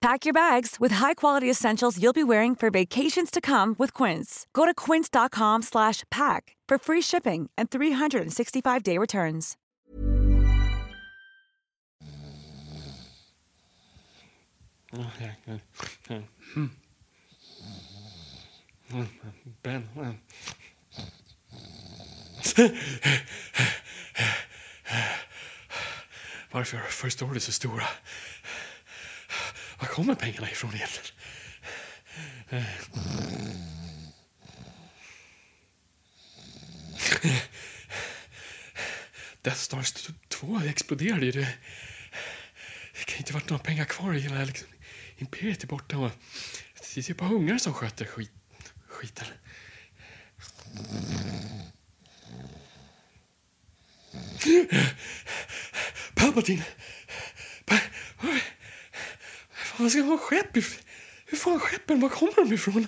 Pack your bags with high-quality essentials you'll be wearing for vacations to come with Quince. Go to quince.com slash pack for free shipping and 365-day returns. Ben. Varför förstår du så stora? Var kommer pengarna ifrån egentligen? Death Stars 2 exploderade ju. Det, det kan inte varit några pengar kvar hela liksom, imperiet är borta. Och det är typ bara ungar som sköter skit, skiten. Palpatine! Pa, vad ska de ha skepp Hur fan skeppen, var kommer de ifrån?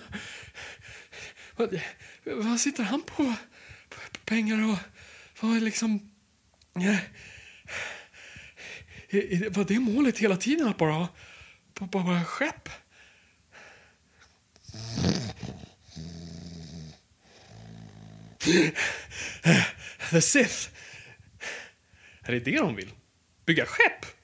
Vad, vad sitter han på? Pengar och vad är liksom... Ja, Var det målet hela tiden att bara ha bara, bara skepp? The Sith. Är det det de vill? Bygga skepp?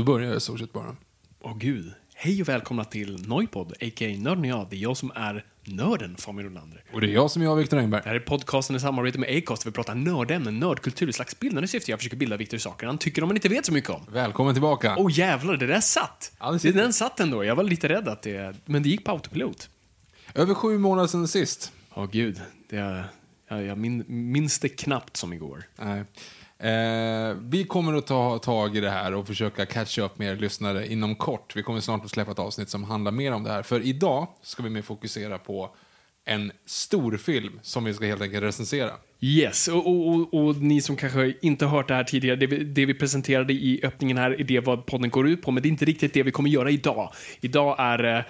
Då börjar jag stort sett bara. Åh gud. Hej och välkomna till Noipod, a.k.a. Nörden jag. Det är jag som är nörden, Fabian Rolander. Och det är jag som är jag, Viktor Engberg. Det här är podcasten i samarbete med Acast där vi pratar nördämnen, nördkultur i slags bildande syfte. Jag försöker bilda Viktor i saker han tycker om men inte vet så mycket om. Välkommen tillbaka. Åh jävlar, det där satt! Ja, det sitter. den satt ändå. Jag var lite rädd att det... Men det gick på autopilot. Över sju månader sedan sist. Åh gud. Det, jag, jag min, minns det knappt som igår. Nej. Eh, vi kommer att ta tag i det här och försöka catcha upp med er lyssnare inom kort. Vi kommer snart att släppa ett avsnitt som handlar mer om det här. För idag ska vi mer fokusera på en stor film som vi ska helt enkelt recensera. Yes, och, och, och, och ni som kanske inte har hört det här tidigare, det vi, det vi presenterade i öppningen här är det vad podden går ut på, men det är inte riktigt det vi kommer göra idag. Idag är eh,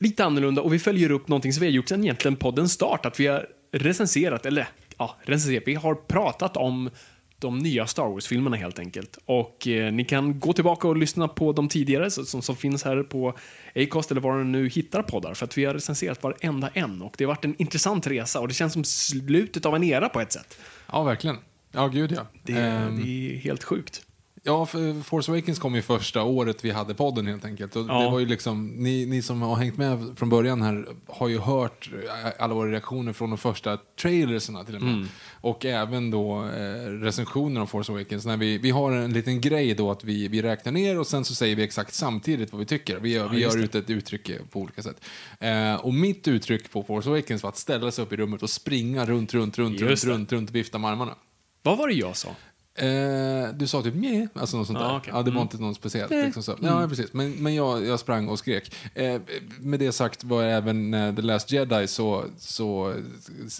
lite annorlunda och vi följer upp någonting som vi har gjort sedan egentligen poddens start, att vi har recenserat, eller ja, recenserat, vi har pratat om de nya Star Wars-filmerna helt enkelt. Och eh, ni kan gå tillbaka och lyssna på de tidigare som, som finns här på Acast eller var ni nu hittar poddar. För att vi har recenserat varenda en och det har varit en intressant resa och det känns som slutet av en era på ett sätt. Ja, verkligen. Ja, gud ja. Det, Ehm, det är helt sjukt. Ja, Force Awakens kom ju första året vi hade podden helt enkelt. Och Ja. det var ju liksom, ni, ni som har hängt med från början här har ju hört alla våra reaktioner från de första trailerserna till och med. Och även då eh, recensioner av Force Awakens. När vi, vi har en liten grej då att vi, vi räknar ner och sen så säger vi exakt samtidigt vad vi tycker. Vi gör, vi just gör ut ett uttryck på olika sätt. Eh, och mitt uttryck på Force Awakens var att ställa sig upp i rummet och springa runt, runt, runt, runt, Just det. runt, runt och vifta med armarna. Vad var det jag sa? Eh, du sa typ mjä, alltså något sånt Ja, där. okej. Ja, det var Mm. inte något speciellt. Liksom så. Ja, precis. Men, men jag, jag sprang och skrek. Eh, med det sagt var även eh, The Last Jedi så, så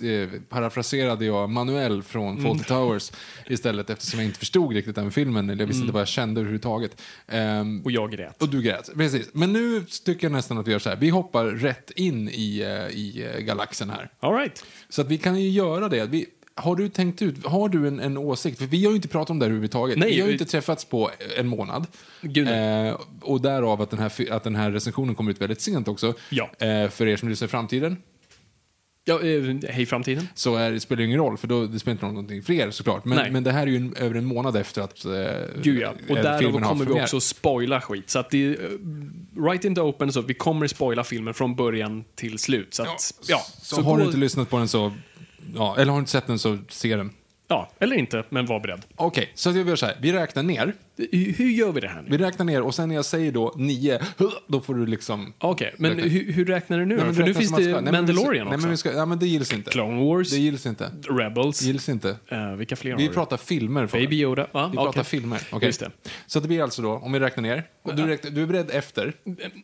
eh, parafraserade jag Manuel från Fawlty Towers istället eftersom jag inte förstod riktigt den filmen. Eller jag visste inte vad jag kände överhuvudtaget. Ehm, Och jag grät. och du grät, precis. Men nu tycker jag nästan att vi gör så här. Vi hoppar rätt in i, eh, i eh, galaxen här. All right. Så att vi kan ju göra det. Vi, har du tänkt ut, har du en, en åsikt? För vi har ju inte pratat om det här överhuvudtaget. Nej, vi har ju vi- inte träffats på en månad. Gud, eh, och därav att den, här, att den här recensionen kommer ut väldigt sent också. Ja. Eh, för er som lyssnar i framtiden. Ja, eh, hej framtiden. så är, spelar det ingen roll, för då, det spelar inte någonting för er såklart. Men, Nej. men det här är ju en, över en månad efter att eh, Gud ja. Och eh, därav har kommer vi också spoila skit. Så att det är uh, right in the open, så vi kommer spoila filmen från början till slut. Så att, ja. Så, har gå- du inte lyssnat på den så, ja, eller har du inte sett den så se den. Ja, eller inte, men var beredd. Okej, så vi gör så här, vi räknar ner. Hur, gör vi det här nu? Vi räknar ner och sen när jag säger då nio, då får du liksom... Okej, men Räkna. hur, hur räknar du nu Nej, men För nu finns det. Nej, men vi ska- Mandalorian Nej, också. men vi ska, ja, men det gills inte. Clone Wars, Det gills inte. Rebels, gills inte. eh, vilka fler Vi vi? pratar filmer. Fabian. Baby Yoda, va? Vi Okej. pratar filmer. okej? Just det. Så det blir alltså då, om vi räknar ner. Och du, räknar, du är beredd efter?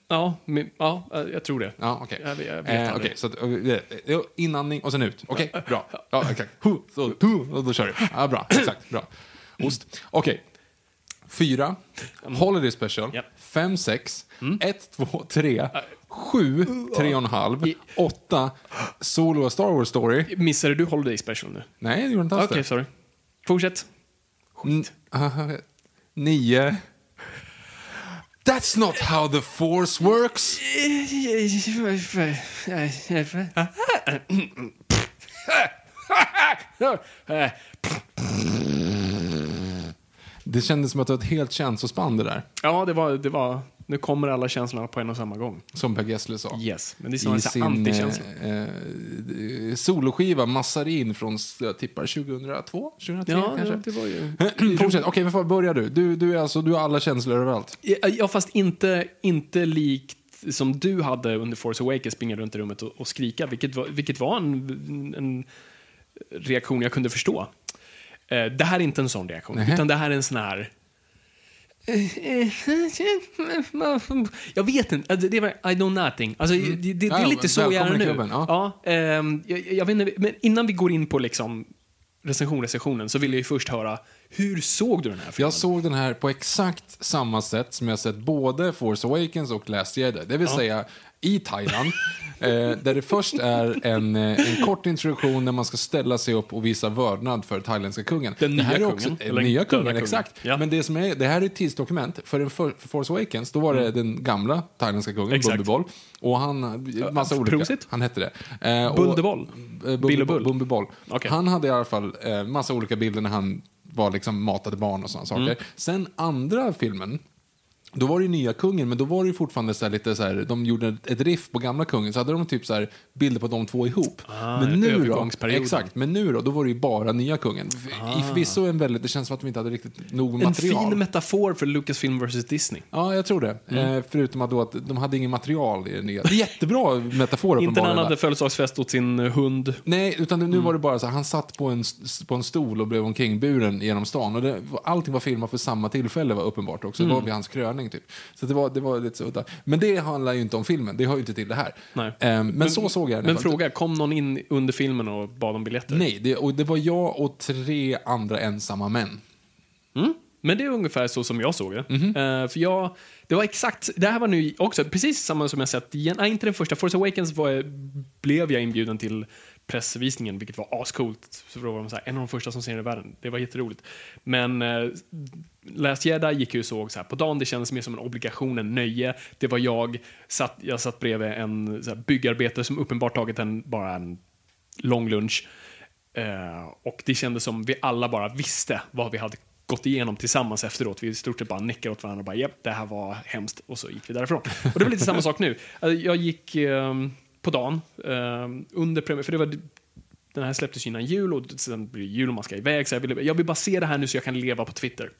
Ja, men, ja, eh, jag tror det. Ja, okej. Jag jag vet Eh. Okej, så att, inandning och sen ut. Okej, bra. Ja. Hu, Så, då kör vi. Ja, bra, exakt. Bra. Ost. Okej. Fyra, Holiday Special. Japp. Fem, sex. Ett, två, tre. Sju, tre och en halv. Åtta, Solo A Star Wars Story. Missade du Holiday Special nu? Nej, det gjorde inte alls Okej, sorry. Fortsätt. Ah, Nio. That's not how the force works. Det kändes som att det var ett helt känslospann det där. Ja, det var, det var... Nu kommer alla känslorna på en och samma gång. Som Per Gessle sa. Yes, men det är I snarare sin antikänsla. eh, eh, soloskiva Massarin från, jag tippar, 2002? 2003 Ja, kanske? det, det var ju... Fortsätt. Okej, men börjar du. Du, du, är alltså, du har alla känslor överallt. Ja, Ja, fast inte, inte likt som du hade under Force Awakens, springa runt i rummet och, och skrika, vilket var, vilket var en, en reaktion jag kunde förstå. Eh, det här är inte en sån reaktion, Nähä. utan det här är en sån här... Jag vet inte, alltså, det var I know nothing. Alltså, det, det, det Ja, är ja, lite så jag är nu. ja. Ja, ehm, jag, jag vet inte, men innan vi går in på liksom recension, recensionen så vill jag ju först höra, hur såg du den här filmen? Jag såg den här på exakt samma sätt som jag sett både Force Awakens och Last Jedi. Det vill säga i Thailand. eh, där det först är en, eh, en kort introduktion när man ska ställa sig upp och visa vördnad för thailändska kungen. Den nya också, kungen, eh, eller nya kungen, kungen. exakt. Ja. Men det, som är, det här är ett tidsdokument. För, den för, för Force Awakens, då var det den gamla thailändska kungen, Mm. Bumbibol. Och han, massa olika. Prosit? Han hette det. Eh? Eh, Bull? Bumbibol. Okej. Han hade i alla fall eh, massa olika bilder när han var liksom matade barn och sådana saker. Mm. Sen andra filmen, då var det ju nya kungen, men då var det ju fortfarande så lite så här, de gjorde ett- riff på gamla kungen, så hade de typ så här bilder på de två ihop. Ah, men nu då, exakt, men nu då, då var det ju bara nya kungen. I förvisso en väldigt, det känns som att de inte hade riktigt nog med En material. fin metafor för Lucasfilm vs Disney. Ja, jag tror det. Mm. Eh, förutom att, då att de hade ingen material i det nya. Det är jättebra metafor Inte när han hade födelsedagsfest åt sin eh, hund. Nej, utan nu Mm. var det bara så här, han satt på en, på en stol och blev omkringburen genom stan. Och det, allting var filmat för samma tillfälle var uppenbart också. Mm. Det var vid hans kröning typ. Så det var, det var lite så udda. Men det handlar ju inte om filmen, det hör ju inte till det här. Nej. Ehm, men, så såg jag den Men fråga, kom någon in under filmen och bad om biljetter? Nej, det, och det var jag och tre andra ensamma män. Mm. Men det är ungefär så som jag såg det. Mhm. Eh, för jag, det var exakt, det här var nu också precis samma som jag sett, nej inte den första, Force Awakens var, blev jag inbjuden till pressvisningen, vilket var ascoolt. Så då var de så här, en av de första som ser den i världen. Det var jätteroligt. Men eh, Last Jedi gick ju såg så här, på dagen, det kändes mer som en obligation, en nöje. Det var jag, satt, jag satt bredvid en så här, byggarbetare som uppenbart tagit en, bara en lång lunch. Eh, och det kändes som vi alla bara visste vad vi hade gått igenom tillsammans efteråt. Vi i stort sett bara nickade åt varandra och bara japp, det här var hemskt. Och så gick vi därifrån. Och det var lite samma sak nu. Alltså, jag gick eh, på dagen eh, under premiär, för det var den här släpptes innan jul och sen blir det jul och man ska iväg. Så jag, vill, jag vill bara se det här nu så jag kan leva på Twitter.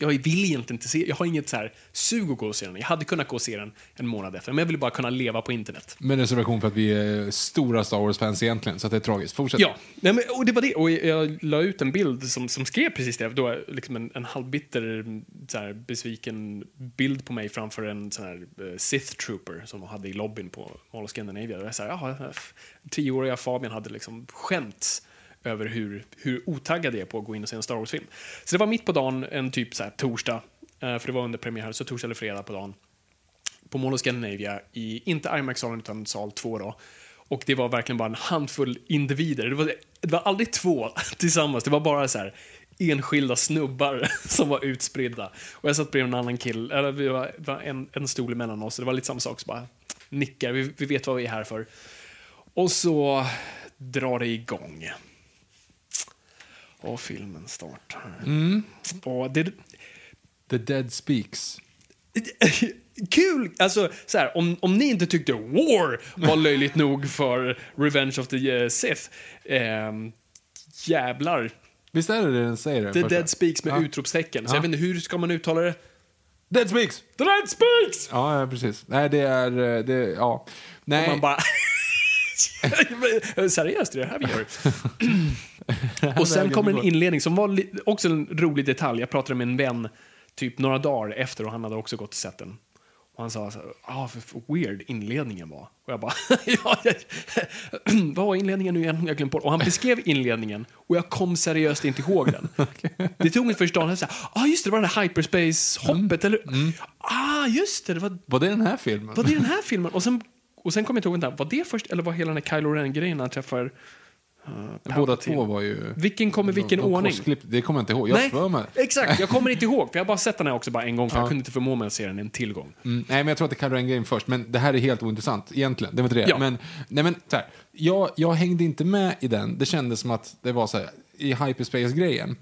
Jag vill egentligen inte se, jag har inget så här sug att gå och se den. Jag hade kunnat gå och se den en månad efter, men jag ville bara kunna leva på internet. Med reservation för att vi är stora Star Wars-fans egentligen, så det är tragiskt. Fortsätt. Ja, nej, men, och det var det. Och jag la ut en bild som, som skrev precis det. Då liksom en, en halvbitter, så här, besviken bild på mig framför en sån här eh, Sith Trooper som de hade i lobbyn på Mall of Scandinavia. Så här, jaha, tioåriga Fabian hade liksom skämts över hur, hur otaggad jag är på att gå in och se en Star Wars-film. Så det var mitt på dagen, en typ så här torsdag, eh, för det var under premiär, så torsdag eller fredag på dagen på Mall of Scandinavia i, inte IMAX-salen utan sal 2 då. Och det var verkligen bara en handfull individer. Det var, det var aldrig två tillsammans, det var bara så här enskilda snubbar som var utspridda. Och jag satt bredvid en annan kille, eller vi var, det var en, en stol emellan oss, det var lite samma sak, så bara nickar, vi, vi vet vad vi är här för. Och så drar det igång. Och filmen startar. Och det, The Dead Speaks. kul! Alltså, så här, om, om ni inte tyckte War var löjligt nog för Revenge of the eh, Sith, ehm, jävlar. Visst är det det den säger? The? Dead Speaks med Ja. utropstecken. Så Ja. jag vet inte, hur ska man uttala det? Dead Speaks! The Dead Speaks! Ja, ja, precis. Nej, det är... eh, Det, ja. Nej. Och man bara... Seriöst, det är det här vi gör? och sen kommer en inledning som var också en rolig detalj. Jag pratade med en vän typ några dagar efter och han hade också gått och sett den. Och han sa så här, ah, för för weird inledningen var. Och jag bara, ja, jag, vad var inledningen nu igen? Jag glömde bort. Och han beskrev inledningen och jag kom seriöst inte ihåg den. Det tog mig första dagen, så här, ah just det, det var den där hyperspace-hoppet, eller? Ah, just det, det var Var det den här filmen? var det den här filmen? Och sen, och sen kom jag inte ihåg, vänta, var det först eller var hela den här Kylo Ren-grejen när han träffar uh, Båda två var ju... Vilken kommer vilken de, de ordning? Det kommer jag inte ihåg. Jag för mig. exakt. Jag kommer inte ihåg, för jag har bara sett den här också bara en gång, för Ja. jag kunde inte förmå mig att se den en till gång. Mm, nej, men jag tror att det kallar en game först, men det här är helt ointressant egentligen. Det var inte det. Ja. Men, nej, men, så här, jag, jag hängde inte med i den. Det kändes som att det var så här, i hyperspace-grejen.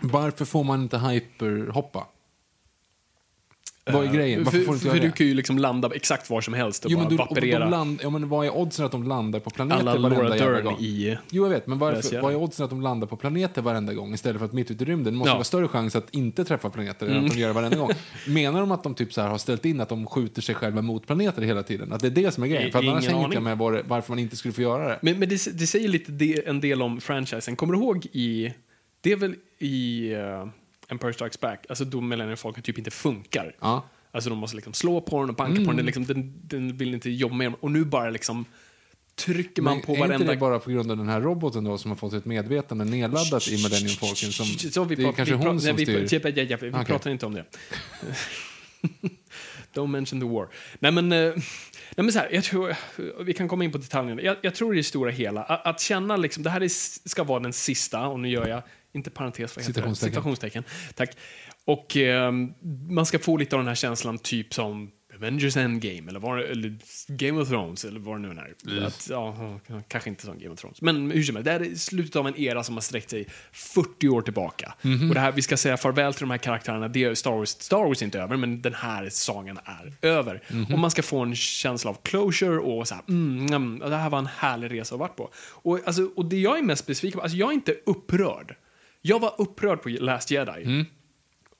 Varför får man inte hyperhoppa? Vad är grejen? Varför för får du inte för göra du det? kan ju liksom landa exakt var som helst och Jo, men, bara du, och de vaporera. land, ja, men vad är oddsen att de landar på planeter Alla varenda Laura jävla Dern gång? i... Jo, jag vet, men varför, vad är oddsen att de landar på planeter varenda gång istället för att mitt ute i rymden? Det måste Ja. vara större chans att inte träffa planeter än att de gör det varenda gång. Menar de att de typ så här har ställt in att de skjuter sig själva mot planeter hela tiden? Att det är det som är grejen? För att annars hänger inte jag med var, det- varför man inte skulle få göra det. Men, men det, det säger lite de, en del om franchisen. Kommer du ihåg i... Det är väl i uh, Empire Strikes Back, alltså då Millennium typ inte funkar. Ja. Alltså de måste liksom slå på den och banka på den, det är liksom, den, den vill inte jobba med Och nu bara liksom trycker man Men på är inte varenda... det bara på grund av den här roboten då som har fått ett medvetande nedladdat i Millennium Falcon? Som, Så vi det är kanske vi hon som nej, vi, styr? typ, ja, ja, vi Okej. pratar inte om det. Don't mention the war. Nej men, eh, nej, men så här, jag tror, vi kan komma in på detaljerna. Jag, jag tror i det stora hela, att, att känna liksom, det här är, ska vara den sista, och nu gör jag, inte parentes, vad heter det? Citationstecken. Citationstecken. Tack. Och eh, man ska få lite av den här känslan, typ som Avengers Endgame, eller, var, eller Game of Thrones, eller vad det nu är. Att, ja, kanske inte som Game of Thrones. Men hur som helst, det här är slutet av en era som har sträckt sig 40 år tillbaka. Och det här, vi ska säga farväl till de här karaktärerna. Det är Star Wars, Star Wars är inte över, men den här sagan är över. Och man ska få en känsla av closure och så här, mm, mm, det här var en härlig resa att varit på. Och, alltså, och det jag är mest besviken på, alltså jag är inte upprörd. Jag var upprörd på Last Jedi.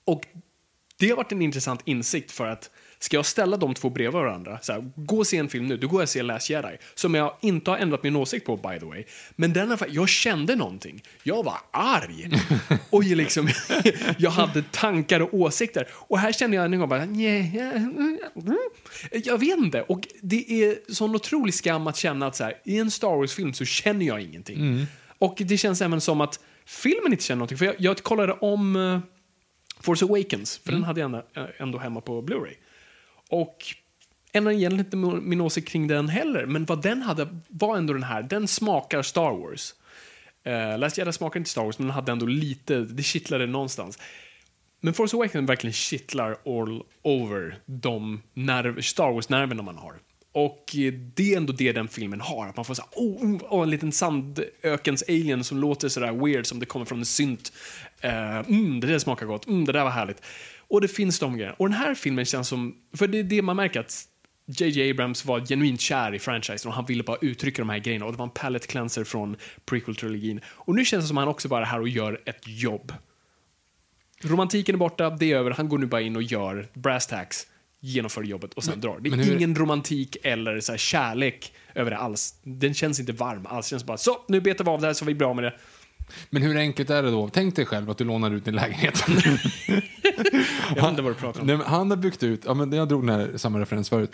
Och det har varit en intressant insikt för att ska jag ställa de två bredvid varandra, så här, gå och se en film nu, då går jag och ser Last Jedi, som jag inte har ändrat min åsikt på by the way. Men den jag kände någonting. Jag var arg. och jag liksom, jag hade tankar och åsikter. Och här kände jag en gång bara, mm, mm. jag vet inte. Och det är sån otrolig skam att känna att så här, i en Star Wars-film så känner jag ingenting. Och det känns även som att filmen inte känner någonting. För jag, jag kollade om eh, Force Awakens, för den hade jag ändå, eh, ändå hemma på Blu-ray. Och ändrar egentligen inte min åsikt kring den heller, men vad den hade var ändå den här, den smakar Star Wars. Uh, Last Jedi smakar inte Star Wars, men den hade ändå lite, det kittlade någonstans. Men Force Awakens verkligen kittlar all over de nerv, Star Wars-nerverna man har. Och det är ändå det den filmen har. Att man får så här, oh, oh, oh, en liten sandökens-alien som låter sådär weird som det kommer från en synt. Uh, mm, det där smakar gott. Mm, det där var härligt. Och det finns de grejerna. Och den här filmen känns som, för det är det man märker att J.J. Abrams var genuint kär i franchisen och han ville bara uttrycka de här grejerna och det var en palette cleanser från prequel-trilogin. Och nu känns det som att han också bara är här och gör ett jobb. Romantiken är borta, det är över, han går nu bara in och gör brass tacks, genomför jobbet och sen drar. Det är men hur- ingen romantik eller så kärlek över det alls. Den känns inte varm alls. Det känns bara så, nu betar vi av det här så är vi bra med det. Men hur enkelt är det då? Tänk dig själv att du lånar ut din lägenhet. Jag vet inte vad du pratar om. Nej, men han har byggt ut, ja, men jag drog den här samma referens förut.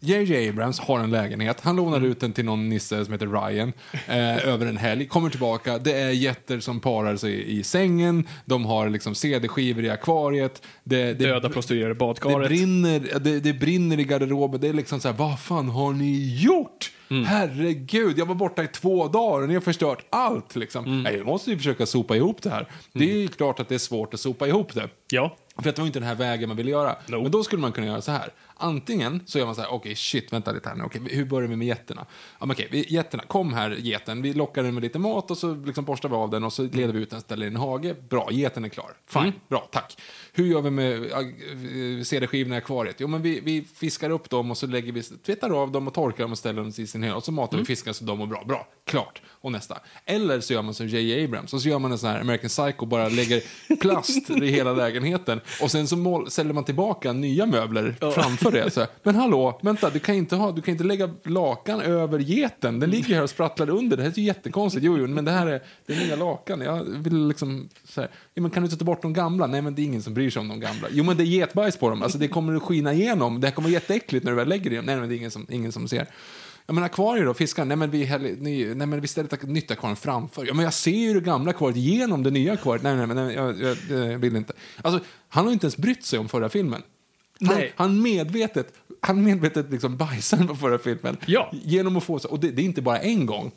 J.J. Abrams har en lägenhet, han lånar Mm. ut den till någon nisse som heter Ryan eh, över en helg, kommer tillbaka, det är jätter som parar sig i sängen, de har liksom CD-skivor i akvariet, det, det, Döda prostituerade det, badkaret. brinner, det, det brinner i garderoben, det är liksom så här, vad fan har ni gjort? Mm. Herregud, jag var borta i två dagar och ni har förstört allt. Liksom. Mm. Nej, jag måste ju försöka sopa ihop det här. Det är ju klart att det är svårt att sopa ihop det. Ja. För att det var inte den här vägen man ville göra. No. Men då skulle man kunna göra så här. Antingen så gör man så här, okej shit, vänta lite här nu, okej, hur börjar vi med getterna? Ja, men okej, vi, getterna, kom här geten, vi lockar den med lite mat och så liksom borstar vi av den och så leder vi ut den, ställer i en hage. Bra, geten är klar. Fine, bra, tack. Hur gör vi med äh, CD-skivorna i akvariet? Jo, men vi, vi fiskar upp dem och så lägger vi, tvättar av dem och torkar dem och ställer dem i sin helhet och så matar vi fiskarna så de mår bra. Bra, klart. Och nästa. Eller så gör man som J.J. Abrams och så gör man en sån här American Psycho, bara lägger plast i hela lägenheten och sen så mål, säljer man tillbaka nya möbler framför det. Så, här, men hallå, vänta, du kan, inte ha, du kan inte lägga lakan över geten. Den ligger här och sprattlar under. Det här är ju jättekonstigt. Jo, jo, men det här är, det är nya lakan. Jag vill liksom, så här, ja, men kan du inte ta bort de gamla? Nej, men det är ingen som bryr sig om de gamla. Jo, men det är getbajs på dem. Alltså, det kommer att skina igenom. Det här kommer vara jätteäckligt när du väl lägger det. Nej, men det är ingen som, ingen som ser. Ja, men akvarier då, fiskar? Nej, men vi, häller, nej, nej, men vi ställer ett nytt akvarium framför. Ja, men jag ser ju det gamla akvariet genom det nya akvariet. Nej, nej, nej, nej, jag, jag, jag vill inte. Alltså, han har inte ens brytt sig om förra filmen. Han, han medvetet, han medvetet liksom bajsar på förra filmen. Ja. Genom att få så, och det, det är inte bara en gång.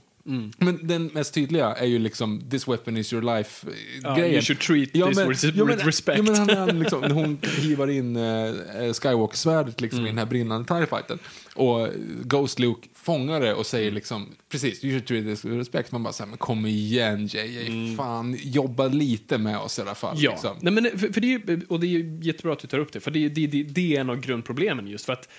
Men den mest tydliga är ju liksom this weapon is your Ja, life-grejen. you should treat this with- with respect. Ja, men han, han liksom, när hon hivar in uh, Skywalker-svärdet liksom, i Mm. den här brinnande TIE-fighten. Och Ghost Luke fångar det och säger liksom, precis, you should treat this with respect. Man bara såhär, men kom igen JJ, fan, jobba lite med oss i alla fall. Mm. Ja, liksom. Nej, men för, för det är ju, och det är ju jättebra att du tar upp det, för det, det, det, det är en av grundproblemen just för att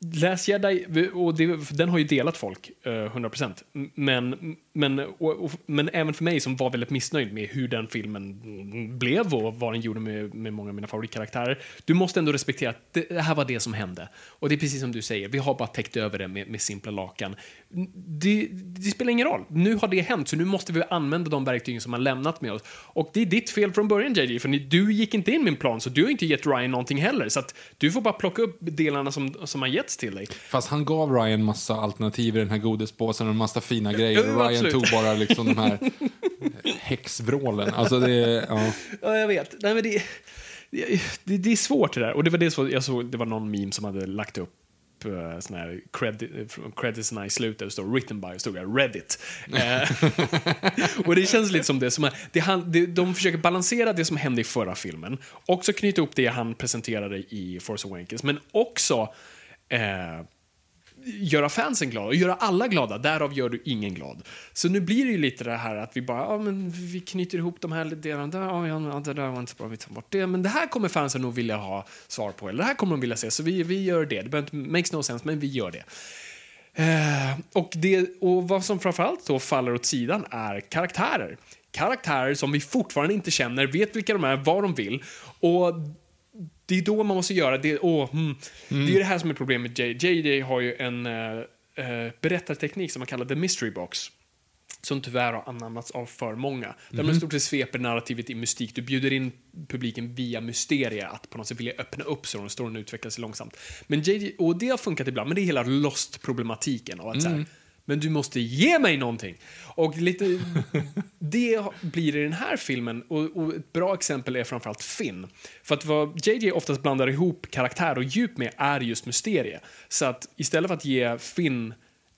Last Jedi, och det, den har ju delat folk, eh, 100%. Men, men, och, och, men även för mig som var väldigt missnöjd med hur den filmen blev och vad den gjorde med, med många av mina favoritkaraktärer. Du måste ändå respektera att det, det här var det som hände. Och det är precis som du säger, vi har bara täckt över det med, med simpla lakan. Det, det spelar ingen roll. Nu har det hänt, så nu måste vi använda de verktygen som har lämnat med oss. Och det är ditt fel från början, JJ, för ni, du gick inte in en plan, så du har inte gett Ryan någonting heller. Så du får bara plocka upp delarna som, som har getts till dig. Fast han gav Ryan massa alternativ i den här godispåsen och en massa fina grejer. Och Ryan absolut. tog bara liksom de här häxvrålen. Alltså det, ja. Ja, jag vet. Nej, men det, det, det är svårt det där. Och det var det jag såg, det var någon meme som hade lagt upp uh, sån här credit, creditsna i slutet och står written by stod där Reddit. Eh, och det känns lite som det som är, det han, det, de försöker balansera det som hände i förra filmen, också knyta ihop det han presenterade i Force Awakens, men också eh, göra fansen glada och göra alla glada, därav gör du ingen glad. Så nu blir det ju lite det här att vi bara, ja men vi knyter ihop de här delarna, där, ja, ja, det där var inte så bra, vi tar bort det, men det här kommer fansen nog vilja ha svar på, eller det här kommer de vilja se, så vi, vi gör det. Det behöver inte, makes no sense, men vi gör det. Eh, och, det, och vad som framförallt då faller åt sidan är karaktärer. Karaktärer som vi fortfarande inte känner, vet vilka de är, vad de vill. Och det är då man måste göra det. Åh, hmm. Det är det här som är problemet med JJ. JJ har ju en uh, berättarteknik som man kallar the mystery box. Som tyvärr har anammats av för många. Där man i stort sett sveper narrativet i mystik. Du bjuder in publiken via mysteria att på något sätt vilja öppna upp så de storyn utvecklar sig långsamt. Men JJ, och det har funkat ibland, men det är hela Lost-problematiken. av att så här, Men du måste ge mig någonting. Och lite, det blir i den här filmen, och, och ett bra exempel är framförallt Finn. För att vad JJ oftast blandar ihop karaktär och djup med är just mysterie. Så att istället för att ge Finn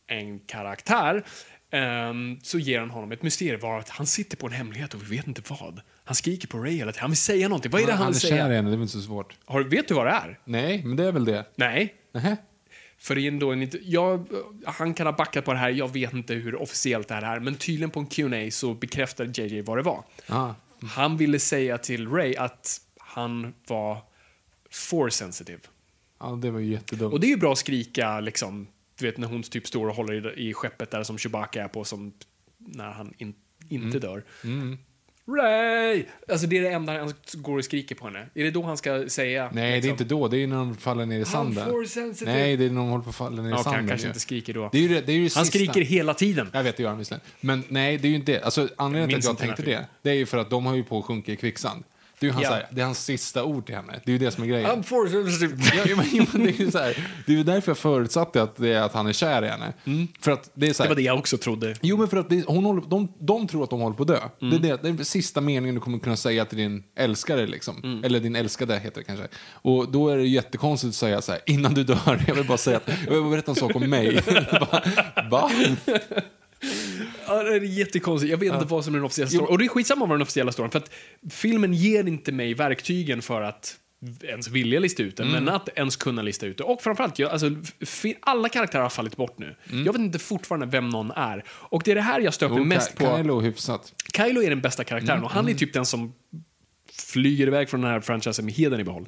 en karaktär ehm, så ger han honom ett mysterium var att han sitter på en hemlighet och vi vet inte vad. Han skriker på Ray hela tiden. Han vill säga någonting. Vad är det han, han är vill kär säga? i henne, det är väl inte så svårt. Har, vet du vad det är? Nej, men det är väl det. Nej. Nähä? För in då en, jag, han kan ha backat på det här, jag vet inte hur officiellt det här är, men tydligen på en Q&A så bekräftade JJ vad det var. Ah. Han ville säga till Ray att han var force sensitive. Ja, det var ju jättedumt. Och det är ju bra att skrika, liksom, du vet när hon typ står och håller i, i skeppet där som Chewbacca är på, som när han in, inte dör. Ray! Alltså det är det enda han går och skriker på henne. Är det då han ska säga? Nej, det är liksom, inte då. Det är när de faller ner i sanden. Nej, det är när de håller på att falla ner i Ja, sanden. han kanske inte skriker då. Det är ju det, det, är ju Han sista. skriker hela tiden. Jag vet, det gör han visserligen. Men nej, det är ju inte det. Alltså, anledningen till att jag tänkte det, det är ju för att de har ju på att sjunka i kvicksand. Det är hans, Ja. här, det är hans sista ord till henne. Det är ju det som är grejen. Sensitive. Ja, men, det är ju så här, det är därför jag förutsatte att, det är att han är kär i henne. För att det är så Det här, var det jag också trodde. Jo, men för att det, hon håller, de, de tror att de håller på att dö. Mm. Det, är det, det är den sista meningen du kommer kunna säga till din älskare. Liksom. Mm. Eller din älskade heter det kanske. Och då är det jättekonstigt att säga så här, innan du dör, jag vill bara säga att, jag vill berätta en sak om mig. Va? Va? Ja, det är jättekonstigt. Jag vet inte vad som är den officiella storyn. Och det är skitsamma vad den officiella storyn. För att filmen ger inte mig verktygen för att ens vilja lista ut det, men att ens kunna lista ut det. Och framförallt, jag, alltså, alla karaktärer har fallit bort nu. Jag vet inte fortfarande vem någon är. Och det är det här jag stöper Jo, mest Ky- på. Kylo hyfsat. Kylo är den bästa karaktären och han är typ den som flyger iväg från den här franchisen med heden i behåll.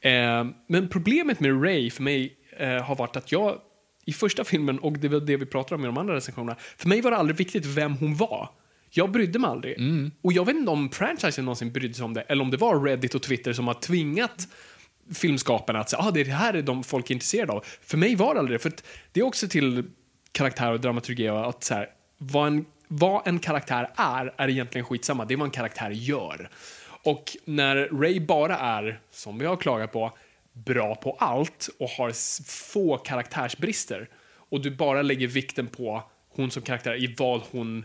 Eh, men problemet med Ray för mig eh, har varit att jag i första filmen, och det var det vi pratade om i de andra recensionerna, för mig var det aldrig viktigt vem hon var. Jag brydde mig aldrig. Och jag vet inte om franchisen någonsin brydde sig om det, eller om det var Reddit och Twitter som har tvingat filmskaparna att säga ah, det är det här är de folk är intresserade av. För mig var det aldrig det. För det är också till karaktär och dramaturgi att så här, vad, en, vad en karaktär är, är egentligen skitsamma. Det är vad en karaktär gör. Och när Ray bara är, som vi har klagat på, bra på allt och har få karaktärsbrister och du bara lägger vikten på hon som karaktär i vad hon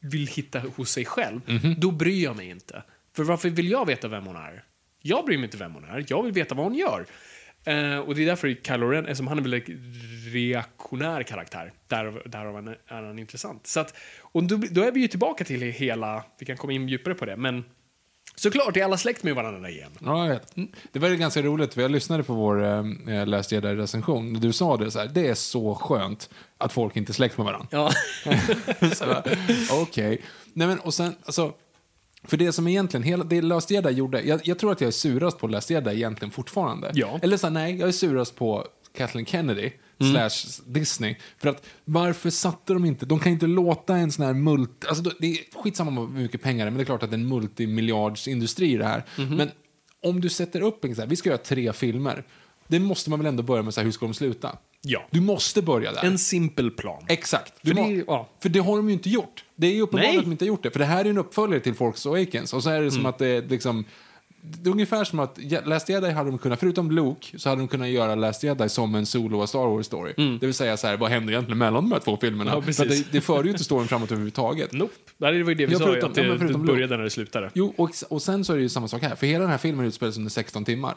vill hitta hos sig själv, då bryr jag mig inte. För varför vill jag veta vem hon är? Jag bryr mig inte vem hon är, jag vill veta vad hon gör. Eh, och det är därför Kylo Ren, eftersom han är en väldigt reaktionär karaktär, därav, därav är är han intressant. Så att, och då, då är vi ju tillbaka till hela, vi kan komma in djupare på det, men såklart är alla släkt med varandra igen. Ja, jag vet. Det var ju ganska roligt, för jag lyssnade på vår Last Jedi-recension. Du sa det så här, det är så skönt att folk inte är släkt med varandra. Ja. Okej. Nej men och sen, alltså. För det som egentligen, hela det Jedi gjorde, jag, jag tror att jag är surast på Jedi egentligen fortfarande. Ja. Eller så här, nej, jag är surast på Kathleen Kennedy. Slash Disney. För att varför satte de inte, de kan inte låta en sån här multi, alltså det är skitsamma hur mycket pengar det är, men det är klart att det är en multimiljardsindustri det här. Men om du sätter upp en så här, vi ska göra tre filmer. Det måste man väl ändå börja med så här, hur ska de sluta? Ja. Du måste börja där. En simpel plan. Exakt. För det- ja. för det har de ju inte gjort. Det är ju uppenbart Nej. att de inte har gjort det. För det här är en uppföljare till Force Awakens. Och så är det som att det är liksom... Det är ungefär som att Last Jedi hade de kunnat, förutom Luke, så hade de kunnat göra Last Jedi som en solo Star Wars story. Det vill säga så här, vad hände egentligen mellan de här två filmerna? Ja, precis. det, det för ju inte storyn framåt överhuvudtaget. Nope. Det var ju det vi Ja, sa, förutom- att det, ja, det började när det slutade. Jo, och, och sen så är det ju samma sak här. För hela den här filmen utspelas under 16 timmar.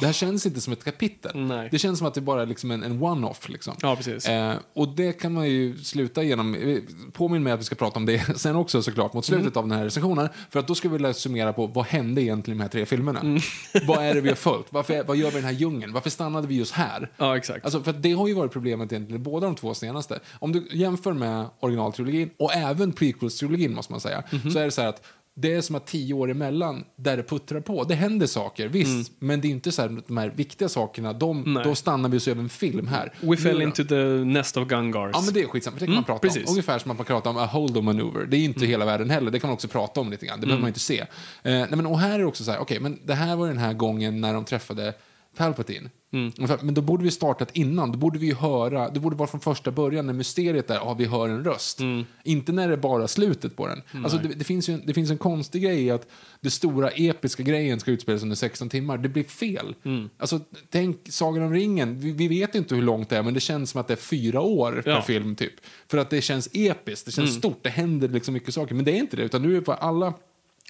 Det här känns inte som ett kapitel. Nej. Det känns som att det bara är liksom en, en one-off. Liksom. Ja, precis. Eh, och det kan man ju sluta genom, eh, påminn mig att vi ska prata om det sen också såklart mot slutet Mm. av den här recensionen. För att då ska vi summera på vad hände egentligen i de här tre filmerna? Mm. vad är det vi har följt? Varför, vad gör vi i den här djungeln? Varför stannade vi just här? Ja, exakt. Alltså, för det har ju varit problemet egentligen i båda de två senaste. Om du jämför med originaltrilogin och även prequels-trilogin måste man säga, Mhm. så är det så här att det är som att tio år emellan där det puttrar på. Det händer saker, visst, men det är inte så här de här viktiga sakerna, de, Mm. Då stannar vi oss över en film här. We fell Nu into the nest of Gungars. Ja, men det är skitsamma. Det kan man prata precis. Mm. om. Ungefär som att man pratar om a holdo maneuver. Det är inte hela världen heller. Det kan man också prata om lite grann. Det behöver man inte se. Eh, nej, men, och här är det också så här, okej, men det här var den här gången när de träffade Palpatine. Mm. Men då borde vi startat innan. Då borde vi höra, det borde vara från första början när mysteriet är, ja, vi hör en röst. Mm. Inte när det är bara slutet på den. Alltså, det, det, finns en- det finns en konstig grej i att det stora episka grejen ska utspelas under 16 timmar. Det blir fel. Mm. Alltså, tänk Sagan om ringen. Vi, vi vet inte hur långt det är, men det känns som att det är fyra år per Ja. film. typ. För att det känns episkt, det känns stort, det händer liksom mycket saker. Men det är inte det, utan nu är det alla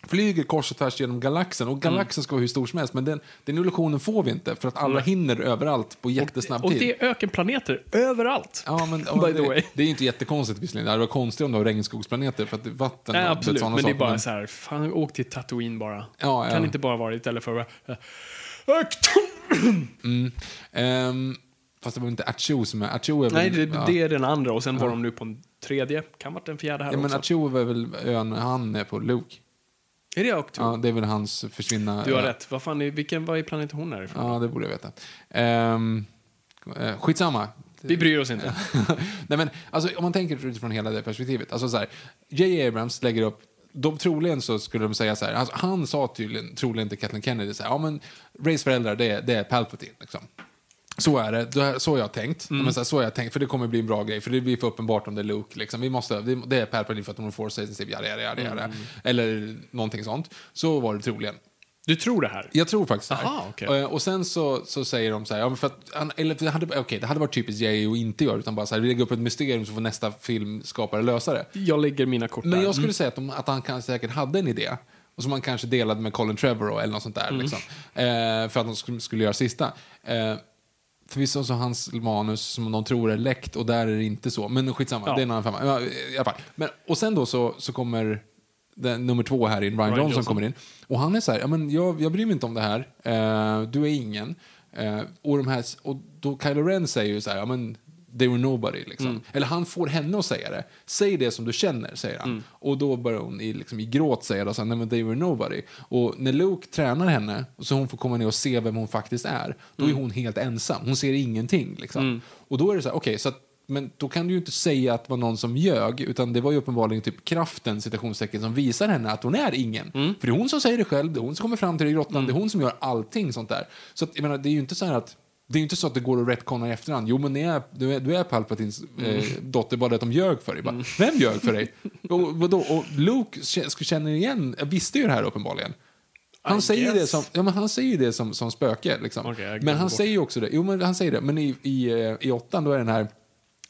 flyger kors och tvärs genom galaxen. Och galaxen ska vara hur stor som helst, men den, den illusionen får vi inte för att alla hinner överallt på jättesnabb och tid. det är ökenplaneter överallt. Ja, men, By the way. det, det är inte jättekonstigt visserligen. Det varit konstigt om det var regnskogsplaneter för att det vatten Nej, och absolut. sådana Men det är saker. bara så här, fan, åk till Tatooine bara. Ja, Kan ja. inte bara vara istället för... Uh, Ehm, fast det var inte Achu som är... Achu är väl, Nej, det, ja. det är den andra och sen var de nu på en tredje. Kan vara den fjärde här Ja, men också. Achu är väl ön han är på, Luke. Är det Octo? Ja, det är väl hans försvinna... Du har rätt. Vad fan är, vilken, vad är planeten hon är ifrån? Ja, det borde jag veta. Um, skitsamma. Vi bryr oss inte. Nej, men, alltså, om man tänker utifrån hela det perspektivet. Alltså, så här, J. Abrams lägger upp de, troligen så skulle de säga så här, alltså, han sa tydligen, troligen till Kathleen Kennedy så här, ja men Rays föräldrar det, är- det är Palpatine liksom. Så är det, så har jag tänkt. Mm. Men så, här, så har jag tänkt, för det kommer bli en bra grej, för det blir för uppenbart om det är Luke. Liksom. Vi måste, det, det är Palpatine för att de får sensitive, jada, jada, jada, jada. Mm. Eller någonting sånt. Så var det troligen. Du tror det här? Jag tror faktiskt det. här. Aha, okej. Eh, Och sen så, så säger de så här, ja, för att, han- eller det hade, okej, det hade varit typiskt Jay att inte göra, utan bara så här, vi lägger upp ett mysterium så får nästa filmskapare lösa det. Jag lägger mina kort Men jag skulle säga att, de, att han kan, säkert hade en idé. Och som han kanske delade med Colin Trevorrow eller något sånt där. Liksom, eh, för att de skulle, skulle göra sista. Eh, Förvisso så hans manus som de tror är läckt och där är det inte så. Men skitsamma, Ja. det är en annan femma. Ja, i alla fall. Men, och sen då så, så kommer den, nummer två här in, Ryan, Ryan Johnson, Johnson. kommer in. Och han är så här, ja, men jag, jag bryr mig inte om det här, eh, du är ingen. Eh, och, de här, och då Kylo Ren säger ju så här, ja men they were nobody. Liksom. Mm. Eller han får henne att säga det. Säg det som du känner, säger han. Mm. Och då börjar hon i, liksom, i gråt säga så här, nej men they were nobody. Och när Luke tränar henne, så hon får komma ner och se vem hon faktiskt är, då Mm. är hon helt ensam. Hon ser ingenting. Liksom. Och då är det så här, okej, så att men då kan du ju inte säga att det var någon som ljög, utan det var ju uppenbarligen typ kraften, citationstecken, som visar henne att hon är ingen. Mm. För det är hon som säger det själv, det är hon som kommer fram till det i grottan, det är hon som gör allting sånt där. Så att, jag menar, det är ju inte så här att det är ju inte så att det går att retconna i efterhand. Jo, men ni är, du, är, du är Palpatins Mm. eh, dotter, bara det att de ljög för dig. Bara, Vem ljög för dig? och, vadå? och Luke kä- känner igen, visste ju det här uppenbarligen. Han I säger, det guess. som, ja, men han säger det som, som spöke. Liksom. Jag men han bort. säger också det. Jo, men han säger det. Men i, i, eh, i åttan då är den här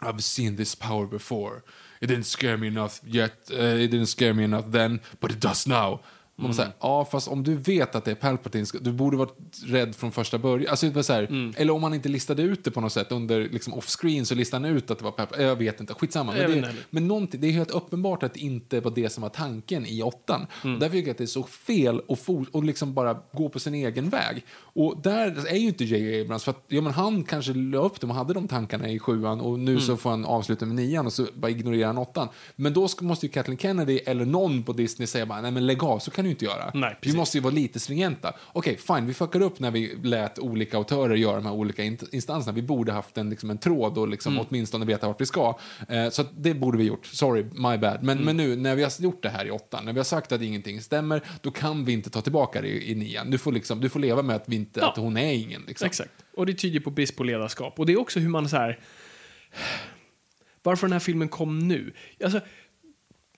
I've seen this power before. It didn't scare me enough yet. Uh, it didn't scare me enough then, but it does now. Man Mm. säger, ja, fast om du vet att det är Palpatine, du borde vara rädd från första början. Alltså, det var så här, Mm. Eller om man inte listade ut det på något sätt under liksom, off-screen så listade han ut att det var Palpatine. Jag vet inte, skitsamma. Men, det, heller. men någonting, det är helt uppenbart att det inte var det som var tanken i åttan. Mm. Och därför tycker jag att det är så fel att for, och liksom bara gå på sin egen väg. Och där är ju inte J.J. Abrams, för att ja, men han kanske la upp dem och hade de tankarna i sjuan och nu Mm. så får han avsluta med nian och så bara ignorerar han åttan. Men då ska, måste ju Kathleen Kennedy eller någon på Disney säga bara, nej men lägg av, så kan du inte göra. Nej, vi måste ju vara lite stringenta. Okej, fine, vi fuckade upp när vi lät olika autörer göra de här olika instanserna. Vi borde haft en, liksom, en tråd och liksom, Mm. åtminstone veta vart vi ska. Eh, så det borde vi gjort. Sorry, my bad. Men, Mm. men nu, när vi har gjort det här i åttan, när vi har sagt att ingenting stämmer, då kan vi inte ta tillbaka det i, i nian. Du får, liksom, du får leva med att, vi inte, Ja. att hon är ingen. Liksom. Exakt. Och det tyder på brist på ledarskap. Och det är också hur man så här... Varför den här filmen kom nu? Alltså,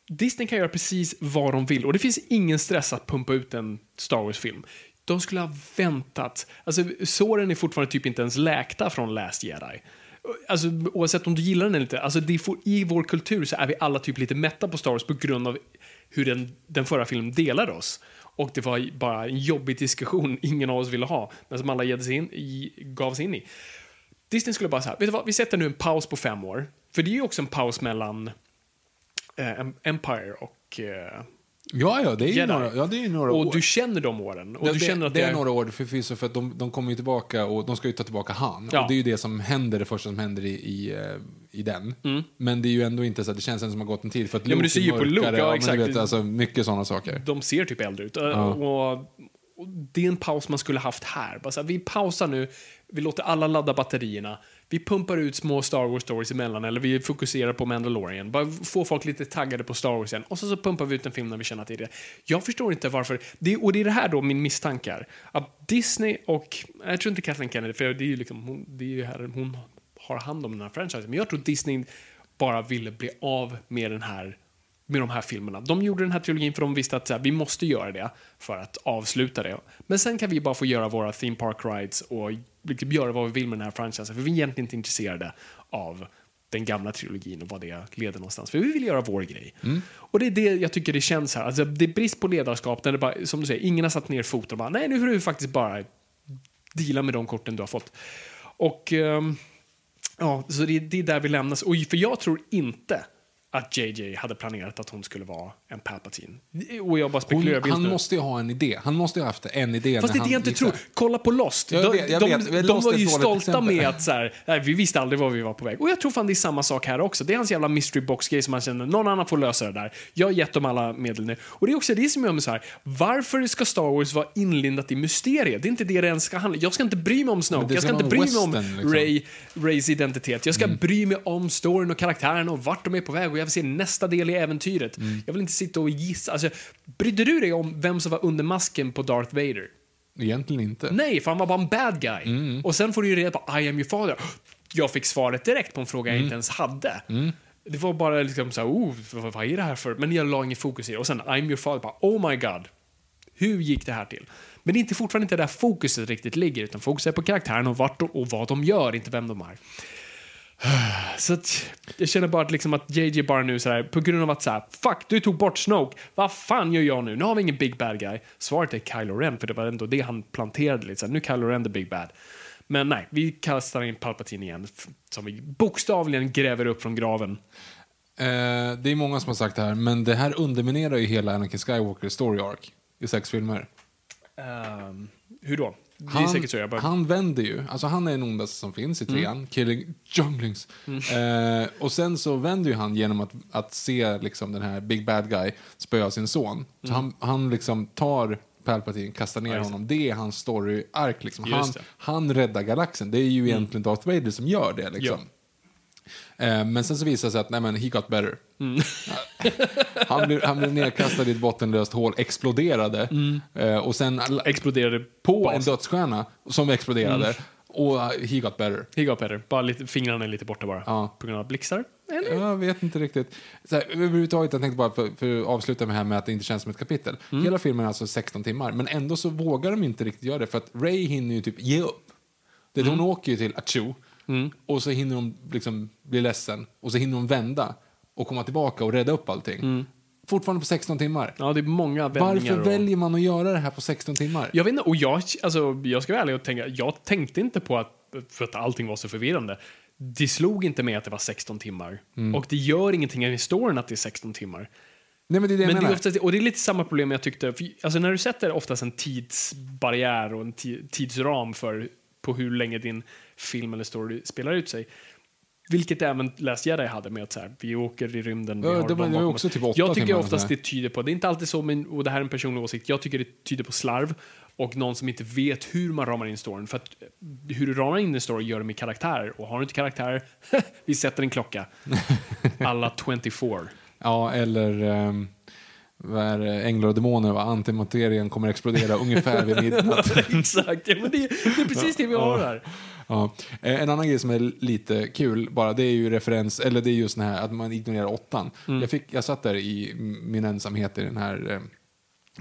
Disney kan göra precis vad de vill och det finns ingen stress att pumpa ut en Star Wars-film. De skulle ha väntat. Alltså, såren är fortfarande typ inte ens läkta från Last Jedi. Alltså, oavsett om du gillar den eller inte, alltså, det får, i vår kultur så är vi alla typ lite mätta på Star Wars på grund av hur den, den förra filmen delade oss. Och det var bara en jobbig diskussion ingen av oss ville ha, men som alla gav sig in i. Gav sig in i. Disney skulle bara så här, vet du vad, vi sätter nu en paus på fem år. För det är ju också en paus mellan Empire och... Eh, Ja, ja, det är ju Jedi. några, ja, det är några och år. du känner de åren. Och det, du det, känner att det är några år förvisso för att de, de kommer ju tillbaka och de ska ju ta tillbaka han. Ja. Och det är ju det som händer, det första som händer i, i, eh, i den. Men det är ju ändå inte så att det känns som att det har gått en tid för att Mm. men Luke du ser ju på Luke, ja, men exakt. Vet, alltså, mycket sådana saker. de ser typ äldre ut. Och, och det är en paus man skulle haft här. Bara så här, vi pausar nu, vi låter alla ladda batterierna, vi pumpar ut små Star Wars stories emellan, eller vi fokuserar på Mandalorian. Bara få folk lite taggade på Star Wars igen. Och så, så pumpar vi ut en film när vi känner att det är det. Jag förstår inte varför, det, och det är det här då min misstanke är. Att Disney och, jag tror inte Kathleen Kennedy, för det är ju liksom, hon, det är ju här, hon har hand om den här franchisen, men jag tror Disney bara ville bli av med den här med de här filmerna. De gjorde den här trilogin för de visste att så här, vi måste göra det för att avsluta det. Men sen kan vi bara få göra våra theme park rides och liksom göra vad vi vill med den här franchisen. För vi är egentligen inte intresserade av den gamla trilogin och vad det leder någonstans. För vi vill göra vår grej. Och det är det jag tycker det känns här. Alltså, det är brist på ledarskap när det bara, som du säger, ingen har satt ner foten och bara, nej nu får du faktiskt bara deala med de korten du har fått. Och ehm, ja, så det, det är där vi lämnas. Och för jag tror inte att JJ hade planerat att hon skulle vara en Palpatine. Och jag bara spekulerar Hon, han nu. måste ju ha en idé. Han måste ju ha haft en idé Fast det är det jag han inte tror. Kolla på Lost. Jag de vet, jag de, vet. de, Lost var ju stolta exempel. med att så här, nej, vi visste aldrig var vi var på väg. Och jag tror fan det är samma sak här också. Det är hans jävla mystery box-grej som man känner, någon annan får lösa det där. Jag har gett dem alla medel nu. Och det är också det som gör mig så här, varför ska Star Wars vara inlindat i mysteriet? Det är inte det det ens ska handla Jag ska inte bry mig om Snoke, jag ska inte bry mig om western, liksom. Ray, Rays identitet. Jag ska bry mig om storyn och karaktären och vart de är på väg och jag vill se nästa del i äventyret. Jag vill inte sitta och gissa. Alltså, brydde du dig om vem som var under masken på Darth Vader? Egentligen inte. Nej, för han var bara en bad guy. Och sen får du ju reda på I am your father. Jag fick svaret direkt på en fråga jag inte ens hade. Det var bara liksom så här, oh, vad, vad är det här för? Men jag la ingen fokus i det. Och sen I'm your father, bara, oh my god. Hur gick det här till? Men det är inte fortfarande inte där fokuset riktigt ligger, utan fokuset är på karaktären och, vart och vad de gör, inte vem de är. Så att, jag känner bara att, liksom att JJ bara nu så här, på grund av att så här, fuck, du tog bort Snoke, vad fan gör jag nu? Nu har vi ingen big bad guy. Svaret är Kylo Ren, för det var ändå det han planterade lite, så här, nu är Kylo Ren the big bad. Men nej, vi kastar in Palpatine igen, som vi bokstavligen gräver upp från graven. Eh, det är många som har sagt det här, men det här underminerar ju hela Anakin Skywalker story arc i sex filmer. Ehm, hur då? Det är Han, säkert så. Jag bara, han vänder ju, alltså han är den ondaste som finns i trean, killing junglings. Eh, och sen så vänder ju han genom att, att se liksom den här big bad guy spöa sin son. Så han, han liksom tar Palpatine, kastar ner Ja, honom. Det är hans story-ark. Liksom. Han, han räddar galaxen. Det är ju egentligen Darth Vader som gör det. Liksom. Eh, men sen så visar det sig att nej, men, he got better. Mm. han, blev, han blev nedkastad i ett bottenlöst hål, exploderade Mm. eh, och sen exploderade på bas. en dödsstjärna som exploderade. Mm. Och uh, he got better. He got better. Bara lite, fingrarna är lite borta bara. Ja. På grund av blixtar. Eller? Jag vet inte riktigt. Så här, överhuvudtaget, jag tänkte bara för, för att avsluta med det här med att det inte känns som ett kapitel. Mm. Hela filmen är alltså 16 timmar, men ändå så vågar de inte riktigt göra det för att Ray hinner ju typ ge upp. Det, Mm. Hon åker ju till Achu och så hinner hon liksom bli ledsen och så hinner hon vända och komma tillbaka och rädda upp allting. Fortfarande på 16 timmar. Ja, det är många. Varför och... väljer man att göra det här på 16 timmar? Jag vet inte, och jag, alltså, jag ska vara ärlig och tänka, jag tänkte inte på att, för att allting var så förvirrande. Det slog inte med att det var 16 timmar. Mm. Och det gör ingenting i historien att det är 16 timmar. Nej, men det är det Men det är oftast, och det är lite samma problem jag tyckte, för, alltså när du sätter oftast en tidsbarriär och en ti- tidsram för på hur länge din film eller story spelar ut sig. Vilket även Last Jedi hade med att så här, vi åker i rymden. vi Ja, har det var- det var också typ åtta Jag tycker oftast det tyder på, det är inte alltid så, men, och det här är en personlig åsikt, jag tycker det tyder på slarv och någon som inte vet hur man ramar in storyn. För att eh, hur du ramar in en story gör det med karaktärer. Och har du inte karaktärer, vi sätter en klocka. Alla 24. Ja, eller um, är det? Änglar och demoner, va? antimaterien kommer explodera ungefär vid midnatt. Exakt, ja, men det, det är precis det vi har här. Ja. Eh, En annan grej som är lite kul bara, det är ju referens, eller det är just den här att man ignorerar åttan. Mm. Jag, fick, jag satt där i min ensamhet i den här eh,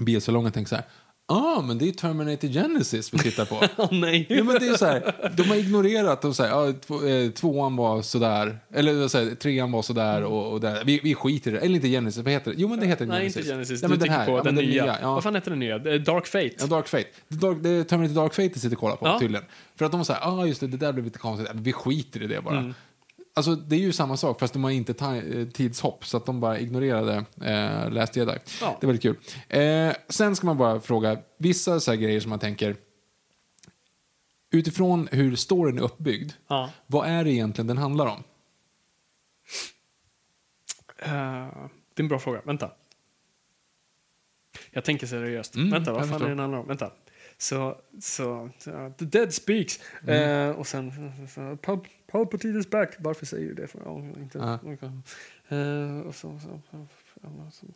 biosalongen och tänkte så här, ah, men det är Terminator Genesis vi tittar på. Åh nej. Ja, men det är så här, de har ignorerat och säger två, eh, tvåan var sådär, eller så här, trean var sådär och, och där. Vi, vi skiter i det. Eller inte Genesis, vad heter det? Jo men det heter Nej, Genesis. inte Genesis. Ja, du den här, på ja, den, men nya. ja. Vad fan heter den nya? Eh, Dark Fate. Ja, Dark Fate. Dark, det är Terminator Dark Fate jag sitter och kollar på Ja. tydligen. För att de säger, ah just det, det där blev lite konstigt. Vi skiter i det bara. Mm. Alltså det är ju samma sak fast de har inte eh, tidshopp så att de bara ignorerade eh, Last Jedi. Ja. Det är väldigt kul. Eh, sen ska man bara fråga, vissa så grejer som man tänker utifrån hur storyn är uppbyggd, Ja. vad är det egentligen den handlar om? Eh, det är en bra fråga. Vänta. Jag tänker seriöst. Mm, Vänta, vad fan förstår. är den handlar om? Vänta. Så, så, så The Dead Speaks. Mm. Eh, och sen, så, Pal Palpatine is back. Varför säger du det? För, ja, inte, Ja. Eh, och så, så, så,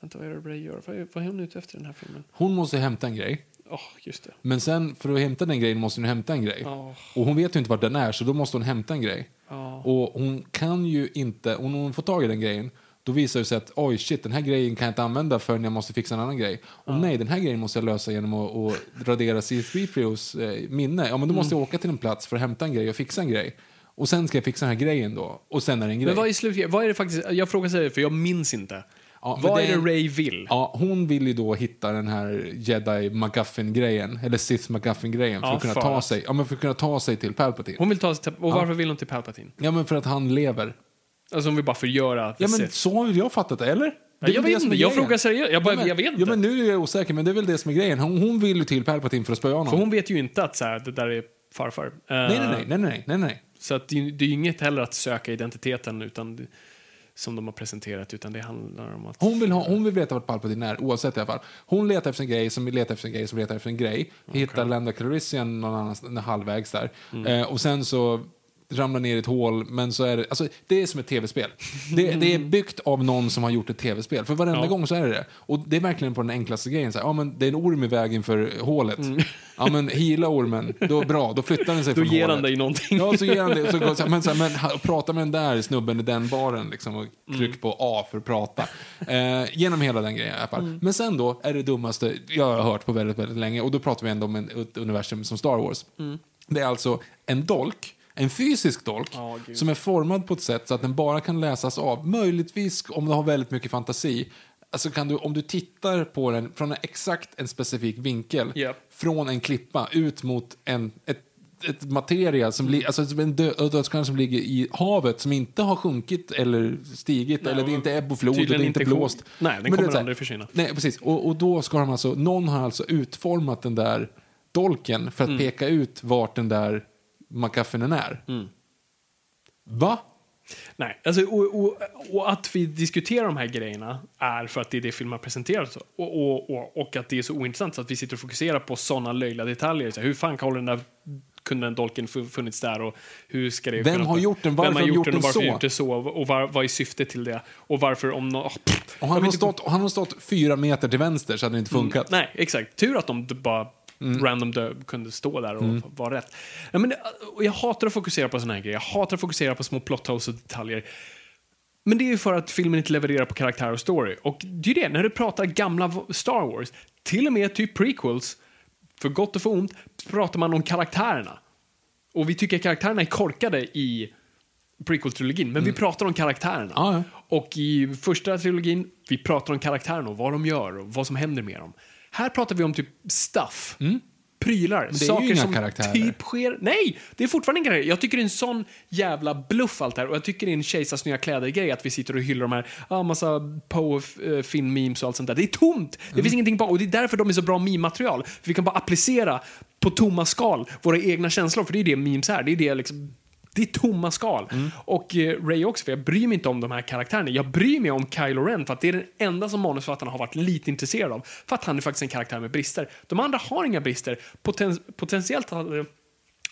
vänta, vad är det Bray gör? Vad är, vad är hon ute efter den här filmen? Hon måste hämta en grej, Åh, just det. men sen för att hämta den grejen måste hon hämta en grej. Åh, Och hon vet ju inte vart den är så då måste hon hämta en grej. ja. Och hon kan ju inte, när hon får tag i den grejen, då visar det sig att oj shit, den här grejen kan jag inte använda förrän jag måste fixa en annan grej. Och nej, den här grejen måste jag lösa genom att, att radera C3POs eh, minne. Ja, men då måste Mm. jag åka till en plats för att hämta en grej och fixa en grej. Och sen ska jag fixa den här grejen då. Och sen är det en grej. Men vad är slut? Vad är det faktiskt? Jag frågar sig för jag minns inte. Ja, vad det är det Ray vill? Ja, hon vill ju då hitta den här Jedi McGuffin-grejen, eller Sith McGuffin-grejen, för Ja, att kunna för ta att- sig, ja men för att kunna ta sig till Palpatine. Hon vill ta sig till, och varför vill hon till Palpatine? Ja men för att han lever. Alltså hon vill bara förgöra Ja men Sith. så har jag fattat det, eller? Det jag det vet inte, jag grejen. frågar seriöst. Jag bara- ja, men, jag vet inte. Ja, men nu är jag osäker, men det är väl det som är grejen. Hon, hon vill ju till Palpatine för att spöa honom. För hon vet ju inte att så här, det där är farfar. Nej, nej, nej, nej, nej, nej, nej. Så att det, det är ju inget heller att söka identiteten utan det, som de har presenterat, utan det handlar om att... Hon vill, ha, hon vill veta vart Palpatine är, oavsett i alla fall. Hon letar efter en grej som letar efter en grej som letar efter en grej. Hittar Landa Calrissian någon annanstans, halvvägs där. Mm. Eh, och sen så ramlar ner i ett hål, men så är det, alltså, det är som ett tv-spel. Det, det är byggt av någon som har gjort ett tv-spel. För varenda Ja. gång så är det det. Och det är verkligen på den enklaste grejen. Så här, ja, men det är en orm i vägen för hålet. Ja, men hila ormen, då, bra, då flyttar den sig Mm. Då från ger hålet. han dig någonting. Ja, så ger han det. Så, går- så, men, så, men prata med den där snubben i den baren liksom, och tryck på A för att prata. Eh, genom hela den grejen i alla fall. Men sen då är det dummaste jag har hört på väldigt, väldigt länge och då pratar vi ändå om en, ett universum som Star Wars. Det är alltså en dolk, en fysisk dolk, gud. som är formad på ett sätt så att den bara kan läsas av. Möjligtvis om du har väldigt mycket fantasi. Alltså kan du, om du tittar på den från en exakt en specifik vinkel Japp. från en klippa ut mot en, ett ett materia, som, li, alltså en dö, dödsstjärna som ligger i havet som inte har sjunkit eller stigit, Nej, eller det är inte ebb och flod och det är inte blåst. Nej, den Men kommer här- aldrig försvinna. Nej, precis. Och, och då ska de alltså, någon har alltså utformat den där dolken för att Mm. peka ut vart den där McGuffinen är. Mm. Va? Nej, alltså, och, och, och att vi diskuterar de här grejerna är för att det är det filmen så. Och, och, och, att det är så ointressant så att vi sitter och fokuserar på sådana löjliga detaljer. Så hur fan håller den där kunde den dolken fu- funnits där och hur ska det Vem kunna- har gjort den? Varför har gjort gjort den och varför så? gjort det så? Och var, vad är syftet till det? Och varför om nå- oh, Och han, har inte- stått, han har stått fyra meter till vänster så hade det inte funkat. Nej, exakt. Tur att de bara Mm. random dö kunde stå där och vara rätt. Ja, men, och jag hatar att fokusera på såna här grejer. Jag hatar att fokusera på små plot holes och detaljer. Men det är ju för att filmen inte levererar på karaktär och story. Och det är ju det, när du pratar gamla Star Wars, till och med typ prequels, för gott och för ont, pratar man om karaktärerna. Och vi tycker karaktärerna är korkade i prequel-trilogin, men vi pratar om karaktärerna. Mm. Ja, ja. Och i första trilogin, vi pratar om karaktärerna och vad de gör och vad som händer med dem. Här pratar vi om typ stuff. Prylar, Mm. det är ju saker inga som karaktärer. typ sker. Nej, det är fortfarande inga karaktärer. Jag tycker det är en sån jävla bluff allt det här. Och jag tycker det är en kejsars nya kläder-grej att vi sitter och hyllar de här, ah, massa Poe, eh, Finn memes och allt sånt där. Det är tomt! Det Mm. finns ingenting bakom. Och det är därför de är så bra meme-material. För vi kan bara applicera på tomma skal våra egna känslor. För det är det memes är. Det är det liksom det är tomma skal. Mm. Och eh, Ray också, för jag bryr mig inte om de här karaktärerna. Jag bryr mig om Kylo Ren för att det är den enda som manusförfattarna har varit lite intresserade av. För att han är faktiskt en karaktär med brister. De andra har inga brister. Poten potentiellt hade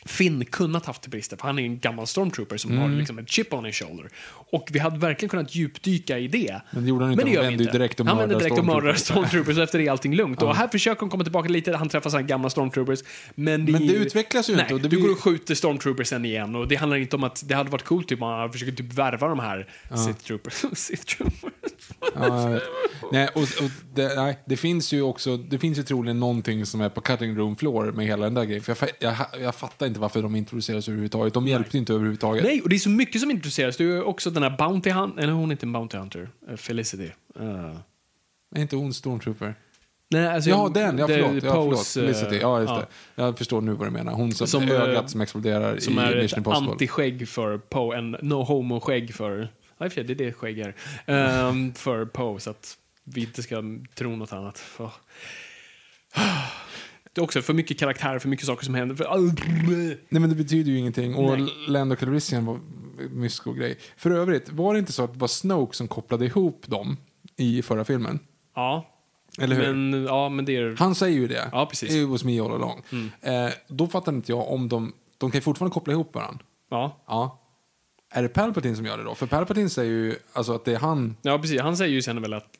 Finn kunnat haft brister, för han är en gammal stormtrooper som Mm. har liksom ett chip on his shoulder. Och vi hade verkligen kunnat djupdyka i det. Men det gjorde han inte. det gör Han vände ju direkt och Han mördade direkt och mördade stormtroopers. och efter det är allting lugnt. Och här försöker han komma tillbaka lite, han träffar sina gamla stormtroopers. Men det, Men det ju- utvecklas ju Nej, inte och det du blir- går och skjuter stormtroopersen igen och det handlar inte om att det hade varit coolt typ om man försöker typ värva de här Sith troopers. Sith troopers. Ja, nej, och, och det, nej, det finns ju också, det finns ju troligen någonting som är på cutting room floor med hela den där grejen. För jag, jag, jag fattar inte varför de introduceras överhuvudtaget. De hjälpte inte överhuvudtaget. Nej, och det är så mycket som introduceras. Det är också den här Bounty Hunter, eller hon är inte en Bounty Hunter, eh, Felicity. Uh. Är inte hon stormtrooper? Nej, alltså, Ja, den. Ja, förlåt. Ja, förlåt. Eh, Felicity. Ja, just ja. det. Jag förstår nu vad du menar. Hon som, Som, som ögat som exploderar Som i är Mission ett Impossible. anti-skägg för Poe, en no homo-skägg för... Ja, det är det skägg är. Ehm, för Poe, så att vi inte ska tro något annat. För... Det är också för mycket karaktär, för mycket saker som händer. För... Nej, men det betyder ju ingenting. Och Nej. Lando Calrissian var mysko grej. För övrigt, var det inte så att det var Snoke som kopplade ihop dem i förra filmen? Ja, Eller hur? men, ja, men det är... Han säger ju det. Ja, precis. Mm. It was me all along. Eh, då fattar inte jag om de... De kan ju fortfarande koppla ihop varandra. Ja. Ja. Är det Palpatine som gör det då? För Palpatine säger ju alltså att det är han... ja, precis. Han säger ju sen väl att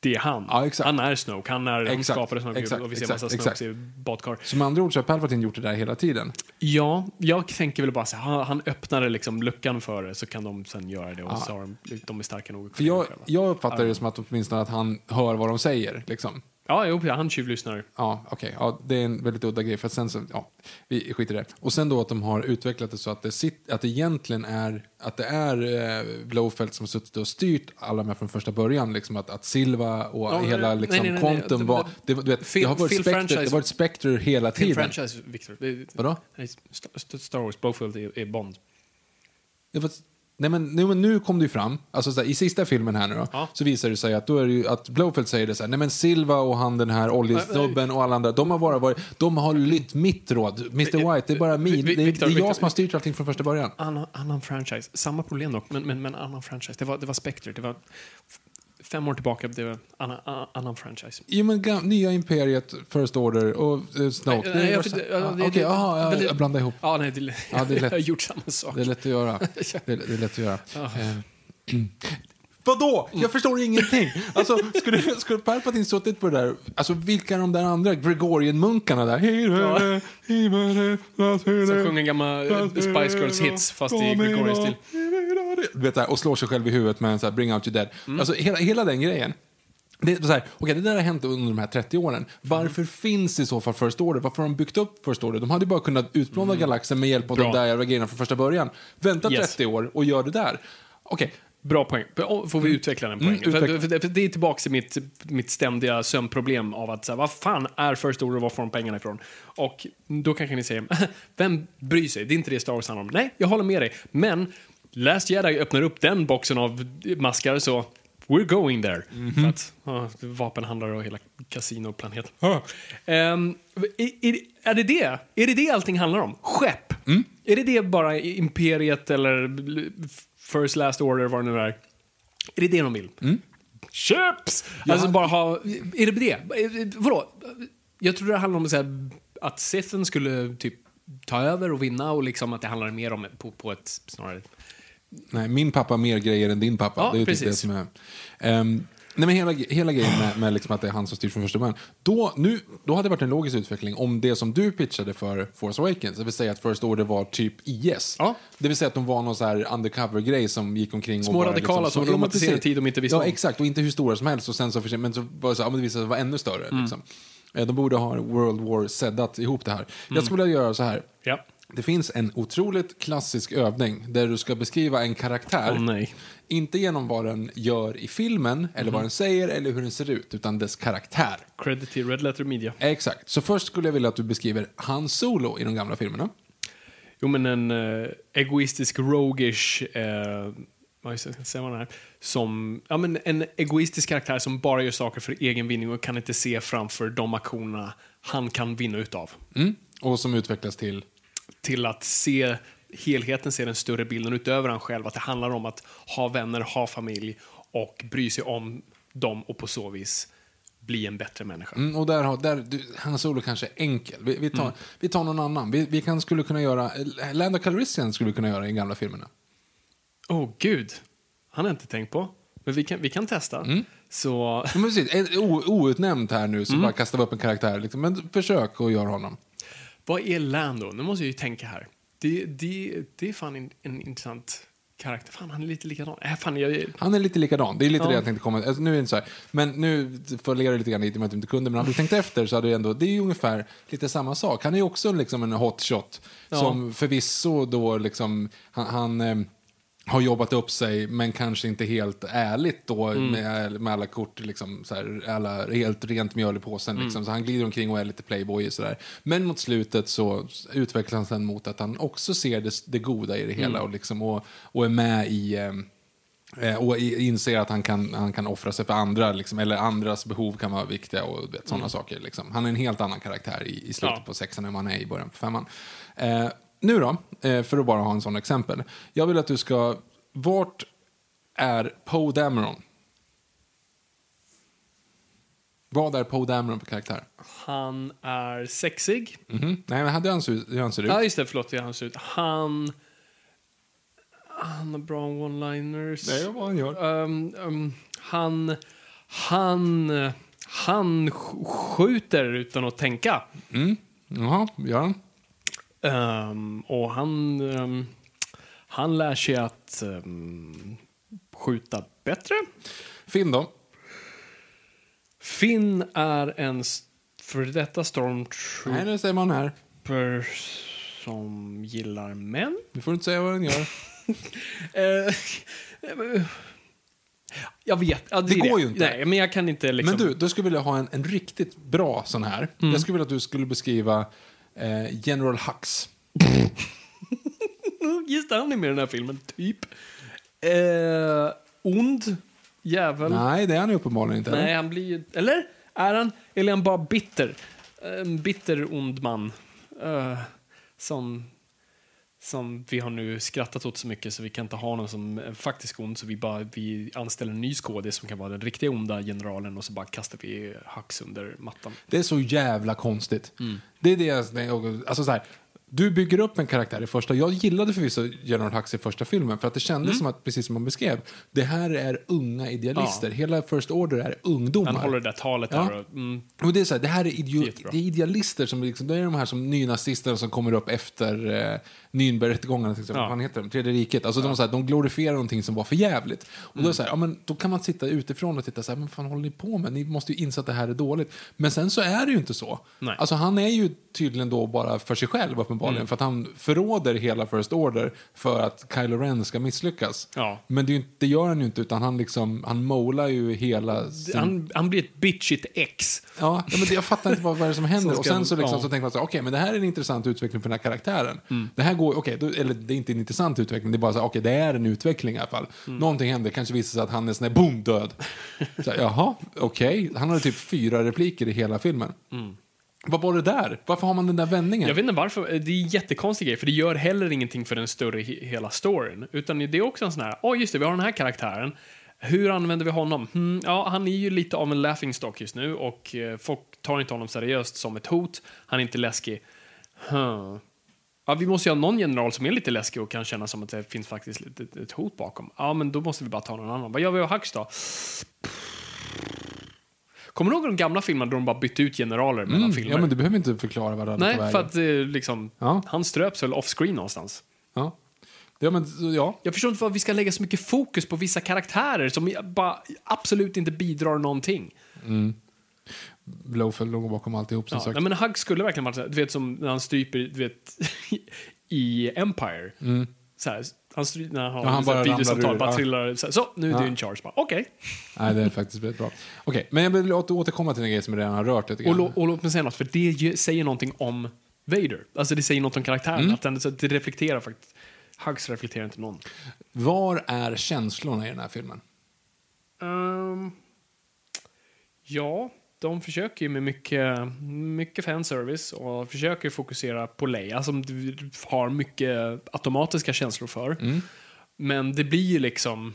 det är han. Ja. Han är Snoke. Han, är, han Exakt, skapade Snoke exakt, och vi ser exakt, massa. Snokes i badkar. Så med andra ord så har Palpatine gjort det där hela tiden. Ja, jag tänker väl bara så han, han öppnade liksom luckan för det så kan de sen göra det och så har de, de är starka nog För jag, jag uppfattar det som att åtminstone att han hör vad de säger. Liksom. Ja, jo, han tjuvlyssnar. Ja, okej. Ja, det är en väldigt udda grej. För att sen så, ja, vi skiter i det. Och sen då att de har utvecklat det så att det, sit, att det egentligen är, att det är eh, Blowfelt som suttit och styrt alla med från första början. Liksom att, att Silva och Ja, hela nej, liksom, nej, nej, nej. Quantum var... Det, var- du vet, Phil- det har varit Phil Spectre, det franchise- har varit Spectre hela tiden. franchise, Victor. Det, Vadå? Star Wars, Blowfield är, är Bond. Det var, nej men, nu, nu kom det ju fram, alltså så här, i sista filmen här nu då, Ja. så visar det sig att, då är ju, att Blowfelt säger det så här, nej men Silva och han den här oljesnubben och alla andra, de har bara varit, de har lytt mitt råd. Mr White, det är bara min, det, är- det är jag som har styrt allting från första början. Annan, annan franchise. Samma problem dock, men, men, men annan franchise. Det var, det var Spectre. Det var fem år tillbaka. Det var annan, annan, franchise. Jo men nya Imperiet, First Order och uh, Snoke. Nej, det är jag- det- ja, ja, det- Okej, det- jaha, ja, men det- jag blandar ihop. Ja, nej, det, Ja, det är lätt. jag har gjort samma sak. Det är lätt att göra. Det det är lätt att göra. Ja. Eh, Vadå? Jag förstår ingenting. Alltså, skulle, skulle Palpatine suttit på det där, alltså vilka är de där andra Gregorian-munkarna där? Ja. Som sjunger gamla eh, Spice Girls hits fast i Gregorian-stil. Du vet, och slår sig själv i huvudet med en så här, bring out your dead. Mm. Alltså hela, hela den grejen. Det, är så här, okej, det där har hänt under de här 30 åren. Varför finns i så fall First Order? Varför har de byggt upp First Order? De hade ju bara kunnat utplåna galaxen med hjälp av Mm. Bra. de där jävla grejerna från första början. Vänta Yes. 30 år och gör det där. Okej, Bra poäng. Får vi utveckla den poängen? Mm, för, för, för det är tillbaka till mitt, mitt ständiga sömnproblem av att så här, vad fan är First Order och var får de pengarna ifrån? Och då kanske ni säger, vem bryr sig? Det är inte det Star Wars handlar om. Nej, jag håller med dig. Men Last Jedi öppnar upp den boxen av maskar så we're going there. För att ja, vapenhandlare och hela kasinoplaneten. Ehm, är, är, är det det? Är det det allting handlar om? Skepp? Är det det bara Imperiet eller First Last Order, vad det nu är? Är det det de vill? Köps! Alltså bara ha... Är det det? Vadå? Jag tror det handlar om så här, att Sithen skulle typ ta över och vinna och liksom att det handlar mer om på, på ett snarare... Nej, min pappa har mer grejer än din pappa. Ja, det är typ det precis. som är... Ehm, nej, men hela, hela grejen med, med liksom att det är han som styr från första början. Då, nu, då hade det varit en logisk utveckling om det som du pitchade för Force Awakens, det vill säga att First Order var typ IS. Ja. Det vill säga att de var någon så här undercover-grej som gick omkring Små och bara radikala liksom, som ja, romantiserade tid de inte visste Ja, om. exakt. Och inte hur stora som helst. Och sen så, men så var det så, ja, men det visade sig vara ännu större. Mm. Liksom. Eh, De borde ha World War seddat ihop det här. Jag skulle vilja göra så här. Ja. Det finns en otroligt klassisk övning där du ska beskriva en karaktär. Åh, nej. Inte genom vad den gör i filmen, eller vad den säger, eller hur den ser ut, utan dess karaktär. Credit till Red Letter Media. Exakt. Så först skulle jag vilja att du beskriver Han Solo i de gamla filmerna. Jo, men en eh, egoistisk, rogish... Uh, vad ska jag säga vad den är? Som, ja, men en egoistisk karaktär som bara gör saker för egen vinning och kan inte se framför de aktionerna han kan vinna utav. Mm. Och som utvecklas till... Till att se helheten, se den större bilden utöver han själv. Att det handlar om att ha vänner, ha familj och bry sig om dem och på så vis bli en bättre människa. Mm, och där har, där, du, Han Solo kanske är enkel. Vi, vi, tar, vi tar någon annan. Vi, vi kan, skulle kunna göra... Lando Calrissian skulle vi kunna göra i gamla filmerna. Åh, oh, gud. Han har jag inte tänkt på. Men vi kan, vi kan testa. Så... Ja, precis, o, outnämnd här nu, så bara kastar vi upp en karaktär. Liksom. Men försök att göra honom. Vad är Lando? Nu måste jag ju tänka här. Det, det, det är fan en, en intressant karaktär. Fan, han är lite likadan. Äh, fan, jag, Han är lite likadan. Det är lite Ja. det jag tänkte komma... Alltså, nu är det inte så här. Men nu följer jag lite grann i och med att du inte kunde. Men om du tänkte efter så hade det ändå... Det är ju ungefär lite samma sak. Han är ju också liksom en hotshot. Ja. Som förvisso då liksom... Han... han eh, har jobbat upp sig, men kanske inte helt ärligt då Mm. med, med alla kort, liksom, så här, alla helt rent mjöl i påsen. Mm. Liksom. Så han glider omkring och är lite playboy och sådär. Men mot slutet så utvecklas han mot att han också ser det, det goda i det hela Mm. och, liksom, och, och är med i... Eh, Eh, och inser att han kan, han kan offra sig för andra, liksom, eller andras behov kan vara viktiga och vet, sådana saker. Liksom. Han är en helt annan karaktär i, i slutet Mm. Ja. på sexan än han är i början på femman. Eh, nu då, eh, för att bara ha en sån exempel. Jag vill att du ska... Vart är Poe Dameron? Vad är Poe Dameron för karaktär? han är sexig. Mhm. Nej, men hur han hur han ser ut? Ja, just det. Förlåt, är han ser ut. Han... Han har bra one-liners. Det är vad han gör. Ehm, ehm, han... Han... Han sk- skjuter utan att tänka. Mm. Jaha, gör han? Ehm, och han... ehm, han lär sig att ehm, skjuta bättre. Finn då? Finn är en för detta Nej, stormtrooper det säger man här. som gillar män. Du får inte säga vad han gör. Eh, jag vet. Ja, Det är går ju inte. Nej, men jag kan inte liksom... Men du, då skulle jag vilja ha en, en riktigt bra sån här. Mm. Jag skulle vilja att du skulle beskriva General Hux. Just det, han är med i den här filmen, typ. Eh, ond jävel. Nej, det är han uppenbarligen inte. Nej, han blir ju... Eller? Är han? Eller är han bara bitter? En bitter ond man. Eh, som, som vi har nu skrattat åt så mycket så vi kan inte ha någon som är faktisk ond så vi bara vi anställer en ny skådis som kan vara den riktiga onda generalen och så bara kastar vi Hux under mattan. Det är så jävla konstigt. Mm. Det är det jag... Alltså så här, du bygger upp en karaktär i första... Jag gillade förvisso General Hux i första filmen för att det kändes Mm. som att, precis som man beskrev, det här är unga idealister. Hela First Order är ungdomar. Han håller det där talet Ja. där och, mm, Och det är så här, det här är, Jättebra. det är idealister som liksom, det är de här som nynazisterna som kommer upp efter eh, Nürnbergrättegångarna till exempel. Ja. Vad heter de? Tredje riket. Alltså de, så här, de glorifierar någonting som var för jävligt. Och Mm. då, så här, ja, men, då kan man sitta utifrån och titta så här, men fan håller ni på med? Ni måste ju inse att det här är dåligt. Men sen så är det ju inte så. Nej. Alltså han är ju tydligen då bara för sig själv uppenbarligen uppenbarligen. För att han förråder hela First Order för att Kylo Ren ska misslyckas. Ja. Men det, är ju det gör han ju inte, utan han, liksom, han molar ju hela sin... Han, han blir ett bitchigt ex. Ja, men jag fattar inte vad, vad är det som händer. Som och sen så, liksom, ja. så tänker man så okej, men det här är en intressant utveckling för den här karaktären. Mm. Det här går, okej, då, eller det är inte en intressant utveckling, det är bara så okej, det är en utveckling i alla fall. Mm. Någonting händer, kanske visar sig att han är sån boom, död. Så Jaha, okej. Han hade typ fyra repliker i hela filmen. Vad var det där? Varför har man den där vändningen? Jag vet inte varför. Eh, det är en jättekonstig grej, för det gör heller ingenting för den större hela storyn. Utan det är också en sån här, åh just det, vi har den här karaktären. Hur använder vi honom? Hmm, ja, han är ju lite av en laughingstock just nu och eh, folk tar inte honom seriöst som ett hot. Han är inte läskig. Huh. Ja, vi måste ju ha någon general som är lite läskig och kan känna som att det finns faktiskt ett, ett hot bakom. Ja, men då måste vi bara ta någon annan. Vad gör vi av Hux då? Kommer du ihåg de gamla filmerna då de bara bytte ut generaler mellan mm, filmer? ja, men du behöver inte förklara vad det Nej, på vägen. för att eh, liksom, Ja. han ströps väl off-screen någonstans. Ja. Ja, men, ja. Jag förstår inte varför vi ska lägga så mycket fokus på vissa karaktärer som bara absolut inte bidrar någonting. Blowfell låg bakom alltihop, som Ja, sagt. nej, men Hug skulle verkligen varit du vet som när han stryper, du vet, i Empire. Så här, han när han. Ja, han bara ur, bara trillar, så, så nu är Ja. du in charge. Okej. Nej, det är faktiskt väldigt bra. Okej, men jag vill åter- återkomma till en grej som jag redan har rört lite Och, grann. och låt mig säga något, för det säger någonting om Vader. Alltså det säger något om karaktären, Mm. att den, så det reflekterar faktiskt. Hugs reflekterar inte någon. Var är känslorna i den här filmen? Ehm, ja, de försöker ju med mycket, mycket fanservice och försöker fokusera på Leia som du har mycket automatiska känslor för. Men det blir ju liksom,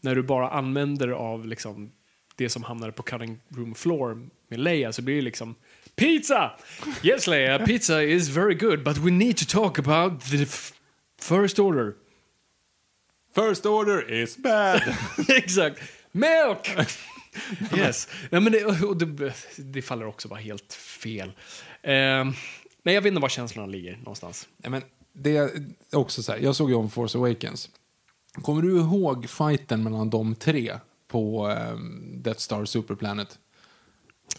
när du bara använder av liksom det som hamnar på cutting room floor med Leia så blir det liksom Pizza! Yes Leia, pizza is very good but we need to talk about the first order. First order is bad! Exakt. Milk! yes. Nej, men det, och det, det faller också bara helt fel. Ehm, nej, jag vet inte var känslorna ligger någonstans. Nej, men det är också så här, jag såg ju om Force Awakens. Kommer du ihåg fighten mellan de tre på um, Death Star Superplanet?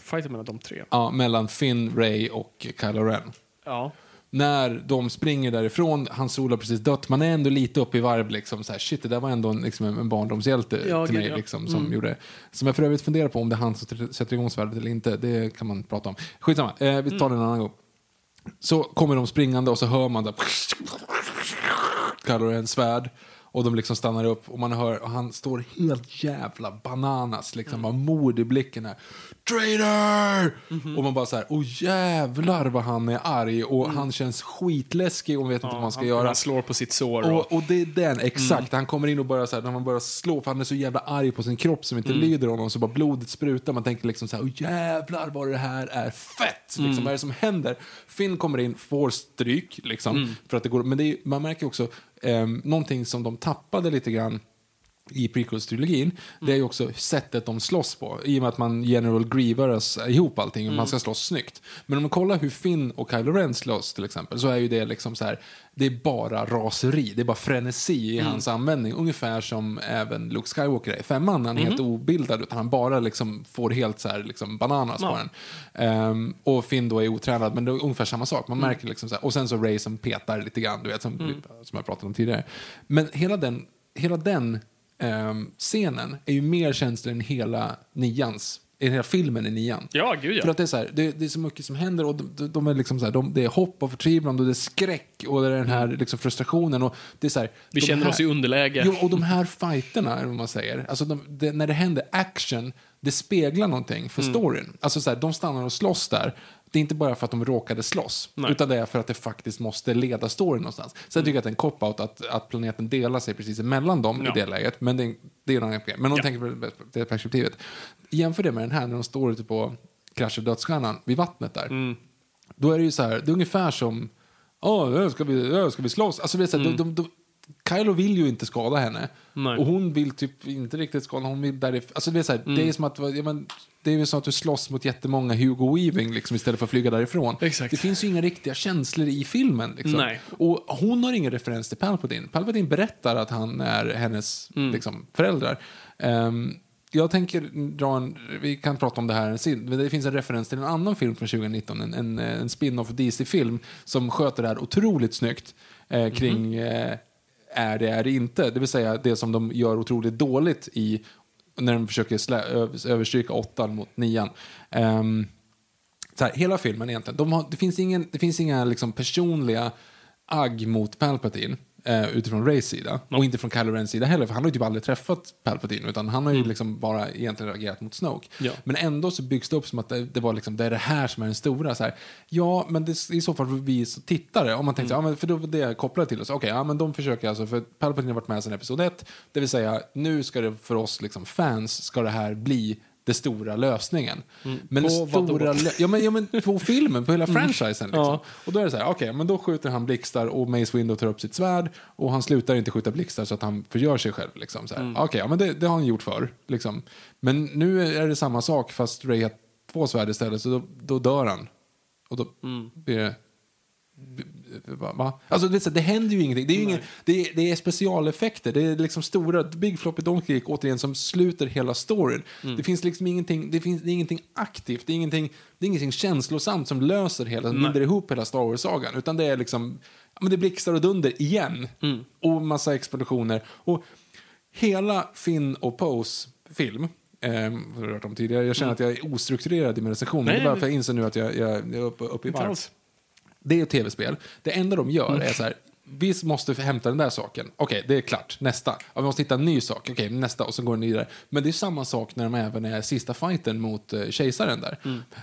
Fighten mellan de tre. Ja, mellan Finn, Ray och Kylo Ren. Ja. När de springer därifrån, han har precis dött, man är ändå lite uppe i varv liksom så här, shit det där var ändå en, liksom, en barndomshjälte Ja, till mig ja. liksom, som gjorde Som jag för övrigt funderar på om det är han som sätter- igång svärdet eller inte, det kan man prata om. Skitsamma, eh, vi tar det en annan gång. Så kommer de springande och så hör man där Kylo Ren svärd och de liksom stannar upp och man hör och han står helt jävla bananas liksom, Mm. bara mod i blicken här. Traitor! Mhm. Och man bara så här, åh jävlar vad han är arg och han känns skitläskig och vet inte vad man ska Mm. han, göra. Han slår på sitt sår. Och, Och, och det är den, exakt. Mm. Han kommer in och börjar så här, när man börjar slå, för han är så jävla arg på sin kropp som Mm. inte lyder honom, så bara blodet sprutar. Man tänker liksom så här, åh jävlar vad det här är fett! Mm. Liksom, vad är det som händer? Finn kommer in, får stryk, liksom, Mm. för att det går, men det är, man märker också eh, någonting som de tappade lite grann i prequels-trilogin, det är ju också sättet de slåss på. I och med att man general grievaras ihop allting och man ska slåss snyggt. Men om man kollar hur Finn och Kylo Ren slåss till exempel, så är ju det liksom så här, det är bara raseri, det är bara frenesi i hans användning. Ungefär som även Luke Skywalker är i femman, han är helt obildad, utan han bara liksom får helt så här liksom bananas på Ja. den. Ehm, och Finn då är otränad, men det är ungefär samma sak. Man märker liksom så här, och sen så Ray som petar lite grann, du vet, som, som jag pratade om tidigare. Men hela den, hela den scenen är ju mer känslig än hela nians, än hela filmen i nian. ja, gud ja. För att det är, så här, det, det är så mycket som händer och de, de, är liksom så här, de, det är hopp och förtvivlan och det är skräck och det är den här liksom frustrationen. Och det är så här, Vi de känner här, oss i underläge. Jo, och de här fighterna, eller vad man säger, alltså de, det, när det händer action, det speglar någonting för Mm. storyn. Alltså så de stannar och slåss där. Det är inte bara för att de råkade slåss, Nej. utan det är för att det faktiskt måste leda storyn någonstans. Sen tycker jag att det är en cop-out att, att planeten delar sig precis emellan dem Ja. i det läget, men det, är- det är en annan grej. Men de Ja. tänker på det perspektivet. Jämför det med den här när de står ute på Krasch och dödsstjärnan, vid vattnet där. Mm. Då är det ju så här, det är ungefär som, åh, ska vi, ja, ska vi slåss? Alltså det är så här, de, de, de, Kylo vill ju inte skada henne. Nej. Och hon vill typ inte riktigt skada, hon vill Alltså det är så här, det är som att, ja, men, det är ju som att du slåss mot jättemånga Hugo Weaving liksom, istället för att flyga därifrån. Exakt. Det finns ju inga riktiga känslor i filmen. Liksom. Och hon har ingen referens till Palpatine. Palpatine berättar att han är hennes Mm. liksom, föräldrar. Ehm, jag tänker dra en, vi kan prata om det här sen, men det finns en referens till en annan film från 2019, en, en, en spin-off DC-film som sköter det här otroligt snyggt eh, kring eh, är det, är det inte? Det vill säga det som de gör otroligt dåligt i när de försöker slä, ö- överstryka åttan mot nian. Um, så här, hela filmen egentligen, de har, det, finns ingen, det finns inga liksom, personliga agg mot Palpatine eh, utifrån Rays sida. Och inte från Kylo Rens sida heller, för han har ju typ aldrig träffat Palpatine utan han har ju liksom bara egentligen reagerat mot Snoke. Ja. Men ändå så byggs det upp som att det, det var liksom, det är det här som är den stora. Så här. Ja, men det är i så fall för vi tittare, om man tänker så, ja, men för då var det jag kopplade till oss. Okej, ja, men de försöker alltså, för Palpatine har varit med sedan episod 1, det vill säga nu ska det för oss liksom fans, ska det här bli det stora lösningen. Men På stora, lö- ja, men, ja men på filmen, på hela franchisen liksom. Ja. Och då är det så här, okej, men då skjuter han blixtar och Mace Windu tar upp sitt svärd och han slutar inte skjuta blixtar så att han förgör sig själv. Liksom, så här. Okej, ja, men det, det har han gjort förr. Liksom. Men nu är det samma sak fast Ray har två svärd istället så då, då dör han. Och då blir det... Va? Alltså det, det händer ju ingenting. Det är, ju ingen, det, det är specialeffekter. Det är liksom stora Big Floppy Donkey Kick, återigen som sluter hela storyn. Det finns liksom ingenting, det finns, det är ingenting aktivt. Det är ingenting, det är ingenting känslosamt som löser hela, som binder ihop hela Star Wars-sagan. Utan det är liksom, men det blixtar och dunder igen. Och massa explosioner. Och hela Finn och Pose film Eh, hört om tidigare. Jag känner att jag är ostrukturerad i min recension. Nej, det är bara för att jag inser nu att jag, jag, jag är uppe, uppe i varv. Det är ett tv-spel. Det enda de gör är så här, vi måste hämta den där saken. Okej, det är klart. Nästa. Ja, vi måste hitta en ny sak. Okej, nästa. Och så går den vidare. Men det är samma sak när de även är sista fighten mot uh, kejsaren där.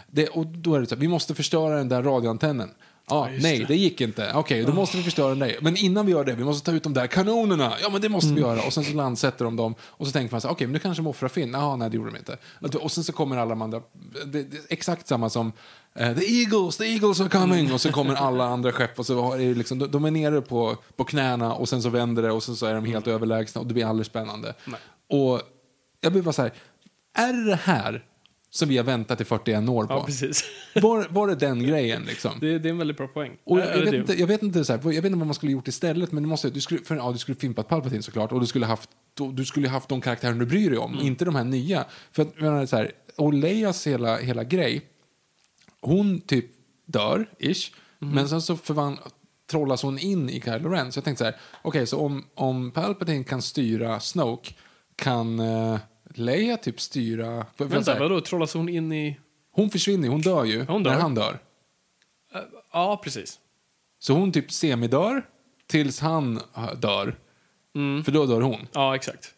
Det, och då är det så här, vi måste förstöra den där radioantennen. Ja, nej, det. det. gick inte. Okej, då måste vi förstöra den där. Men innan vi gör det, vi måste ta ut de där kanonerna. Ja, men det måste vi göra. Och sen så landsätter de dem. Och så tänker man så okej, men nu kanske de offrar Finn. Jaha, nej, det gjorde de inte. Och sen så kommer alla de andra. Det, det exakt samma som eh, The Eagles, the Eagles are coming. Och så kommer alla andra skepp och så har det liksom, de- de är nere på, på knäna och sen så vänder det och sen så är de helt överlägsna och det blir aldrig spännande. Och jag blir bara så här, är det här som vi har väntat i 41 år på? Ja, precis. Var, var det den grejen liksom? Det, det är en väldigt bra poäng. Och jag, vet inte, jag, vet inte, så här, jag vet inte vad man skulle gjort istället, men du, måste, du, skulle, för, ja, du skulle fimpat Palpatine såklart, och du skulle haft, du skulle haft de karaktärer du bryr dig om, Mm. inte de här nya. För att, menar, så här, och Leias hela, hela grej, hon typ dör, ish, Mm. men sen så förvan, trollas hon in i Kylo Ren. Så jag tänkte så här, okej, så om, om Palpatine kan styra Snoke, kan uh, Leia typ styra... För, Vänta, vadå? Trollas hon in i... hon försvinner hon dör ju Hon dör. när han dör. Ja, precis. Så hon typ semidör tills han äh, dör. För då dör hon. Ja, exakt.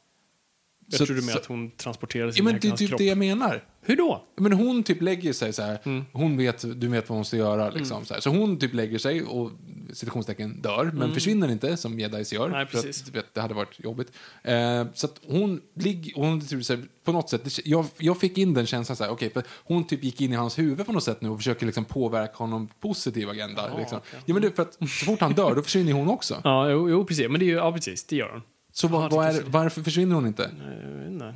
Jag Så- med så- att hon transporterades Ja, in men i det är typ det jag menar. Hur då? Men hon typ lägger sig så här. Mm. Hon vet, du vet vad hon ska göra. Liksom, så, här. så hon typ lägger sig och citationstecken dör, men försvinner inte som jedis gör. Mm. Nej, att, precis. du vet, det hade varit jobbigt. Eh, så att hon ligger, hon typ så här, på något sätt, jag, jag fick in den känslan så här, för hon typ gick in i hans huvud på något sätt nu och försöker liksom påverka honom positiv agenda. Ja, liksom. okej. Ja, men det, för att så fort han dör, då försvinner hon också. Ja, jo, jo precis. Men det är ju, ja, precis. Det gör hon. Så vad, vad är, varför försvinner hon inte? Jag vet inte.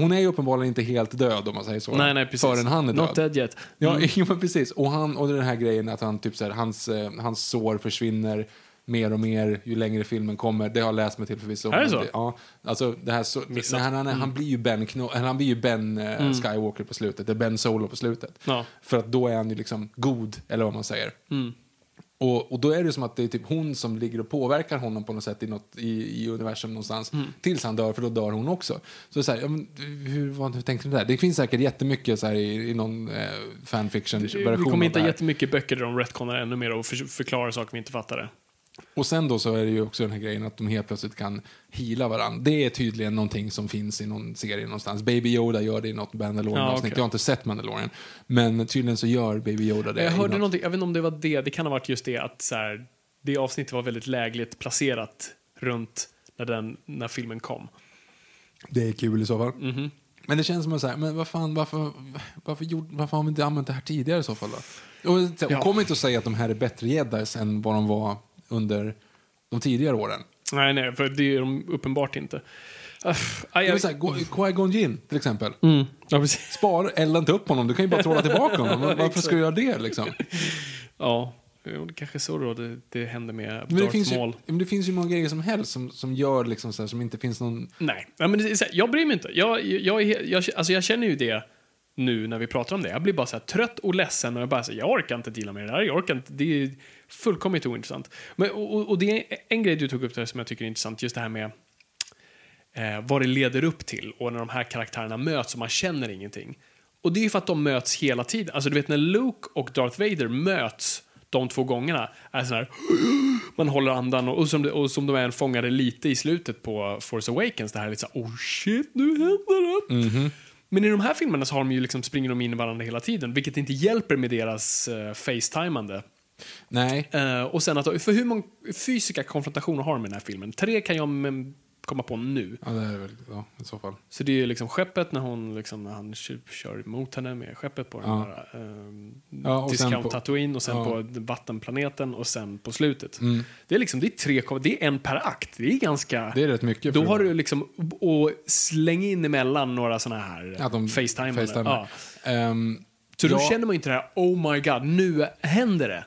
Hon är ju uppenbarligen inte helt död om man säger så. Nej, nej, precis. Förrän han är död. Not dead yet. Ja, jo, men precis. Och, han, och den här grejen att han, typ, så här, hans, eh, hans sår försvinner mer och mer ju längre filmen kommer. Det har jag läst mig till förvisso. Är det så? Ja, alltså det här så, när han, han, Mm. han blir ju Ben, Kno, eller han blir ju ben eh, Skywalker på slutet. Det är Ben Solo på slutet. Ja. För att då är han ju liksom god, eller vad man säger. Och, och då är det som att det är typ hon som ligger och påverkar honom på något sätt i, något, i, i universum någonstans. Mm. Tills han dör, för då dör hon också. Så så här, ja, men, hur, vad, hur tänkte du där? Det finns säkert jättemycket så här, i, i någon eh, fanfiction-version Vi kommer inte det ha jättemycket böcker där de retconar ännu mer och för, förklarar saker vi inte fattade. Och sen då så är det ju också den här grejen att de helt plötsligt kan hila varandra. Det är tydligen någonting som finns i någon serie någonstans. Baby Yoda gör det i något Mandalorian-avsnitt. Ja, okej. Jag har inte sett Mandalorian. Men tydligen så gör Baby Yoda det. Jag i hörde något- någonting, jag vet inte om det var det, det kan ha varit just det att så här, det avsnittet var väldigt lägligt placerat runt när, den, när filmen kom. Det är kul i så fall. Mhm. Men det känns som att säga, men vad fan, varför, varför, gjorde, varför har vi inte använt det här tidigare i så fall då? Och, så- Ja. Kom inte att säga att de här är bättre jedis än vad de var under de tidigare åren. Nej, nej, för det är de uppenbart inte. Uh, Det Go- Qui-Gon Jinn till exempel. mm. Ja, precis. Spar, elda inte upp honom, du kan ju bara trolla tillbaka honom. Varför ska du göra det liksom? Ja. Det kanske är så då det, det händer med Men det, Darth finns ju, Maul. men det finns ju många grejer som helst som, som gör liksom så här, som inte finns någon... Nej, ja, men det jag bryr mig inte. Jag, jag, he- jag, alltså jag känner ju det nu när vi pratar om det. Jag blir bara så här trött och ledsen och jag bara så här, jag orkar inte deala med det där. Jag orkar inte, det är fullkomligt ointressant. Men, och, och- det är en grej du tog upp där som jag tycker är intressant, just det här med eh, vad det leder upp till och när de här karaktärerna möts och man känner ingenting. Och det är ju för att de möts hela tiden. Alltså du vet när Luke och Darth Vader möts de två gångerna är så här man håller andan och, och, som, och som de är fångade lite i slutet på Force Awakens, det här är lite så här, oh shit, nu händer det. Men i de här filmerna så har de ju liksom, springer de in i varandra hela tiden, vilket inte hjälper med deras uh, facetimande. Nej. Eh, och sen att, för hur många fysiska konfrontationer har de i den här filmen? Tre kan jag mm, komma på nu. Ja, det är väl, ja, i så fall. Så det är liksom skeppet när, hon, liksom, när han kör, emot henne med skeppet på den Ja. här um, Ja, och sen Discount på- Tatooine och sen ja. på vattenplaneten och sen på slutet. Mm. Det är liksom, det är tre, det är en per akt. Det är ganska... Det är rätt mycket. då har du liksom, och släng in emellan några såna här Ja, de facetimar. Ja. Ehm, Så då känner man inte det här, oh my god, nu händer det.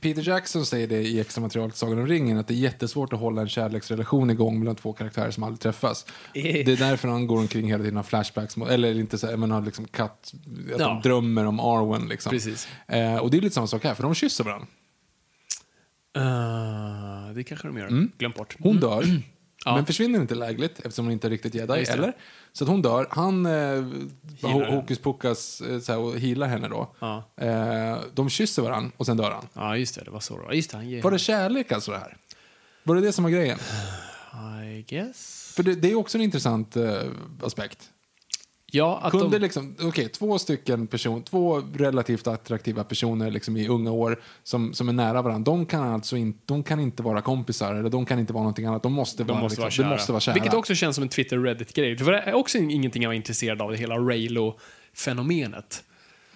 Peter Jackson säger det i extra material till Sagan om ringen, att det är jättesvårt att hålla en kärleksrelation igång mellan två karaktärer som aldrig träffas. Eh. Det är därför han går omkring hela tiden och har flashbacks, eller inte så, men har liksom katt, att Ja. de drömmer om Arwen liksom. Precis. Eh, och det är lite samma sak här, för de kysser varandra. Uh, det kanske de gör. Mm. Glöm bort. Hon dör, Ja. men försvinner inte lägligt eftersom hon inte är riktigt jedi, eller? Så att hon dör. Han eh, ho- hokus pokus eh, så här, och healar henne då. Ja. Eh, de kysser varandra och sen dör han. ja, just det. Det var så då. Just det, han ger... Var det kärlek alltså det här? Var det det som var grejen? I guess. För det, det är också en intressant eh, aspekt. Ja, att Kunde de... liksom, okej, två stycken person, två relativt attraktiva personer liksom i unga år som, som är nära varandra, de kan alltså in, de kan inte vara kompisar eller de kan inte vara någonting annat, de måste, De vara, måste, liksom, vara kära. de måste vara kära. Vilket också känns som en Twitter-Reddit-grej. För det är också ingenting jag var intresserad av, det hela Raylo-fenomenet.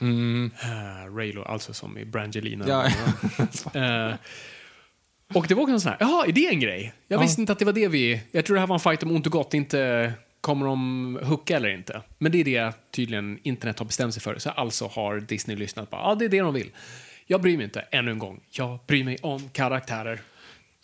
Mm, Uh, Raylo, alltså som i Brangelina. ja, Eh, och det var också en sån här, jaha, är det en grej? Jag Ja. visste inte att det var det vi... Jag tror det här var en fight om ont och gott, inte kommer de hooka eller inte. Men det är det tydligen internet har bestämt sig för. Så alltså har Disney lyssnat på, ja det är det de vill. Jag bryr mig inte, ännu en gång. Jag bryr mig om karaktärer.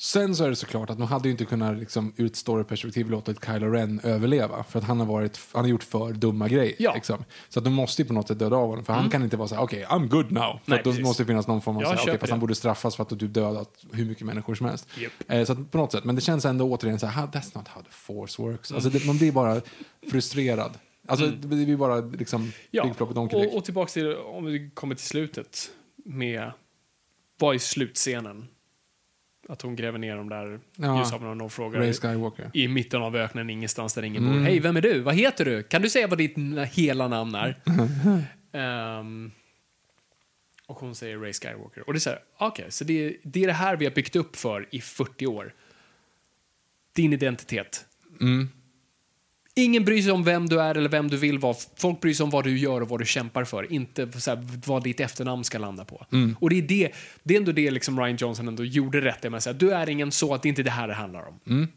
Sen så är det såklart att man hade ju inte kunnat liksom, ur ett storyperspektiv låtit Kylo Ren överleva. För att han har, varit, han har gjort för dumma grejer. Ja. Mm. Liksom. Så att de måste ju på något sätt döda av honom. För han kan inte vara så här, okej, I'm good now. För Nej, då måste det finnas någon form av, Jag så här, okej, köper fast han borde straffas för att du dödat hur mycket människor som helst. Japp. Eh, så att på något sätt, men det känns ändå återigen så här, "Ah, that's not how the force works. Alltså, det, man blir bara frustrerad. Alltså, det blir bara liksom, Mm. Ja, och, och tillbaka till, om vi kommer till slutet, med, vad är slutscenen? Att hon gräver ner de där Ja. ljushavorna och frågar Ray Skywalker. i mitten av öknen, ingenstans där ingen Mm. bor. Hej, vem är du? Vad heter du? Kan du säga vad ditt hela namn är? Ehm, och hon säger Ray Skywalker. Och det är så här, okej, så det, det är det här vi har byggt upp för i 40 år. Din identitet. Mm. Ingen bryr sig om vem du är eller vem du vill vara. Folk bryr sig om vad du gör och vad du kämpar för, inte så här, vad ditt efternamn ska landa på. Mm. Och det är, det, det är ändå det liksom Ryan Johnson ändå gjorde rätt i med att säga, du är ingen så, att det är inte det här det handlar om. Mm,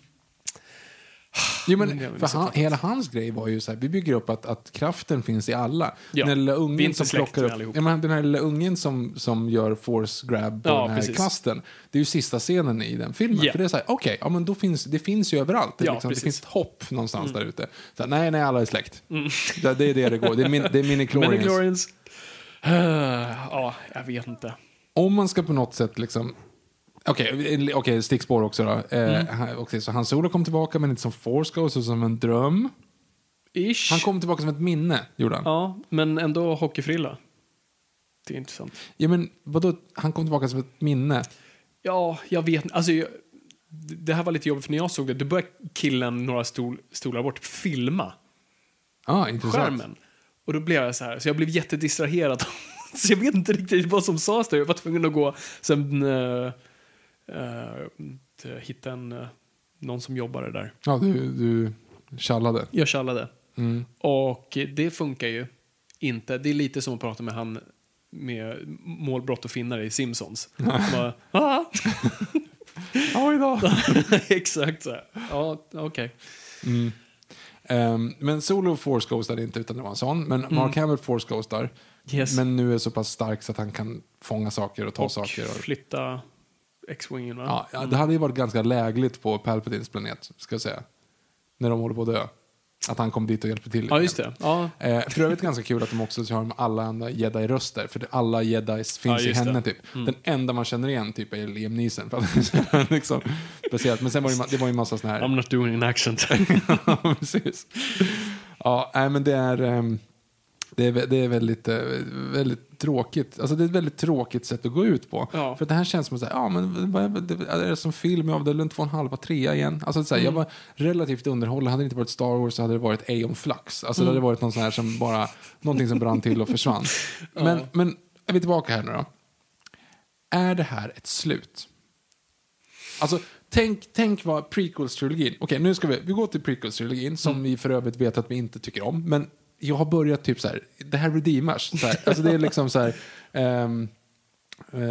det men för han, hela hans grej var ju så här, vi bygger upp att, att kraften finns i alla. Ja, Den lilla ungen som plockar upp, ja, men den här lilla ungen som, som gör force grab på Ja, den här precis. kasten. Det är ju sista scenen i den filmen. Ja. För det är så här, okej, ja men då finns, det finns ju överallt. Det, liksom, det. Mm. finns ett hopp någonstans där ute. Så här, nej, nej, alla är släkt. Det, det är det det går. Det är, min, det är mini-chlorians. Mini-chlorians. ja, jag vet inte. Om man ska på något sätt liksom Okej, okay, stickspår också då. Eh, Mm. han- okej, så hans solo kom tillbaka men inte som force ghost, utan som en dröm. Ish. Han kom tillbaka som ett minne, gjorde han. Ja, men ändå hockeyfrilla. Det är intressant. Ja, men vadå? Han kom tillbaka som ett minne. Ja, jag vet inte. Alltså, jag, det här var lite jobbigt för när jag såg det, då började killen några stol, stolar bort filma Ja, ah, intressant. skärmen. Och då blev jag så här, så jag blev jättedistraherad. så jag vet inte riktigt vad som sades där. Jag var tvungen att gå sen uh, hitta en, eh, någon som jobbade där. Ja, du, du tjallade. Jag tjallade. Mm. Och det funkar ju inte. Det är lite som att prata med han med målbrott och finnar i Simpsons. Bara, ah! Oj då. Exakt så. här. Ja, okej. Mm. Ehm, men Solo force ghostade inte utan det var en sån. Men Mark Hamill force ghostar. Yes. Men nu är så pass stark så att han kan fånga saker och ta och saker. Och, flytta X-wingen, va? ja, det hade ju varit ganska lägligt på Palpatines planet, ska jag säga. När de håller på att dö. Att han kom dit och hjälpte till. Ja, just det. Ja, Eh, för övrigt ganska kul att de också har med alla andra jedi-röster. För alla jedis finns Ja, i henne det. Mm. typ. Den enda man känner igen typ är Liam Neeson. För att, liksom, speciellt. Men sen var det, ma- det var ju en massa såna här... I'm not doing an accent. Ja, precis. Ja, nej, men det är, ehm, det är, det är väldigt, eh, väldigt tråkigt. Alltså det är ett väldigt tråkigt sätt att gå ut på. Ja. För det här känns som att säga, ja men vad är det som film? Jag avdelade en två och en halva, trea igen. Alltså så här, Mm. jag var relativt underhållen. Hade det inte varit Star Wars så hade det varit Aeon Flux. Alltså Mm. det hade varit någon sån här som bara, någonting som brann till och försvann. Men, men är vi tillbaka här nu då. Är det här ett slut? Alltså, tänk, tänk vad prequels-trilogin... Okej, nu ska vi, vi går till prequels-trilogin, som Mm. vi för övrigt vet att vi inte tycker om. Men jag har börjat typ så här, det här redeemers. Så här, alltså det är liksom så här... eh,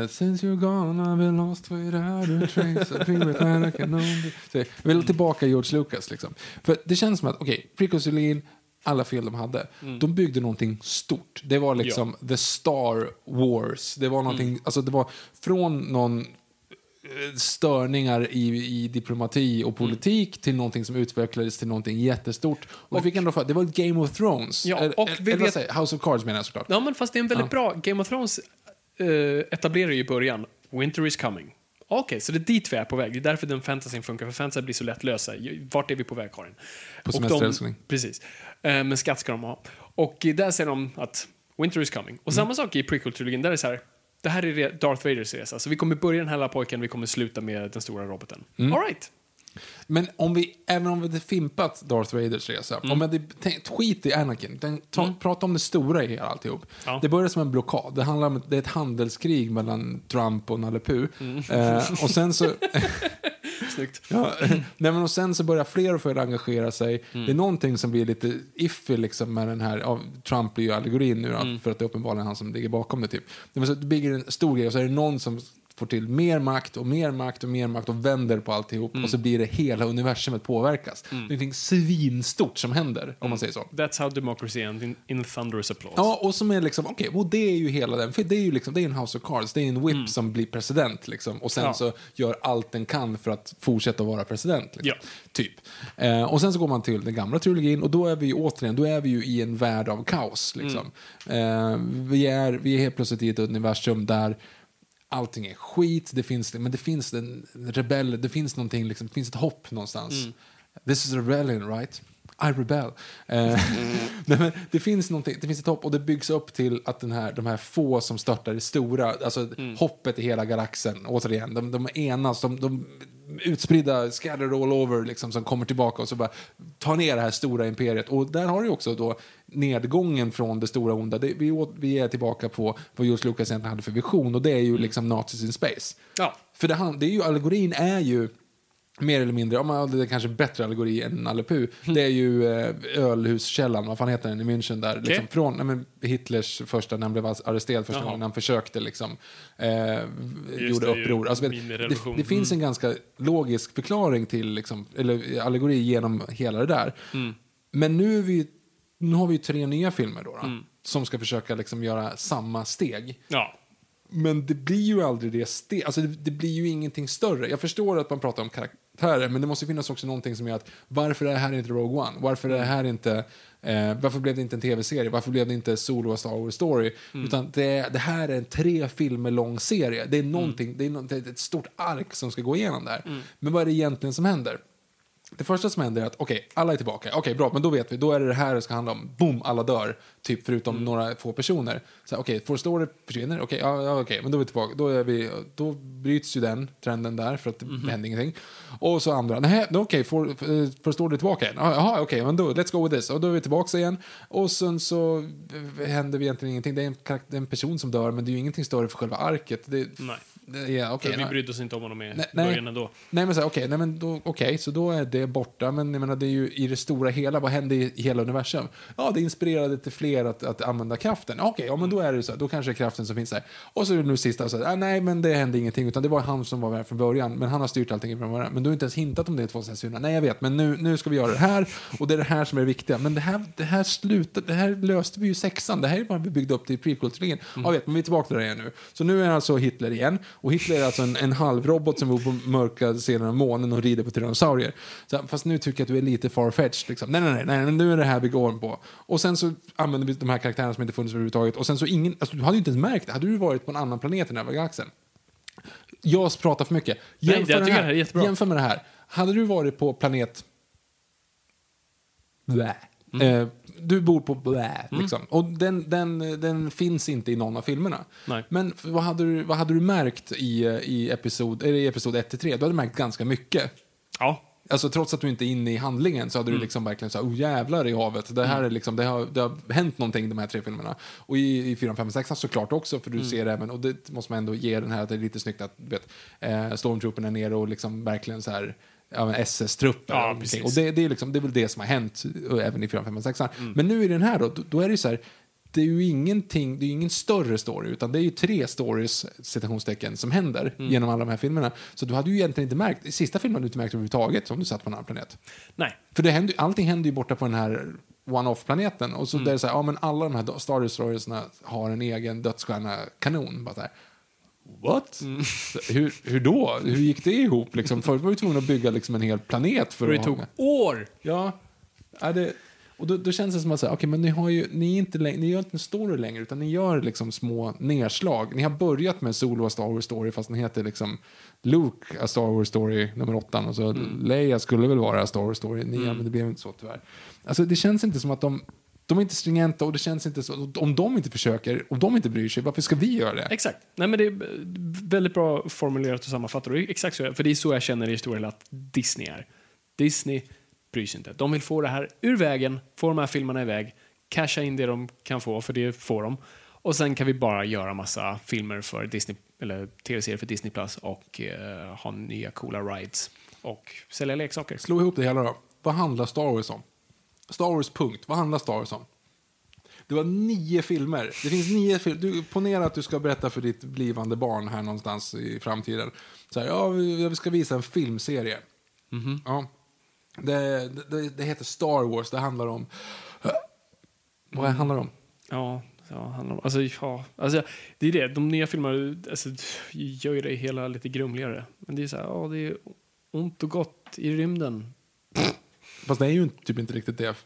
Since you're gone I've been lost without a trace of you, but I can only... Så Jag vill tillbaka George Lucas liksom. För det känns som att, okej, prequels-trilogin, alla fel de hade. De byggde någonting stort. Det var liksom the Star Wars. Det var någonting, alltså det var från någon störningar i, i diplomati och politik till någonting som utvecklades till någonting jättestort. Och, det, fick ändå för, det var Game of Thrones. Ja, och eller vi vet- säger? House of Cards menar jag såklart. Ja, men fast det är en väldigt bra... Game of Thrones eh, etablerar ju i början, Winter is coming. Okej, så det är dit vi är på väg. Det är därför den fantasyn funkar, för fantasy blir så lätt lösa. Vart är vi på väg, Karin? På Och semester, de- älskling. Precis. Eh, men skatt ska de ha. Och eh, där säger de att Winter is coming. Och samma sak i prequel-trilogin, där är det så här, det här är Darth Vaders resa. Så vi kommer börja den här lilla pojken, vi kommer sluta med den stora roboten. Mm. All right. Men om vi, även om vi hade fimpat Darth Vaders resa, Mm. om vi hade tänkt, skit i Anakin, den, ta, prata om det stora i hela alltihop. Ja. Det börjar som en blockad, det handlar om det är ett handelskrig mellan Trump och Nalle. Mm. Eh, och sen så... Snyggt. Ja, nej, men och sen så börjar fler och fler engagera sig. Mm. Det är någonting som blir lite iffy liksom med den här, ja, Trump blir ju allegorin nu då, Mm. för att det är uppenbarligen han som ligger bakom det typ. Det, säga, det bygger en stor grej och så är det någon som får till mer makt och mer makt och mer makt och vänder på alltihop Mm. och så blir det hela universumet påverkas. Det är någonting svinstort som händer, om man säger så. That's how democracy ends in, in thunderous applause. Ja, och som är liksom, okej, och det är ju hela den, för det är ju liksom, det är en House of Cards, det är en whip som blir president liksom, och sen Mm. Ja. så gör allt den kan för att fortsätta vara president. Liksom. Ja. Typ. Eh, och sen så går man till den gamla trilogin och då är vi ju återigen, då är vi ju i en värld av kaos. Liksom. Mm. Eh, vi, är, vi är helt plötsligt i ett universum där allting är skit, det finns, men det finns en rebell, det finns någonting, liksom, det finns ett hopp någonstans. Mm. This is a rebellion, right? I rebel. Eh, nej, men det, finns det finns ett hopp och det byggs upp till att den här, de här få som störtar det stora, alltså hoppet i hela galaxen, återigen, de, de enas, de, de utspridda, scattered all over, liksom, som kommer tillbaka och så bara tar ner det här stora imperiet. Och där har du också då nedgången från det stora onda. Det, vi, vi är tillbaka på vad George Lucas egentligen hade för vision och det är ju liksom Nazis in space. Ja. För det, det är ju, allegorin är ju mer eller mindre, om man, det är kanske bättre allegori än Nalle Puh, det är ju eh, ölhuskällan, vad fan heter den i München där, liksom, från nej, men Hitlers första, när han blev arresterad första Jaha. gången, när han försökte liksom, eh, gjorde det, uppror. Alltså, det, det finns en ganska logisk förklaring till, liksom, eller allegori genom hela det där. Mm. Men nu, är vi, nu har vi ju tre nya filmer då, då Mm. som ska försöka liksom göra samma steg. Ja. Men det blir ju aldrig det steg, alltså det, det blir ju ingenting större. Jag förstår att man pratar om karaktärer, men det måste finnas också någonting som gör att varför är det här inte Rogue One? Varför är det här inte, eh, varför blev det inte en tv-serie? Varför blev det inte Solo Star Wars Story? Utan det, det här är en tre filmer lång serie. Det är någonting, det, är nå- det är ett stort ark som ska gå igenom där. Men vad är det egentligen som händer? Det första som händer är att okej, alla är tillbaka. Okej, bra, men då vet vi. Då är det det här det ska handla om. Boom, alla dör. Typ förutom några få personer. Okej, Force Story försvinner. Okej, ja, ja, okej, men då är vi tillbaka. Då, är vi, då bryts ju den trenden där för att det händer ingenting. Och så andra, nej, okej, For, eh, Force Story är tillbaka igen. Ja, Jaha, okej, men då, let's go with this. Och då är vi tillbaka igen. Och sen så eh, händer vi egentligen ingenting. Det är en, karak- det är en person som dör, men det är ju ingenting större för själva arket. Det, Nej. Ja, okay, vi brydde oss inte om honom i Nej, början ändå. Nej men så okej, nej, men då, okej, så då är det borta. Men jag menar, det är ju i det stora hela, vad händer i, hela universum? Ja, det inspirerade till fler att, att använda kraften. Okej, ja men då är det så då kanske är kraften som finns där. Och så är det nu sista, så ah, nej men det hände ingenting, utan det var han som var med från början. Men han har styrt allting från början. Men du har inte ens hintat om det i 2004. Nej, jag vet, men nu, nu ska vi göra det här. Och det är det här som är det viktiga. Men det här, det här slutade, det här löste vi ju sexan. Det här är vad vi byggde upp till prequel-trilogin. Ja, vet, men vi är tillbaka till det igen nu. Så nu är alltså Hitler igen. Och Hitler är alltså en, en halvrobot som bor på mörka sidan av månen och rider på tyrannosaurier. Så, fast nu tycker jag att du är lite farfetched. Liksom. Nej, nej, nej, nej, men nu är det här vi går på. Och sen så använder vi de här karaktärerna som inte funnits överhuvudtaget. Och sen så ingen, alltså, du hade ju inte ens märkt det. Hade du varit på en annan planet i den här galaxen. Jag pratar för mycket. Nej, Jämför, jag det tycker här. det här är jättebra. Jämför med det här. Hade du varit på planet... Blä. Eh, du bor på blä, liksom. Och den, den, den finns inte i någon av filmerna. Nej. Men vad hade du, vad hade du märkt i, i episod, eller i episod 1-3? Du hade märkt ganska mycket. Ja, Alltså trots att du inte är inne i handlingen så hade Mm. du liksom verkligen så här, oh jävlar i havet. Det här är liksom, det har, det har hänt någonting de här tre filmerna. Och i, i 4, 5, 6 såklart också, för du Mm. ser även, och det måste man ändå ge den här, att det är lite snyggt att, du vet, eh, Stormtroopen är nere och liksom verkligen så här, ja, SS-trupper. Ja, och och det, det, är liksom, det är väl det som har hänt och även i 4, 5, 6 Mm. Men nu i den här då, då, då är det så här, det är ju ingenting, det är ingen större story, utan det är ju tre stories, citationstecken, som händer Mm. genom alla de här filmerna. Så du hade ju egentligen inte märkt, i sista filmen hade du inte märkt överhuvudtaget om du satt på en annan planet. nej. För det händer, allting händer ju borta på den här one-off-planeten. Och så där är så här, ja men alla de här Star Destroyersna har en egen dödsstjärna-kanon. Bara så här, What? Så, Hur, hur då? Hur gick det ihop? Liksom? Förut var du tvungen att bygga liksom en hel planet för Och det att tog ha- år. Ja. Är det, och då, då känns det som att säga, okay, men ni, har ju, ni, är inte läng- ni gör inte en story längre, utan ni gör liksom små nedslag. Ni har börjat med Solo A Star Wars Story, fast den heter liksom Luke A Star Wars Story nummer åtta. Och så Leia skulle väl vara A Star Wars Story nia, men det blev inte så tyvärr. Alltså, det känns inte som att de de är inte stringenta och det känns inte så, om de inte försöker, om de inte bryr sig, varför ska vi göra det? Exakt. Nej, men det är väldigt bra formulerat och sammanfattat. Och det är exakt så, för det är så jag känner i historien att Disney är. Disney bryr sig inte. De vill få det här ur vägen, få de här filmerna iväg, casha in det de kan få, för det får de. Och sen kan vi bara göra massa filmer för Disney, eller tv-serier för Disney Plus och eh, ha nya coola rides och sälja leksaker. Slå ihop det hela då. Vad handlar Star Wars om? Star Wars, punkt. Vad handlar Star Wars om? Det var nio filmer. Det finns nio filmer. Du, ponera att du ska berätta för ditt blivande barn här någonstans i framtiden. Så här, ja, vi ska visa en filmserie. Ja. Det, det, det heter Star Wars. Det handlar om... Vad handlar det om? Ja, ja, handlar om, alltså, ja, alltså, det är det. De nya filmerna alltså, gör ju det hela lite grumligare. Men det är så här, ja, det är ont och gott i rymden. Fast det är ju typ inte riktigt det.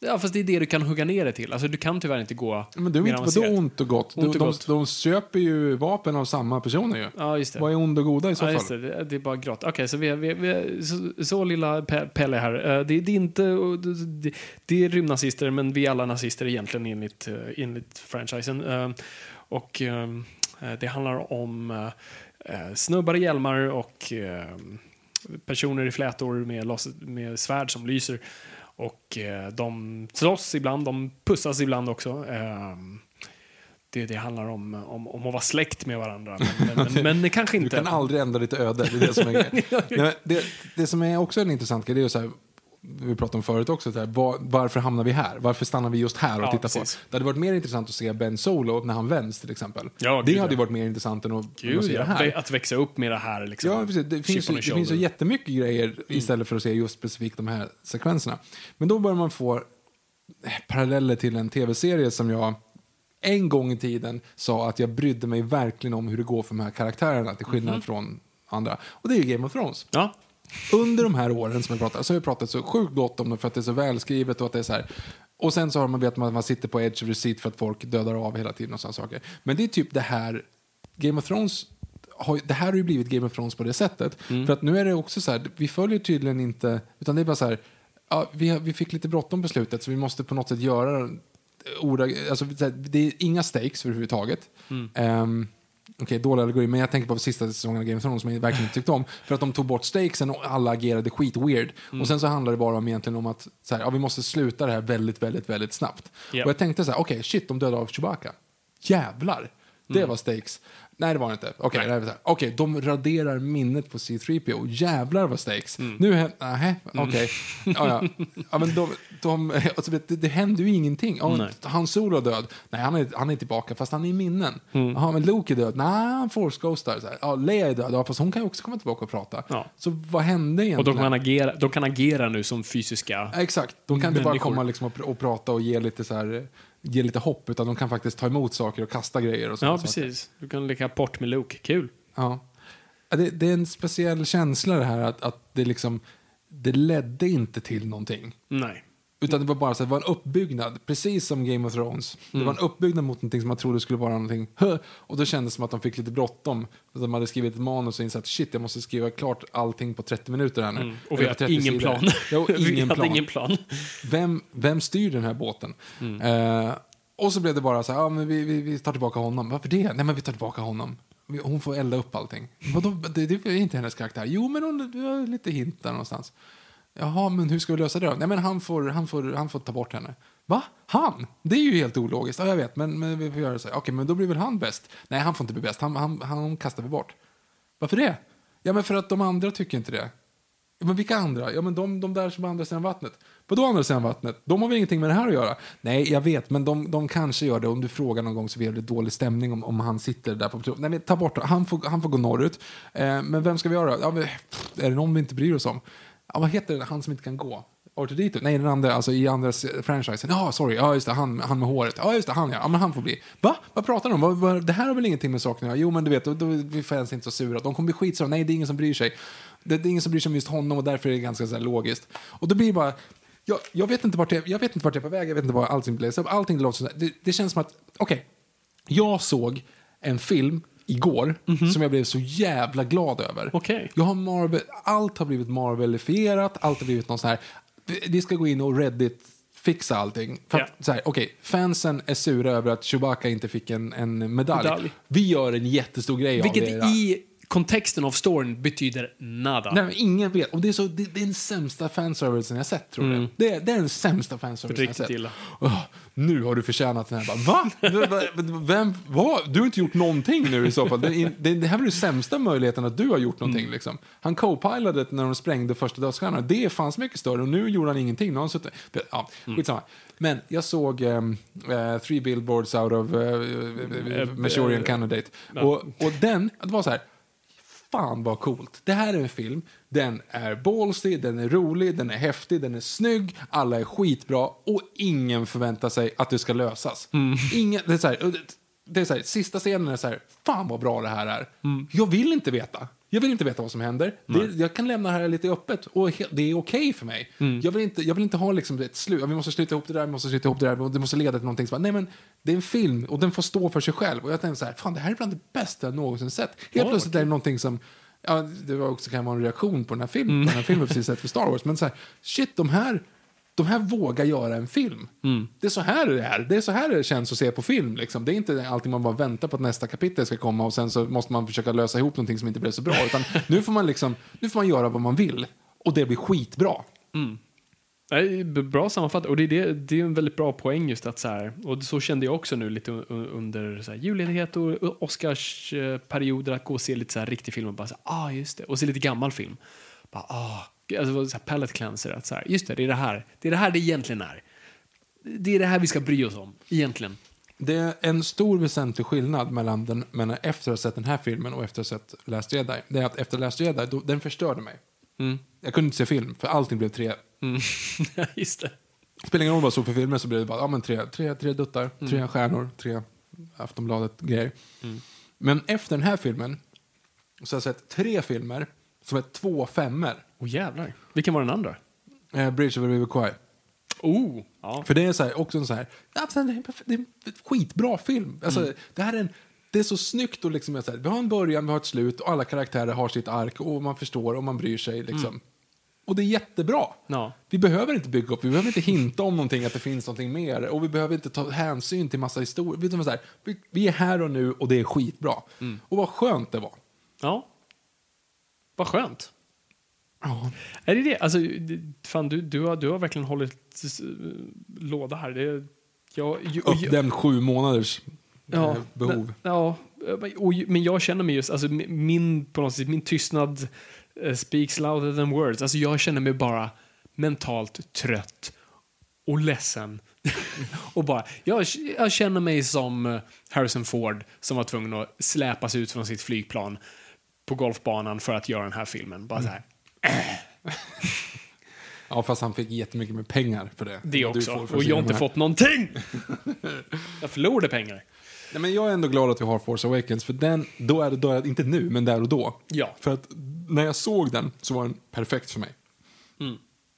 Ja, fast det är det du kan hugga ner det till. Alltså, du kan tyvärr inte gå Men det är mer inte vadå ont och gott? Ont och de, gott. De, de köper ju vapen av samma personer ju. Ja, just det. Vad är ond och goda i så Ja, fall? det. Det- är bara grått. Okej, så, vi, vi, vi, så, så lilla Pe- Pelle här. Eh, Det, det är inte... Det, det är rymdnazister, men vi är alla nazister egentligen enligt, eh, enligt franchisen. Eh, Och det handlar om snubbar i hjälmar och personer i flätor med, med svärd som lyser. Och eh, de slåss ibland, de pussas ibland också. Eh, det, det handlar om, om, om att vara släkt med varandra. Men, men, men, men det kanske Du inte... kan aldrig ändra ditt öde. Det, är det, som är det, det som är också en intressant grej, det är så här, vi pratade om förut också, så här, var, varför hamnar vi här? Varför stannar vi just här och Ja, tittar precis. på? Det hade varit mer intressant att se Ben Solo när han vänds till exempel. Ja, det gud, hade ju varit mer intressant än att, än att Gud, se ja. det här. Att växa upp med det här. Liksom. Ja, precis. Det finns, ju, det finns ju jättemycket grejer istället för att se just specifikt de här sekvenserna. Men då börjar man få eh, paralleller till en tv-serie som jag en gång i tiden sa att jag brydde mig verkligen om hur det går för de här karaktärerna till skillnad Mhm. från andra. Och det är ju Game of Thrones. Ja, Under de här åren som jag pratat så har jag pratat så sjukt gott om det för att det är så välskrivet och att det är så här. Och sen så har man vet man att man sitter på edge of receipt för att folk dödar av hela tiden och sådana saker. Men det är typ det här, Game of Thrones har, det här har ju blivit Game of Thrones på det sättet. För att nu är det också så här, vi följer tydligen inte, utan det är bara så här, ja, vi, vi fick lite bråttom på slutet så vi måste på något sätt göra orda, alltså, det är inga stakes överhuvudtaget. Ehm, Okej, dålig allegori, men jag tänker på sista säsongen av Game of Thrones som jag verkligen inte tyckte om. För att de tog bort stakesen och alla agerade skit weird. Och sen så handlar det bara om egentligen om att så här, ja, vi måste sluta det här väldigt, väldigt, väldigt snabbt. Japp. Och jag tänkte så här, okej, shit, de dödade av Chewbacca. Jävlar! Det var stakes. Nej, det var det inte. Okej, Nej. okay, Okej, de raderar minnet på C3PO. Jävlar vad stakes. Nu händer... Nej, okej. Ja, ja. ja, men de, de, alltså, det, det händer ju ingenting. Ja, Nej. han Solo är död. Nej, han är, han är tillbaka, fast han är i minnen. Jaha, men Luke är död. Nej, han force ghostar. Så här. Ja, Leia är död. Ja, fast hon kan ju också komma tillbaka och prata. Ja. Så vad hände Och egentligen? de kan, agera, de kan agera nu som fysiska... Ja, Exakt. De kan inte bara komma liksom och, och prata och ge lite, så här, ge lite hopp, utan de kan faktiskt ta emot saker och kasta grejer. Och Ja, saker. precis. Du kan leka port med Luke. Kul. Ja, Det, det är en speciell känsla det här att, att det liksom, det ledde inte till någonting. Nej. Utan det var bara så att det var en uppbyggnad, precis som Game of Thrones. Det var en uppbyggnad mot någonting som man trodde skulle vara någonting. Och då kändes det som att de fick lite bråttom. Att De hade skrivit ett manus och insett shit, jag måste skriva klart allting på 30 minuter här nu. Mm. Och vi har 30 ingen sidor. plan. Vi ingen plan. ingen plan. Vem, vem styr den här båten? Eh, och så blev det bara så här, ja, men vi, vi, vi tar tillbaka honom. Varför det? Nej, men vi tar tillbaka honom. Hon får elda upp allting. Vadå? Det, det är inte hennes karaktär. Jo, men hon det har lite hint där någonstans. Jaha, men hur ska vi lösa det då? Nej, men han får, han får, han får ta bort henne. Va? Han? Det är ju helt ologiskt. Ja, jag vet, men, men vi får göra så här. Okej, men då blir väl han bäst? Nej, han får inte bli bäst. Han, han, han kastar vi bort. Varför det? Ja, men för att de andra tycker inte det. Ja, men vilka andra? Ja, men de, de där som är andra sidan vattnet. Vadå andra sidan vattnet? De har väl ingenting med det här att göra? Nej, jag vet, men de, de kanske gör det. Om du frågar någon gång så blir det dålig stämning om, om han sitter där på Nej, men ta bort honom. Han får, han får gå norrut. Eh, men vem ska vi göra? Ja, men, pff, är det någon vi inte bryr oss om? Ja, vad heter det? Han som inte kan gå? Artudito? Typ? Nej, den andra, alltså i andras s- franchisen. Ja, sorry. Ja, just det. Han, han med håret. Ja, just det. Han, ja. ja men han får bli. Va? Vad pratar de om? Vad, vad, det här har väl ingenting med saken att göra? Jo, men du vet, då, då, vi fans inte så sura. De kommer bli skitsura. Nej, det är ingen som bryr sig. Det, det är ingen som bryr sig om just honom och därför är det ganska så här, logiskt. Och då blir det bara... Jag, jag, vet inte vart jag, jag vet inte vart jag är på väg, jag vet inte vad allting blir. Allting låter sådär. Det, det känns som att, okej, okay, jag såg en film igår som jag blev så jävla glad över. Okej. Jag har Marvel, allt har blivit Marvelifierat, allt har blivit någon sån här, vi- ska gå in och Reddit fixa allting. För Ja. så här, okej, fansen är sura över att Chewbacca inte fick en, en medalj. Medalj. Vi gör en jättestor grej av Vilket det. i kontexten av storyn betyder nada. Nej, men ingen vet. Och det är, så, det, det är den sämsta fanservicen jag sett, tror jag. Det, är- det är den sämsta fanservicen jag sett. illa. Åh, nu har du förtjänat den här. Bara, Va? Vem? Vad? Du har inte gjort någonting nu i så fall. Det, det, det här var den sämsta möjligheten att du har gjort någonting. Liksom. Han co-pilade när de sprängde första dödsstjärnan. Det fanns mycket större och nu gjorde han ingenting. Han suttit, ja, skitsamma. Men jag såg um, uh, Three Billboards out of uh, Manchurian Candidate. Och, och den, det var så här, fan vad coolt. Det här är en film, den är ballsy, den är rolig, den är häftig, den är snygg, alla är skitbra och ingen förväntar sig att det ska lösas. Ingen, det är så här, det- är så här, sista scenen är så här, fan vad bra det här är. Jag vill inte veta. Jag vill inte veta vad som händer. Det, jag kan lämna det här lite öppet och he, det är okej för mig. Jag, vill inte, jag vill inte ha liksom ett slut. Vi måste sluta ihop det där, vi måste sluta ihop det där, och det måste leda till någonting. som bara, Nej men, det är en film och den får stå för sig själv. Och jag tänkte så här, fan det här är bland det bästa jag någonsin sett. Helt Oj, plötsligt är det någonting som Ja, det var också kan vara en reaktion på den här filmen, på den här filmen precis sett för Star Wars. Men så här, shit, de här, de här vågar göra en film. Det är så här det är. Det är så här det känns att se på film. Liksom. Det är inte alltid man bara väntar på att nästa kapitel ska komma och sen så måste man försöka lösa ihop någonting som inte blev så bra. Utan nu får man liksom, nu får man göra vad man vill. Och det blir skitbra. Nej, b- Bra sammanfattat. Och det är, det, det är en väldigt bra poäng just att så här, och så kände jag också nu lite under så här, julledighet och Oscarsperioder att gå och se lite så här riktig film och bara så här, ah just det, och se lite gammal film. Bara, ah, alltså så här palette cleanser att så här, just det, det är det här, det är det här det egentligen är. Det är det här vi ska bry oss om, egentligen. Det är en stor väsentlig skillnad mellan, den, mellan efter att ha sett den här filmen och efter att ha sett Last Jedi. Det är att efter Last Jedi, då, den förstörde mig. Jag kunde inte se film, för allting blev tre Mm. just det. Spelar ingen roll vad jag såg för filmer så blev det bara ja, men tre, tre, tre duttar, tre stjärnor, tre Aftonbladet-grejer. Men efter den här filmen så har jag sett tre filmer som är två femmer. Åh jävlar. Vilken var den andra? Eh, Bridge the River Kwai. Oh! Ja. För det är så här, också en så här, ja, det är en perf- det är en skitbra film. Alltså, det här är en, det är så snyggt och liksom, så här, vi har en början, vi har ett slut och alla karaktärer har sitt ark och man förstår och man bryr sig liksom. Och det är jättebra. Ja. Vi behöver inte bygga upp, vi behöver inte hinta om någonting, att det finns någonting mer. Och vi behöver inte ta hänsyn till massa historier. Vi, så här, vi, vi är här och nu och det är skitbra. Och vad skönt det var. Ja. Vad skönt. Ja. Är det det? Alltså, fan, du, du, har, du har verkligen hållit eh, låda här. Det, jag, jag, den sju månaders Ja, eh, behov. Ja, och, men jag känner mig just, alltså min, på något sätt, min tystnad eh, speaks louder than words. Alltså jag känner mig bara mentalt trött och ledsen. och bara, jag, jag känner mig som Harrison Ford som var tvungen att släpas ut från sitt flygplan på golfbanan för att göra den här filmen. Bara så här. Ja, fast han fick jättemycket med pengar för det. Det också. Och jag har inte fått någonting! jag förlorade pengar. Nej, men jag är ändå glad att vi har Force Awakens, för den, då är det, då är det inte nu, men där och då. Ja. För att när jag såg den så var den perfekt för mig. Mm.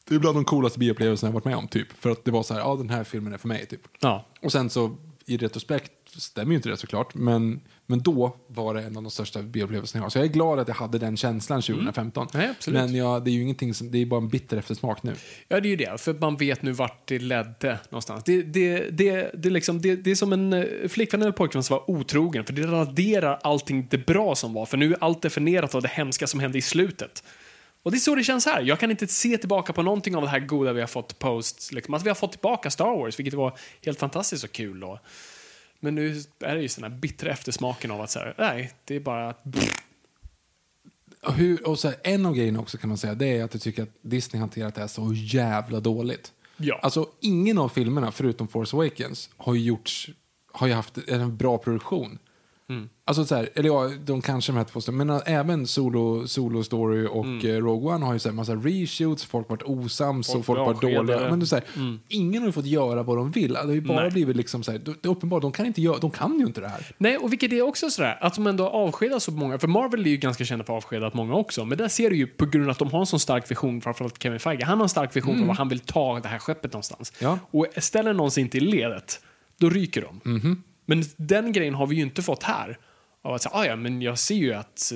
Det är bland de coolaste bioupplevelserna jag varit med om, typ. För att det var så här, ja den här filmen är för mig, typ. Ja. Och sen så, i retrospekt stämmer ju inte det såklart, men, men då var det en av de största bioupplevelserna jag har. Så jag är glad att jag hade den känslan 2015. Nej, absolut. Men ja, det är ju ingenting som, det är bara en bitter eftersmak nu. Ja, det är ju det. För man vet nu vart det ledde någonstans. Det, det, det, det, är liksom, det, det är som en eh, flickvän eller pojkvän som var otrogen. För det raderar allting det bra som var. För nu är allt definierat av det hemska som hände i slutet. Och det är så det känns här. Jag kan inte se tillbaka på någonting av det här goda vi har fått post. Liksom. Att vi har fått tillbaka Star Wars, vilket var helt fantastiskt och kul då. Men nu är det just den här bittra eftersmaken av att så här, nej, det är bara att Och Hur, och så här, en av grejerna också kan man säga, det är att jag tycker att Disney hanterat det här så jävla dåligt. Ja. Alltså ingen av filmerna, förutom Force Awakens, har ju gjorts, har ju haft en bra produktion. Mm. Alltså så här, eller ja, de kanske de här två, men äh, även Solo, Solo Story och eh, Rogue One har ju så här massa reshoots, folk har varit osams Mm. Folk och folk varit dåliga. Men så här, Ingen har ju fått göra vad de vill. Det har ju bara Nej. blivit liksom så här, det är uppenbart, de kan, inte göra, de kan ju inte det här. Nej, och vilket är också sådär, att de ändå avskedar så många, för Marvel är ju ganska kända för att avskeda många också, men där ser du ju på grund av att de har en sån stark vision, framförallt Kevin Feige, han har en stark vision för var han vill ta det här skeppet någonstans. Ja. Och ställer någon sig inte i ledet, då ryker de. Men den grejen har vi ju inte fått här. Av att säga, ah, ja, men jag ser ju att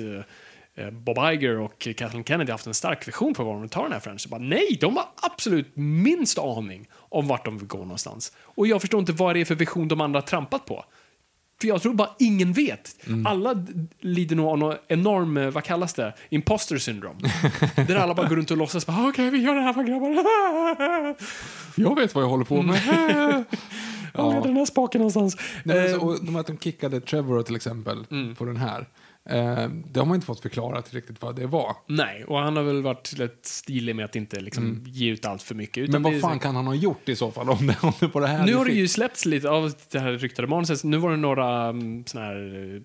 eh, Bob Iger och Kathleen Kennedy har haft en stark vision för var de vill ta den här franchisen. Bara, Nej, de har absolut minst aning om vart de vill gå någonstans. Och jag förstår inte vad det är för vision de andra har trampat på. För jag tror bara ingen vet. Alla d- lider nog av någon enorm, eh, vad kallas det, imposter syndrome. där alla bara går runt och låtsas, okej vi gör det här för grabbar. Jag vet vad jag håller på med. Var är den här spaken någonstans? Nej, men Eh, och de att de kickade Trevor till exempel på den här. Eh, det har man inte fått förklarat riktigt vad det var. Nej, och han har väl varit rätt stilig med att inte liksom, ge ut allt för mycket. Utan Men vad fan så- kan han ha gjort i så fall om det, om det på det här Nu har det ju släppts lite av det här ryktade manuset. Nu var det några um, såna här eh,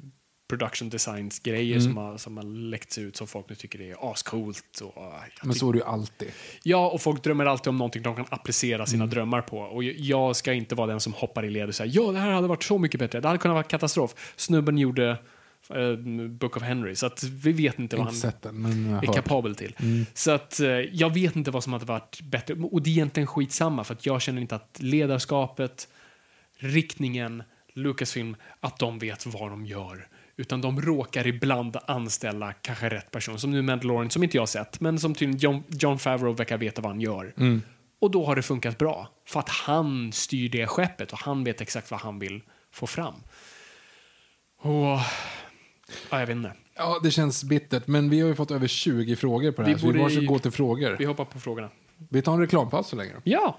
production designs grejer Mm. som, har, som har läckts ut som folk nu tycker är ascoolt. Och, uh, Men så är det ju alltid. Ja, och folk drömmer alltid om någonting de kan applicera sina Mm. drömmar på. Och jag ska inte vara den som hoppar i led och säger ja, det här hade varit så mycket bättre. Det hade kunnat vara katastrof. Snubben gjorde eh, Book of Henry, så att vi vet inte vad Inte han den, är hört. kapabel till. Så att eh, jag vet inte vad som hade varit bättre. Och det är egentligen skitsamma, för att jag känner inte att ledarskapet, riktningen, Lucasfilm, att de vet vad de gör. Utan de råkar ibland anställa kanske rätt person. Som nu Mandalorian, som inte jag har sett, men som tydligen John, John Favreau verkar veta vad han gör. Och då har det funkat bra. För att han styr det skeppet och han vet exakt vad han vill få fram. Och... Ja, jag vet inte. Ja, det känns bittert, men vi har ju fått över 20 frågor på det Vi här, så vi måste gå till frågor. Vi hoppar på frågorna. Vi tar en reklampaus så länge då. Ja!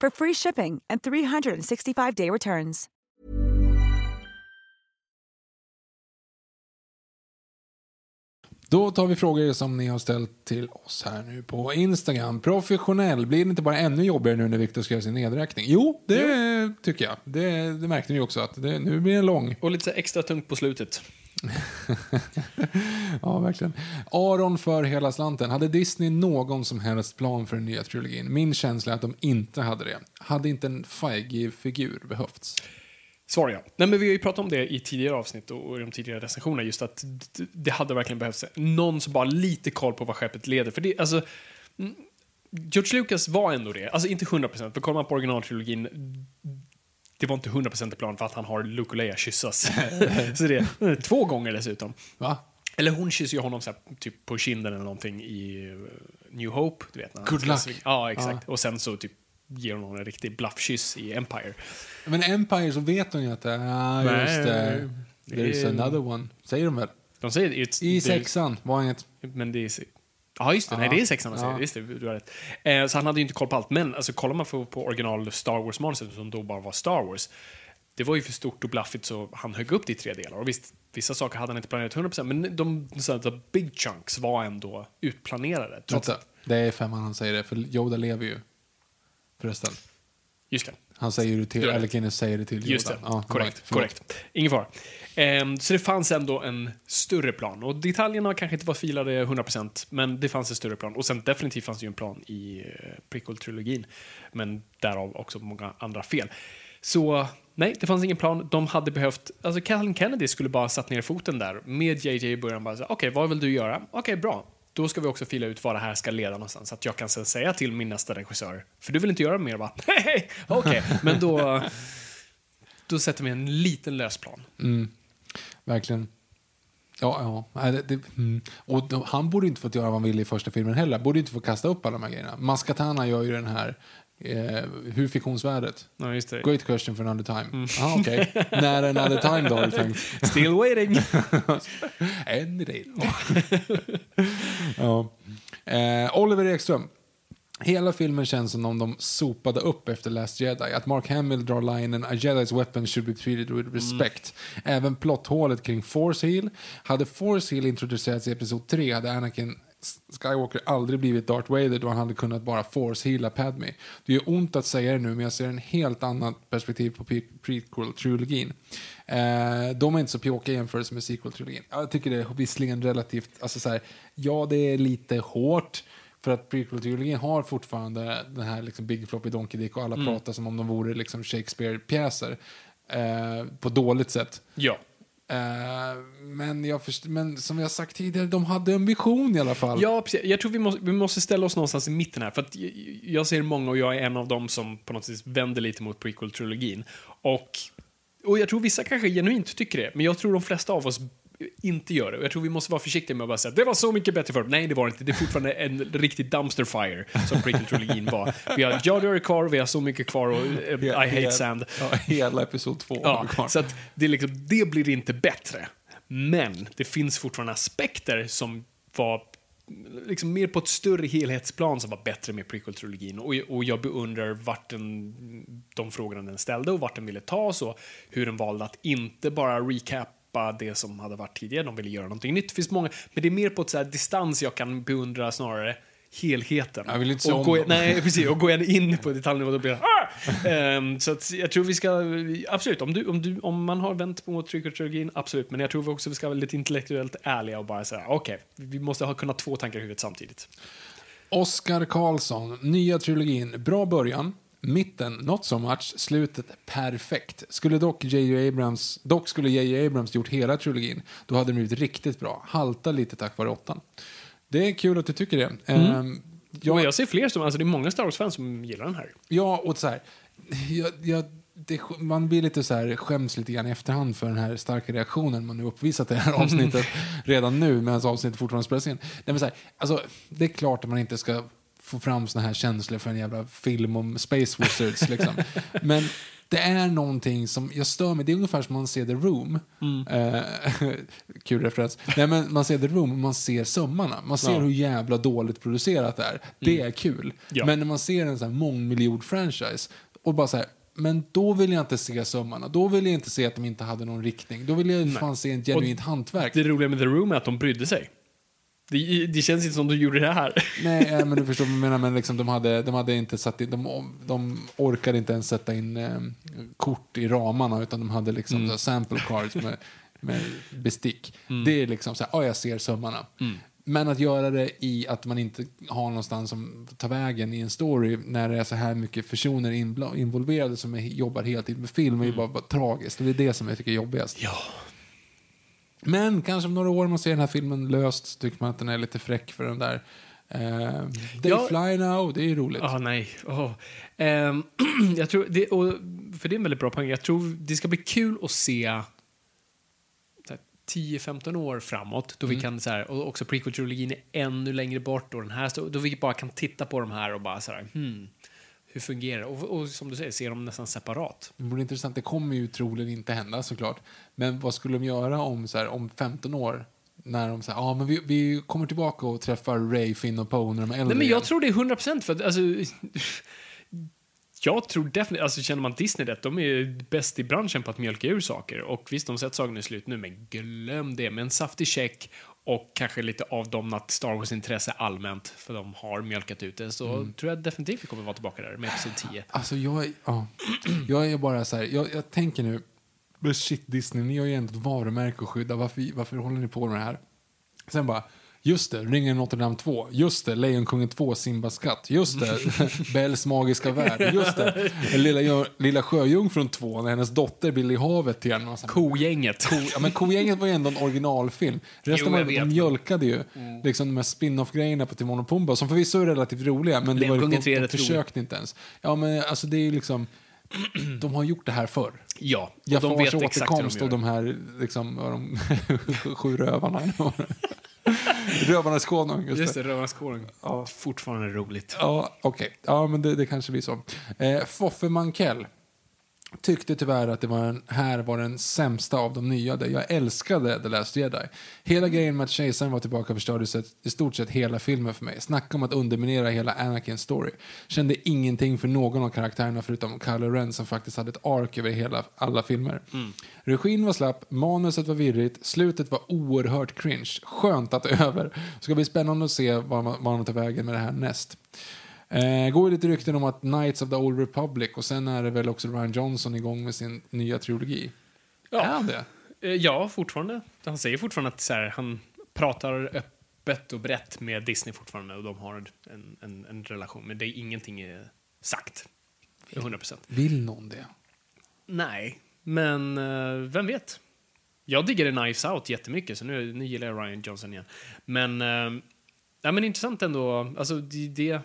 for free shipping and 365-day returns. Då tar vi frågor som ni har ställt till oss här nu på Instagram. Professionell, blir det inte bara ännu jobbigare nu när Viktor ska göra sin nedräkning? Jo, det tycker jag. Det, det märkte ni också, att det, nu blir den lång. Och lite extra tungt på slutet. ja, verkligen. Aron för hela slanten. Hade Disney någon som helst plan för den nya trilogin? Min känsla är att de inte hade det. Hade inte en Feige-figur behövts? Svar ja. Nej, men vi har ju pratat om det i tidigare avsnitt och i de tidigare recensionerna, just att det hade verkligen behövts någon som bara lite koll på vad skeppet leder. För det, alltså, mm, George Lucas var ändå det. Alltså inte 100%, för kollar man på originaltrilogin, det var inte 100% plan för att han har Leia kyssas. så det två gånger dessutom. Va? Eller hon kysser ju honom så här, typ på kinden eller någonting i uh, New Hope. Du vet, Good luck. Ja, exakt. Ja. Och sen så typ ger hon en riktig bluffkyss i Empire. Men Empire så vet hon ju att ah, just det. There's another one. Säger de väl? De säger it's, I sexan var inget. Men det är... Ja, just det. Nej, det är sexan säger. Just det, du har rätt. Eh, så han hade ju inte koll på allt. Men alltså, kollar man på, på original Star Wars-manuset, som då bara var Star Wars, det var ju för stort och blaffigt så han högg upp det i tre delar. Och visst, vissa saker hade han inte planerat 100% men de så the big chunks var ändå utplanerade. Vänta, det är femman han säger det, för Yoda lever ju. Förresten. Just det. Han säger det till, eller Guinness säger det till Yoda. Just det, ja, korrekt. korrekt. Ingen fara. Um, så det fanns ändå en större plan. Och detaljerna kanske inte var filade 100% men det fanns en större plan. Och sen definitivt fanns det ju en plan i uh, prequel-trilogin. Men därav också många andra fel. Så nej, det fanns ingen plan. De hade behövt, alltså Kathleen Kennedy skulle bara satt ner foten där med JJ i början bara okej, okay, vad vill du göra? Okej, okay, bra då ska vi också fila ut vad det här ska leda någonstans. Så att jag kan sen säga till min nästa regissör, för du vill inte göra mer va? okej, okay. men då, då sätter vi en liten lösplan. Mm. Verkligen. Ja, ja. Det, det, mm. Och han borde inte fått göra vad han ville i första filmen heller. Borde inte få kasta upp alla de här grejerna. Maskatana gör ju den här Eh, hur fiktionsvärdet? Ja, just det. Great question for another time. Mm. Ah, okay. När another time då har du tänkt? Still waiting. idé ja. eh, Oliver Ekström. Hela filmen känns som om de sopade upp efter Last Jedi. Att Mark Hamill drar linen A Jedis weapon should be treated with respect. Mm. Även plotthålet kring Force Heal. Hade Force Heal introducerats i Episod 3 hade Anakin Skywalker aldrig blivit Darth Vader då han hade kunnat bara force-heala Padme. Det gör ont att säga det nu, men jag ser en helt annat perspektiv på prequel-trilogin. Eh, de är inte så pjåkiga i jämförelse med sequel-trilogin. Jag tycker det är visserligen relativt, alltså så här, ja det är lite hårt, för att prequel-trilogin har fortfarande den här liksom Big Floppy Donkey Dick och alla mm. pratar som om de vore liksom Shakespeare-pjäser. Eh, på dåligt sätt. Ja. Eh, men, jag först, men som jag sagt tidigare, de hade en vision i alla fall. Ja, precis. Jag tror vi måste, vi måste ställa oss någonstans i mitten här. För att jag ser många och jag är en av dem som på något sätt vänder lite mot prequel-trilogin. Och, och jag tror vissa kanske genuint tycker det, men jag tror de flesta av oss inte gör det. Jag tror vi måste vara försiktiga med att bara säga det var så mycket bättre förr. Nej, det var det inte. Det är fortfarande en riktig dumpster fire som prequel-trilogin var. Vi har Jar kvar, vi har så mycket kvar och uh, I hate sand. Ja, hela episod två ja. Så att det, liksom, det blir inte bättre. Men det finns fortfarande aspekter som var liksom mer på ett större helhetsplan som var bättre med prequel-trilogin. Och, och jag beundrar vart den, de frågorna den ställde och vart den ville ta och hur den valde att inte bara recap släppa det som hade varit tidigare. De ville göra någonting nytt. Det finns många, men det är mer på ett så distans jag kan beundra snarare helheten. Jag vill inte och, gå, nej, precis, och går jag in på detaljnivå då blir ah! um, Så att jag tror vi ska, absolut, om, du, om, du, om man har vänt på trilogin absolut. Men jag tror också vi ska vara lite intellektuellt ärliga och bara säga, okej, okay, vi måste ha kunnat två tankar i huvudet samtidigt. Oskar Karlsson, nya trilogin, bra början. Mitten, not so much. Slutet, perfekt. Skulle dock J.J. Abrams, dock skulle J.J. Abrams gjort hela trilogin, då hade den blivit riktigt bra. Halta lite tack vare åttan. Det är kul att du tycker det. Mm. Um, jag, jag ser fler som, alltså det är många Star Wars-fans som gillar den här. Ja, och så här, jag, jag, det, man blir lite så här, skäms lite grann i efterhand för den här starka reaktionen man nu uppvisat i det här avsnittet redan nu medan avsnittet fortfarande spelas in. Nej, men så här, alltså, det är klart att man inte ska få fram såna här känslor för en jävla film om Space Wizards. liksom. Men det är någonting som jag stör mig. Det är ungefär som man ser The Room. Mm. Eh, kul referens. Nej, men man ser The Room och man ser sömmarna. Man ser Ja. hur jävla dåligt producerat det är. Det är kul. Mm. Ja. Men när man ser en sån här mångmiljard franchise och bara så här, men då vill jag inte se sömmarna. Då vill jag inte se att de inte hade någon riktning. Då vill jag fan se en genuint hantverk. Det roliga med The Room är att de brydde sig. Det, det känns inte som de gjorde det här. Nej, eh, men du förstår vad jag menar. Men liksom, de, hade, de hade inte satt in, de, de orkade inte ens sätta in eh, kort i ramarna utan de hade liksom Mm. sample cards med, med bestick. Det är liksom så här, ja jag ser sömmarna. Mm. Men att göra det i att man inte har någonstans som tar vägen i en story när det är så här mycket personer involverade som är, jobbar heltid med film är ju bara, bara tragiskt. Och det är det som jag tycker är jobbigast. Mm. Ja. Men kanske om några år man ser den här filmen löst så tycker man att den är lite fräck för den där eh, They Ja. Fly Now, det är ju roligt. Ah, nej. Åh. Ehm, jag tror, det, och, för det är en väldigt bra poäng. Jag tror det ska bli kul att se så här, 10-15 år framåt, då Mm. vi kan, så här, och också prequel-trilogin är ännu längre bort, och den här, då vi bara kan titta på de här och bara så här, hmm, hur fungerar det? Och, och som du säger, se dem nästan separat. Det vore intressant, det kommer ju troligen inte hända såklart. Men vad skulle de göra om, så här, om 15 år? När de säger, ah, men vi, vi kommer tillbaka och träffar Ray, Finn och Poe när de är äldre Nej, men igen." jag tror det är 100 procent för att, alltså, Jag tror definitivt, alltså känner man Disney rätt, de är ju bäst i branschen på att mjölka ur saker. Och visst, de sett sagan är slut nu, men glöm det. Med en saftig check och kanske lite avdomnat Star Wars-intresse allmänt, för de har mjölkat ut det, så Mm. tror jag definitivt vi kommer vara tillbaka där med Episod 10. Alltså jag, ja, jag är bara så här, jag, jag tänker nu, men shit Disney, ni har ju ändå ett varumärke att skydda, varför, varför håller ni på med det här? Sen bara, just det, Ringen Notre Dame 2, just det, Lejonkungen 2, Simbas skatt, just det, Bells magiska värld, just det, Lilla, Lilla Sjöjungfrun 2, när hennes dotter vill i havet igen. Här, Kogänget. Ja, men Kogänget var ju ändå en originalfilm. Resten Jo, var, de. Mm. mjölkade ju liksom de här spin-off-grejerna på Timon och Pumba som förvisso är relativt roliga, men det var, de, 3 är de rätt försökte inte ens. Ja, men alltså det är ju liksom, de har gjort det här förr. Ja, och de Jafars vet exakt hur de gör. och de här liksom, de, sju rövarna. Rövarnas konung, just, Just det. Rövarnas konung. Fortfarande roligt. Ja, okej. Ja, men det, det kanske blir så. Eh, Foffe Mankell tyckte tyvärr att det var den, här var den sämsta av de nya. Jag älskade The Last Jedi. Hela grejen med att kejsaren var tillbaka förstörde i stort sett hela filmen för mig. Snacka om att underminera hela Anakins story. Kände ingenting för någon av karaktärerna förutom Kylo Ren som faktiskt hade ett ark över hela, alla filmer. Regin var slapp, manuset var virrigt, slutet var oerhört cringe. Skönt att det är över. Ska bli spännande att se vad man, vad man tar vägen med det här näst. Eh, går ju lite rykten om att Knights of the Old Republic och sen är det väl också Ryan Johnson igång med sin nya trilogi. Ja. Är han det? Eh, Ja, fortfarande. Han säger fortfarande att så här, han pratar öppet och brett med Disney fortfarande och de har en, en, en relation. Men det är ingenting eh, sagt. 100 procent. Vill någon det? Nej, men eh, vem vet? Jag diggade Knives Out jättemycket, så nu, nu gillar jag Ryan Johnson igen. Men, eh, ja, men intressant ändå. Alltså, det, det,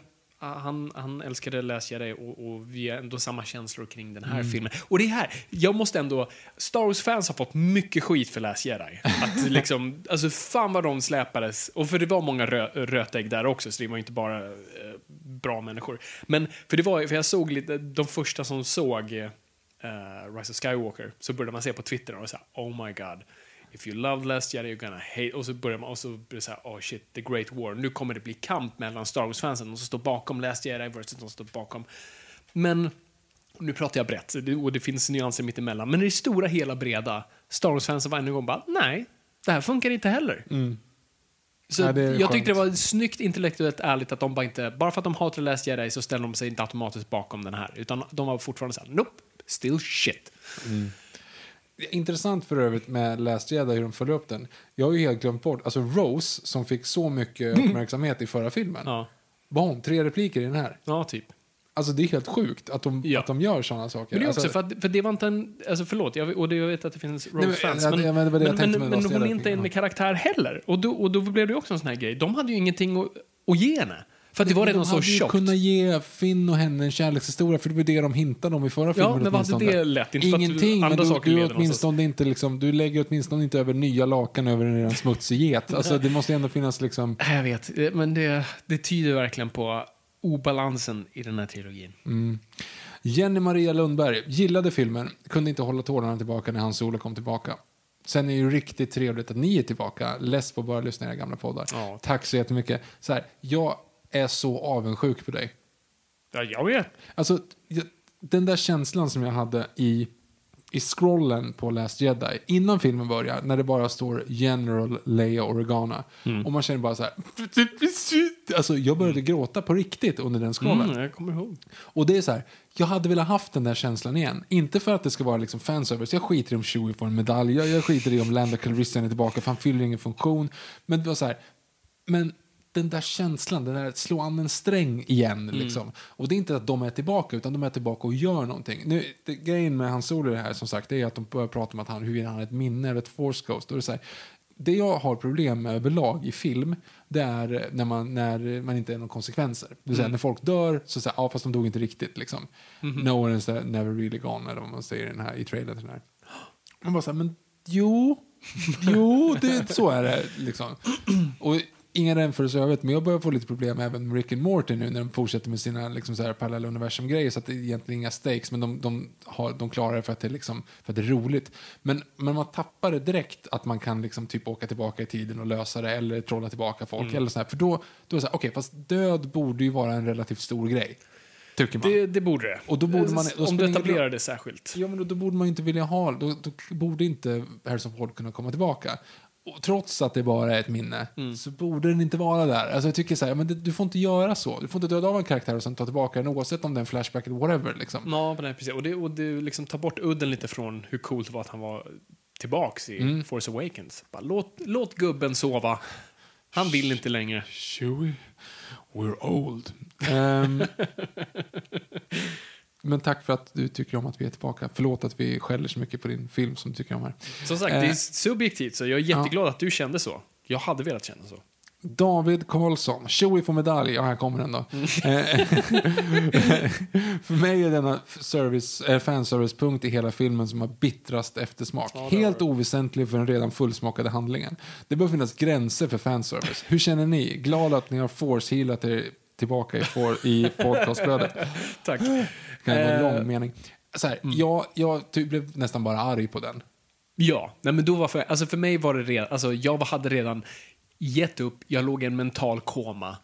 han, han älskade Jedi och, och vi har ändå samma känslor kring den här filmen. Och det här, jag måste ändå... Star Wars-fans har fått mycket skit för Jedi. Att liksom, alltså fan vad de släpades. Och för det var många rö, rötägg där också, så det var inte bara eh, bra människor. Men, för det var, för jag såg lite, de första som såg eh, uh, Rise of Skywalker så började man se på Twitter och så här, oh my god. If you love Last Jedi you're gonna hate... Och så börjar man, och så blir det så här, oh shit, the great war. Nu kommer det bli kamp mellan Star Wars-fansen, de som står bakom Last Jedi versus de som står bakom. Men, nu pratar jag brett, och det finns nyanser mittemellan. Men i det stora hela breda, Star Wars-fansen var ännu en gång bara, nej, det här funkar inte heller. Så Ja, jag skönt. tyckte det var snyggt intellektuellt ärligt att de bara inte, bara för att de hatar Last Jedi så ställer de sig inte automatiskt bakom den här. Utan de var fortfarande såhär, nope, still shit. Intressant för övrigt med Last Jedi hur de följer upp den. Jag har ju helt glömt bort, alltså Rose som fick så mycket uppmärksamhet i förra filmen. Ja, Vad har hon? Tre repliker i den här. ja typ. Alltså det är helt sjukt att de, Ja. att de gör sådana saker. Men det är alltså, också för att, för det var inte en, alltså förlåt, jag, och det, jag vet att det finns Rose-fans, men, men var men, men, hon är inte en karaktär heller. Och då, och då blev det också en sån här grej. De hade ju ingenting att, att ge henne. För att det var redan de så hade ju tjockt. kunnat ge Finn och henne en kärlekshistoria, för det var det de hintade om i förra filmen. men vad hade det lett? Inte Ingenting, men du, du, åtminstone inte liksom, du lägger åtminstone inte över nya lakan över en redan smutsig get. Alltså, det måste ändå finnas liksom... Jag vet, men det, det tyder verkligen på obalansen i den här trilogin. Jenny Maria Lundberg gillade filmen, kunde inte hålla tårarna tillbaka när hans solo kom tillbaka. Sen är det ju riktigt trevligt att ni är tillbaka. Less på att bara lyssna på era gamla poddar. Ja. Tack så jättemycket. Så här, jag är så avundsjuk på dig. Ja, jag vet. Alltså, den där känslan som jag hade i, i scrollen på Last Jedi, innan filmen börjar, när det bara står General Leia Organa. Och man känner bara så här... Alltså, jag började gråta på riktigt under den scrollen. Mm, jag kommer ihåg. Och det är så här, jag hade velat haft den där känslan igen. Inte för att det ska vara liksom fanservice, jag skiter i om Chewie får en medalj, jag, jag skiter i om Lando Calrissian är tillbaka för han fyller ingen funktion. Men det var så här, men den där känslan, den där slå an en sträng igen liksom. Och det är inte att de är tillbaka, utan de är tillbaka och gör någonting. Nu, det, grejen med hans solo här som sagt, det är att de börjar prata om att han, huruvida han har ett minne eller ett force ghost. Och det är så här, det jag har problem med överlag i film, det är när man, när man inte är någon konsekvenser. Det vill säga när folk dör, så säger ja fast de dog inte riktigt liksom. No one is never really gone, eller vad man säger i, den här, i trailern. Den här. Man bara så här, men jo, jo, det, så är det liksom. Och inga jämförelser i övrigt, men jag börjar få lite problem även med Rick and Morty nu när de fortsätter med sina liksom, så här parallella universum-grejer så att det är egentligen inga stakes, men de, de, har, de klarar det för att det, är liksom, för att det är roligt. Men, men man tappar det direkt att man kan liksom, typ åka tillbaka i tiden och lösa det eller trolla tillbaka folk. Eller så här, för då, då är det så här, okej, fast död borde ju vara en relativt stor grej. Tycker man. Det, det borde det. Och då borde man- då Om du ingen etablerar det särskilt. Ja, men då, då borde man ju inte vilja ha då, då borde inte Harrison Ford kunna komma tillbaka. Och trots att det bara är ett minne Mm. så borde den inte vara där. Alltså jag tycker så här, men det, du får inte göra så. Du får inte döda av en karaktär och sen ta tillbaka den oavsett om det är en flashback eller whatever. Liksom. Ja, nej, precis. Och det, och det liksom tar bort udden lite från hur coolt det var att han var tillbaks i Mm. Force Awakens. Bara, låt, låt gubben sova. Han vill inte längre. Chewie, we're old. Ehm, men tack för att du tycker om att vi är tillbaka. Förlåt att vi skäller så mycket på din film som du tycker om här. Som sagt, Eh. det är subjektivt, så jag är jätteglad att du kände så. Jag hade velat känna så. David Karlsson, Chewie får medalj. Ja, här kommer den då. Mm. Eh, För mig är denna service, eh, fanservice-punkt i hela filmen som har bittrast eftersmak. Helt oväsentlig för den redan fullsmakade handlingen. Det bör finnas gränser för fanservice. Hur känner ni? Glad att ni har force-healat er tillbaka i, for, i podcastflödet. Tack. Kan det vara en Eh, lång mening? Så här, mm. jag, jag ty- blev nästan bara arg på den. Ja, nej, men då var för, alltså för mig var det redan, alltså jag hade redan gett upp, jag låg i en mental koma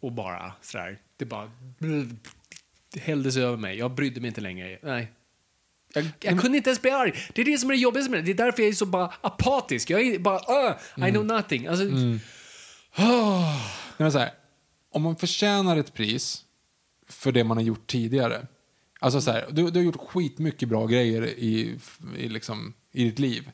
och bara sådär, det bara det hälldes över mig. Jag brydde mig inte längre. Nej. Jag, jag kunde inte ens bli arg. Det är det som är det jobbigaste med det. Det är därför jag är så bara apatisk. Jag är bara, uh, I know nothing. Alltså, Nej, men så här, om man förtjänar ett pris för det man har gjort tidigare. Alltså så här, du, du har gjort skitmycket bra grejer i, i, liksom, i ditt liv.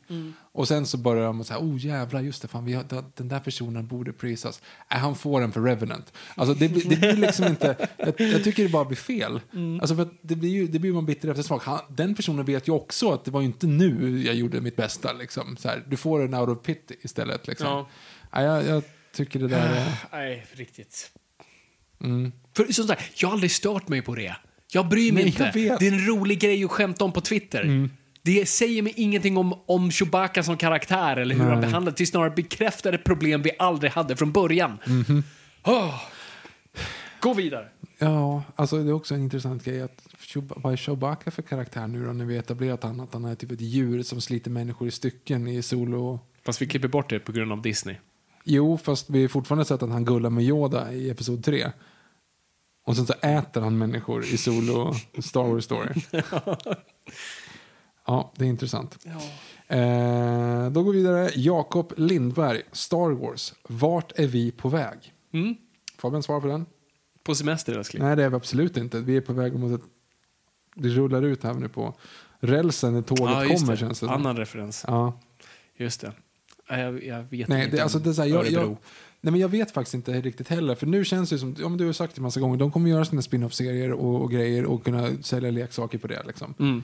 Och sen så börjar man säga, oh jävlar, just det, fan, vi har, den där personen borde prisas. Äh, han får den för Revenant. Alltså det, blir- det blir liksom inte, jag, jag tycker det bara blir fel. Alltså för det blir ju, det blir man bitter efter smak. Han, den personen vet ju också att det var inte nu jag gjorde mitt bästa. Liksom. Så här, du får en out of pity istället. Liksom. Ja. Ja, jag, jag tycker det där är... nej, riktigt. Mm. För som sagt, jag har aldrig stört mig på det. Jag bryr mig Nej, inte. Mm. Det är en rolig grej att skämta om på Twitter. Det säger mig ingenting om, om Chewbacca som karaktär eller hur han behandlade. Det snarare bekräftar ett problem vi aldrig hade från början. Mhm. Åh. Gå vidare. Ja, alltså det är också en intressant grej. Att vad är Chewbacca för karaktär nu då när vi etablerat han? Att han är typ ett djur som sliter människor i stycken i solo. Fast vi klipper bort det på grund av Disney. Jo, fast vi har fortfarande sett att han gullar med Yoda i episod 3. Och sen så äter han människor i solo Star Wars story. Ja, det är intressant. Eh, då går vi vidare. Jakob Lindberg, Star Wars. Vart är vi på väg? Mm. Fabian, svara på den. På semester älskling. Nej, det är vi absolut inte. Vi är på väg mot ett... Det rullar ut här nu på rälsen när tåget Ja, kommer, det. känns det. Annan referens. Ja. Just det. Jag, jag vet Nej, inte det, alltså, det är så här, jag, jag, nej, men jag vet faktiskt inte riktigt heller. För nu känns det som, ja, men du har sagt det en massa gånger, de kommer göra sina spin-off-serier och, och grejer och kunna sälja leksaker på det. Liksom. Mm.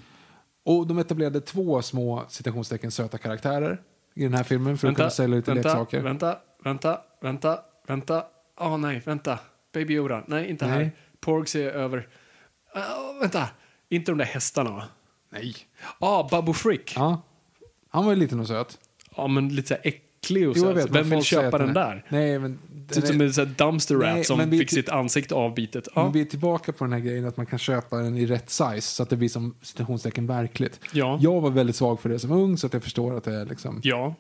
Och de etablerade två små citationstecken söta karaktärer i den här filmen för att Vänta, kunna sälja lite vänta, leksaker. vänta, vänta, vänta, vänta. Åh nej, vänta. Baby Yoda. Nej, inte här. Nej. Porgs är över. Ah, vänta. Inte de där hästarna va? Nej. Ah, Babu Frick. Ja. Ja. Han var ju liten och söt. Men lite så här äcklig. Och Jo, så vet, vem vill köpa den är- där? Nej, men... Det ser ut som en sån dumpster rat Nej, som fick sitt ansikte avbitet. Ja. Vi är tillbaka på den här grejen att man kan köpa den i rätt size så att det blir som citationstecken verkligt. Ja. Jag var väldigt svag för det som ung så att jag förstår att det är liksom... ja.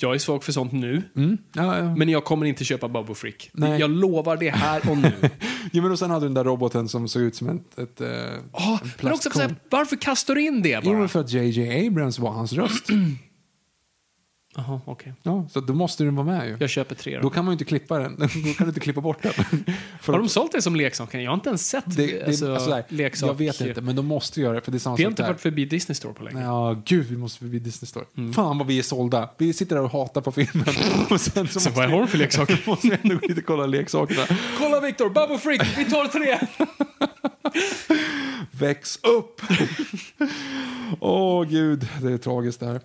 Jag är svag för sånt nu. Mm. Ja, ja. Men jag kommer inte köpa Bobo Frick. Nej. Jag lovar det här och nu. ja, men och sen hade du den där roboten som såg ut som ett, ett, Ja, en men också, så här, varför kastar du in det Jo, bara? men för att JJ Abrams var hans röst. Jaha, okej. ja, så då måste den vara med ju. Jag köper tre då. Då kan man ju inte klippa den. Då kan du inte klippa bort den. För Har de sålt det som leksak? Jag har inte ens sett det, det, alltså, alltså, leksak. Jag vet inte, men de måste göra det för det är samma Vi har inte varit förbi Disney Store på länge. Ja, gud, vi måste förbi Disney Store. Mm. Fan vad vi är sålda. Vi sitter där och hatar på filmen. och sen så Så vad har de för leksaker? måste vi ändå gå dit och kolla leksakerna. Kolla Viktor, Bobo Frick, vi tar tre! Väx upp! Åh gud, det är tragiskt det här.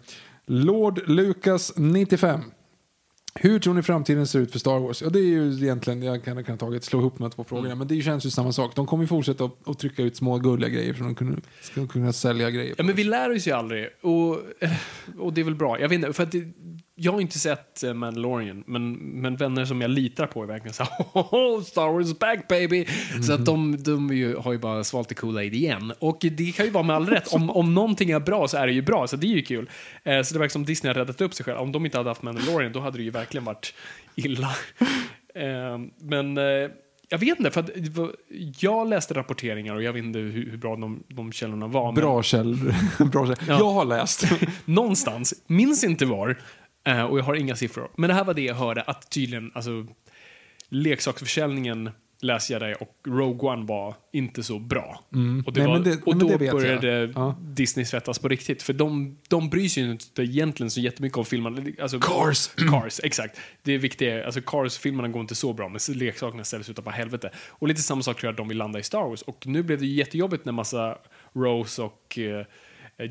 Lord Lucas 95. Hur tror ni framtiden ser ut för Star Wars? Ja, det är ju egentligen, jag kan, ha tagit, slå ihop de här två frågorna, men det känns ju samma sak. De kommer ju fortsätta att, att trycka ut små gulliga grejer för de kunna, ska kunna sälja grejer. Ja, men vi lär oss ju aldrig. Och, och det är väl bra. Jag vet inte, för att det, jag har inte sett eh, Mandalorian, men, men vänner som jag litar på är verkligen så här, oh, Star Wars back baby! Så att de, de ju, har ju bara svalt det Kool-Aid igen. Och det kan ju vara med all rätt. Om, om någonting är bra så är det ju bra, så det är ju kul. Eh, så det verkar som Disney har räddat upp sig själv. Om de inte hade haft Mandalorian, då hade det ju verkligen varit illa. Eh, men eh, jag vet inte, för att jag läste rapporteringar och jag vet inte hur, hur bra de, de källorna var. men- Bra käll. Bra käll. Ja. Jag har läst. någonstans, minns inte var, eh, och jag har inga siffror. Men det här var det jag hörde, att tydligen, alltså, leksaksförsäljningen jag det och Rogue One var inte så bra. Och, det Nej, var, det- och men då började Ja. Disney svettas på riktigt. För de, de bryr sig ju inte egentligen så jättemycket om filmerna. Alltså, Cars. Cars, exakt. Det viktiga är, alltså Cars-filmerna går inte så bra, men leksakerna utav bara helvete. Och lite samma sak tror jag att de vill landa i Star Wars. Och nu blev det jättejobbigt när massa Rose och uh,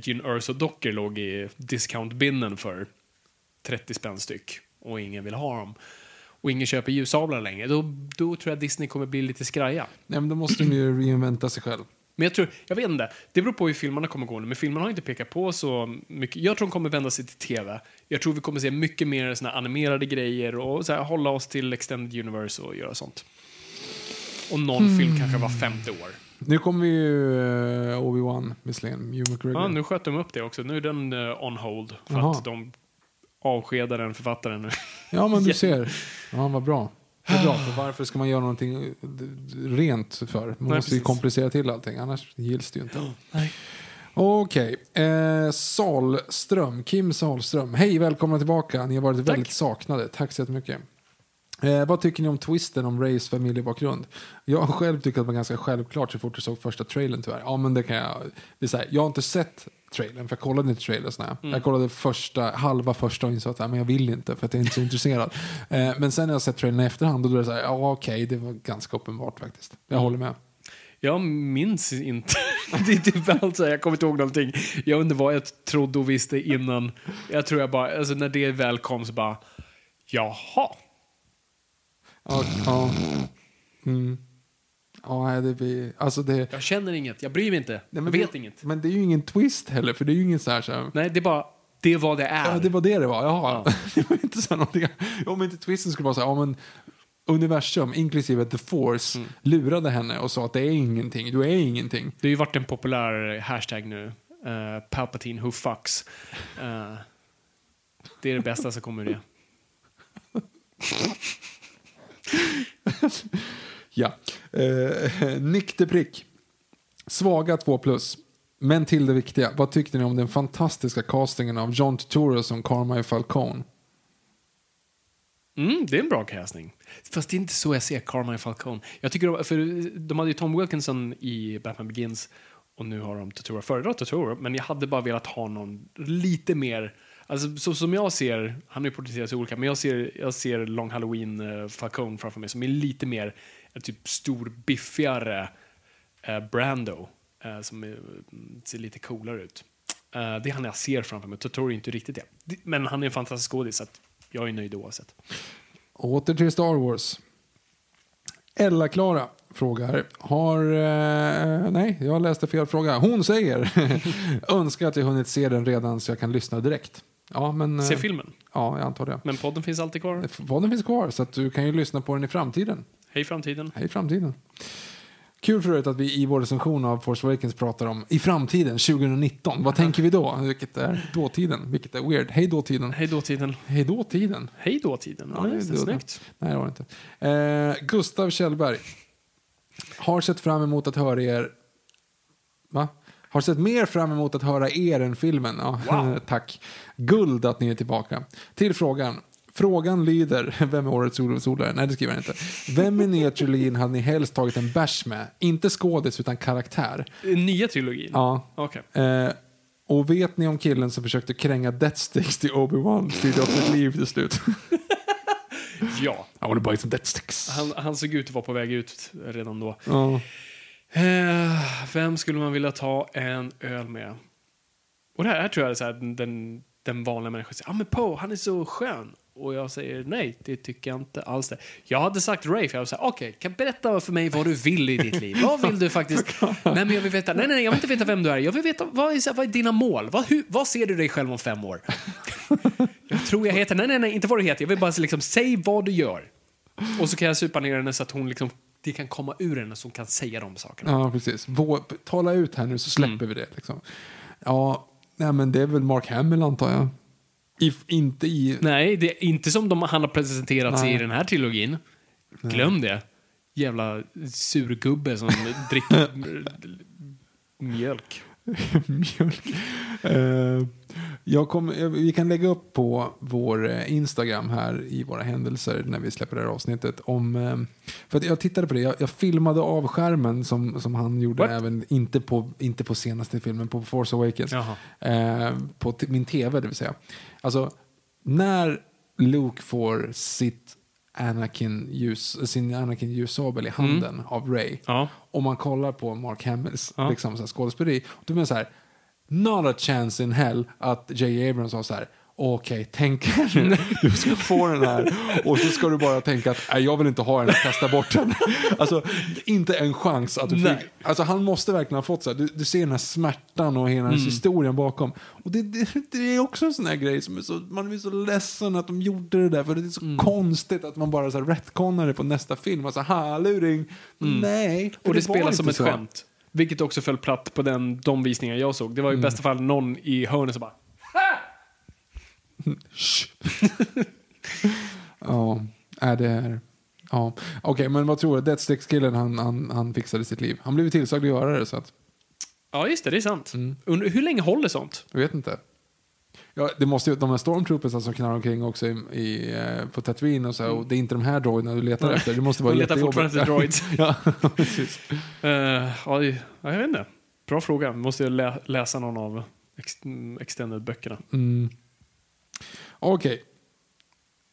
Gin Erso-dockor låg i discountbinnen för 30 spänn styck. Och ingen vill ha dem. Och ingen köper ljussablar längre. Då, då tror jag Disney kommer bli lite skraja. Nej, men då måste de ju reinventa sig själv. Men jag tror, jag vet inte, det beror på hur filmerna kommer gå nu, men filmerna har inte pekat på så mycket. Jag tror de kommer vända sig till tv. Jag tror vi kommer se mycket mer såna animerade grejer och så här, hålla oss till Extended Universe och göra sånt. Och någon film kanske var femte år. Nu kommer ju uh, Obi-Wan, visserligen, Hugh McGregor. Ja, nu sköt de upp det också. Nu är den eh, on hold för Jaha. att de avskedar en författare nu. Ja, men du ser. Ja, vad bra. Vad bra, för varför ska man göra någonting eh, rent för? Man Nej, måste ju precis. komplicera till allting, annars gills det ju inte. Nej. Okej, eh, Salström, Kim Salström. Hej, välkomna tillbaka. Ni har varit väldigt saknade. Tack så jättemycket. Eh, vad tycker ni om twisten om Rays familjebakgrund? Jag själv tyckt att det var ganska självklart så fort jag såg första trailern tyvärr. Ja, men det kan jag. Det är så här, jag har inte sett trailern, för jag kollade inte trailern. Mm. Jag kollade första, halva första och insåg att men jag vill inte för att jag är inte så intresserad. Eh, men sen när jag sett trailern i efterhand och då är det så här, ja okej, det var ganska uppenbart faktiskt. Jag håller med. Jag minns inte. det är typ allt jag kommer inte ihåg någonting. Jag inte vad jag trodde och visste innan. Jag tror jag bara, alltså när det väl kom så bara, jaha. Ja, ja. Mm. Ja, det blir, alltså det, Jag känner inget, jag bryr mig inte, Nej, jag vet det, inget. Men det är ju ingen twist heller, för det är ju ingen så här, så här Nej, det är bara, det vad det är. Ja, det var det det var. Jaha. det var inte så här någonting. Om inte twisten skulle vara så här, ja men universum, inklusive the force, Mm. lurade henne och sa att det är ingenting, du är ingenting. Det har ju varit en populär hashtag nu. Uh, Palpatine who fucks. Eh, det är det bästa som kommer ur det. Ja. Eh, Nick Prick. Svaga 2 plus. Men till det viktiga, vad tyckte ni om den fantastiska castingen av John Turturro som Carmine Falcone? Mm, det är en bra casting. Fast det är inte så jag ser Carmine Falcone. Jag tycker, de- för de hade ju Tom Wilkinson i Batman Begins och nu har de Totoro. Föredrar Totoro, men jag hade bara velat ha någon lite mer Alltså, så som jag ser, han har ju porträtterats olika, men jag ser, jag ser Long Halloween uh, Falcone framför mig som är lite mer en typ stor, biffigare eh, Brando. eh, som är, ser lite coolare ut. Eh, det är han jag ser framför mig. Totoro är inte riktigt det. Men han är en fantastisk skådis, så jag är nöjd oavsett. Åter till Star Wars. Ella-Klara frågar, har... Eh, nej, jag läste fel fråga. Hon säger, önskar att jag hunnit se den redan så jag kan lyssna direkt. Ja, men... Se eh, filmen. Ja, jag antar det. Men podden finns alltid kvar. Podden finns kvar, så att du kan ju lyssna på den i framtiden. Hej framtiden. Hej framtiden. Kul för övrigt att vi i vår recension av Force Awakens pratar om i framtiden, 2019. Vad tänker vi då? Vilket är dåtiden? Vilket är weird? Hej dåtiden. Hej dåtiden. Hej dåtiden. Hej dåtiden. Ja, just det. Snyggt. Nej, det var det inte. Eh, Gustav Kjellberg. Har sett fram emot att höra er... Va? Har sett mer fram emot att höra er än filmen. Ja, tack. Guld att ni är tillbaka. Till frågan. Frågan lyder, vem är årets Olof Solare? Nej, det skriver han inte. Vem i nya trilogin hade ni helst tagit en bärs med? Inte skådis, utan karaktär. Nya trilogin? Ja. Okej. Eh, och vet ni om killen som försökte kränga Deathsticks till Obi-Wan styrde upp sitt liv till slut? Ja. I wanna buy some Deathsticks. Han, han såg ut att vara på väg ut redan då. Ja. Eh, vem skulle man vilja ta en öl med? Och det här, tror jag är så här, den- den, den vanliga människan säger, ja ah, men Poe, han är så skön. Och jag säger nej, det tycker jag inte alls det. Jag hade sagt Ray, för jag hade sagt okej, kan berätta för mig vad du vill i ditt liv. Vad vill du faktiskt? nej, men jag vill veta, nej, nej, jag vill inte veta vem du är. Jag vill veta, vad är, vad är dina mål? Vad, hur, vad ser du dig själv om fem år? jag tror jag heter, nej, nej, nej, inte vad du heter. Jag vill bara liksom, säg vad du gör. Och så kan jag supa ner henne så att hon liksom, det kan komma ur henne så hon kan säga de sakerna. Ja, precis. Vå, tala ut här nu så släpper Mm. vi det. Liksom. Ja, nej, men det är väl Mark Hamill antar jag. If, inte i... Nej, det är inte som de, han har presenterat sig i den här trilogin. Glöm det. Jävla surgubbe som dricker mjölk. mjölk. Eh, jag kom, jag- vi kan lägga upp på vår eh, Instagram här i våra händelser när vi släpper det här avsnittet. Om, eh, för att jag tittade på det, jag, jag filmade av skärmen som, som han gjorde What? även, inte på, inte på senaste filmen, på Force Awakens. Eh, på min tv det vill säga. Alltså, när Luke får sitt Anakin ljus, sin Anakin ljussabel i handen av Ray. Mm. Ja. Om man kollar på Mark Hamills Ja. liksom, så här, skådespeleri. Då blir man så här, not a chance in hell att J. Abrams sa så här, okej, tänk här nu, du ska få den här och så ska du bara tänka att nej, jag vill inte ha den, kasta bort den. Alltså, inte en chans att du Nej. fick, Alltså han måste verkligen ha fått så här, du, du ser den här smärtan och hela Mm. historien bakom. Och det, det, det är också en sån här grej som är så, man blir så ledsen att de gjorde det där för det är så Mm. konstigt att man bara så här retconnar det på nästa film. Alltså, ha luring. Nej. Mm. Och det, var spelas som ett så. skämt. Vilket också föll platt på den, de visningar jag såg. Det var i bästa fall någon i hörnet som bara Ja, är det är... Ja. Okej, men vad tror du? Deathsticks-killen, han, han, han fixade sitt liv. Han blev tillsagd att göra det, så att, Ja, just det, det är sant. Undrar, hur länge håller sånt? jag vet inte. Ja, det måste ju, de här stormtroopers som knarrar omkring också i, i, eh, på Tatooine och så, och det är inte de här droiderna du letar efter. Det måste vara De letar fortfarande efter droids. ja, precis. Uh, ja, ja, jag vet inte. Bra fråga. Måste jag lä läsa någon av ex mm, extended-böckerna. Mm. Okej.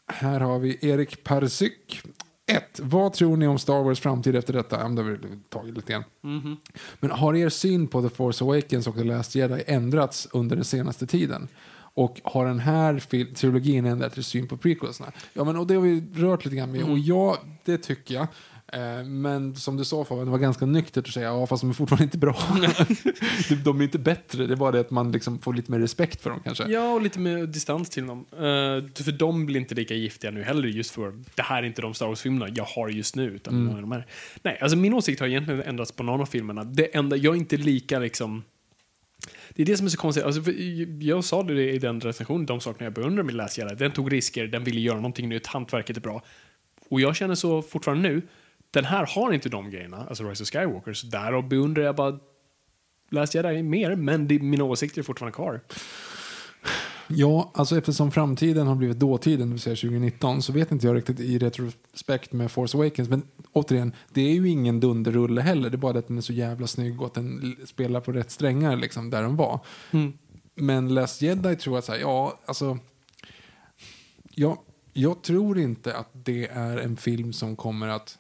Här har vi Erik Parsyk. 1. Vad tror ni om Star Wars framtid efter detta? Ja, det har vi tagit lite grann. Men har er syn på The Force Awakens och The Last Jedi ändrats under den senaste tiden? Och har den här trilogin ändrat er syn på prequelsna? Ja, men och det har vi rört lite grann med. Och ja, det tycker jag. Eh, Men som du sa Fabian, det var ganska nyktert att säga ja fast de är fortfarande inte bra. De- är inte bättre, det är bara det att man liksom får lite mer respekt för dem kanske. Ja, och lite mer distans till dem. Uh, för de blir inte lika giftiga nu heller, just för det här är inte de Star Wars-filmerna jag har just nu. Utan Mm. de är de här. Nej, alltså min åsikt har egentligen ändrats på någon av filmerna. Det enda, jag är inte lika liksom... Det är det som är så konstigt. Alltså, jag sa det i den recensionen, de sakerna jag beundrar med Last. Den tog risker, den ville göra någonting nytt, hantverket är bra. Och jag känner så fortfarande nu, den här har inte de grejerna, alltså Rise of Skywalker, så därav beundrar jag bara Last Jedi mer, men det, mina åsikter är fortfarande kvar. Ja, alltså eftersom framtiden har blivit dåtiden, det vill säga 2019, så vet inte jag riktigt i retrospekt med Force Awakens. Men återigen, det är ju ingen dunderrulle heller. Det är bara det att den är så jävla snygg och att den spelar på rätt strängar liksom, där den var. Men Last Jedi tror jag så här, ja, alltså. Ja, jag tror inte att det är en film som kommer att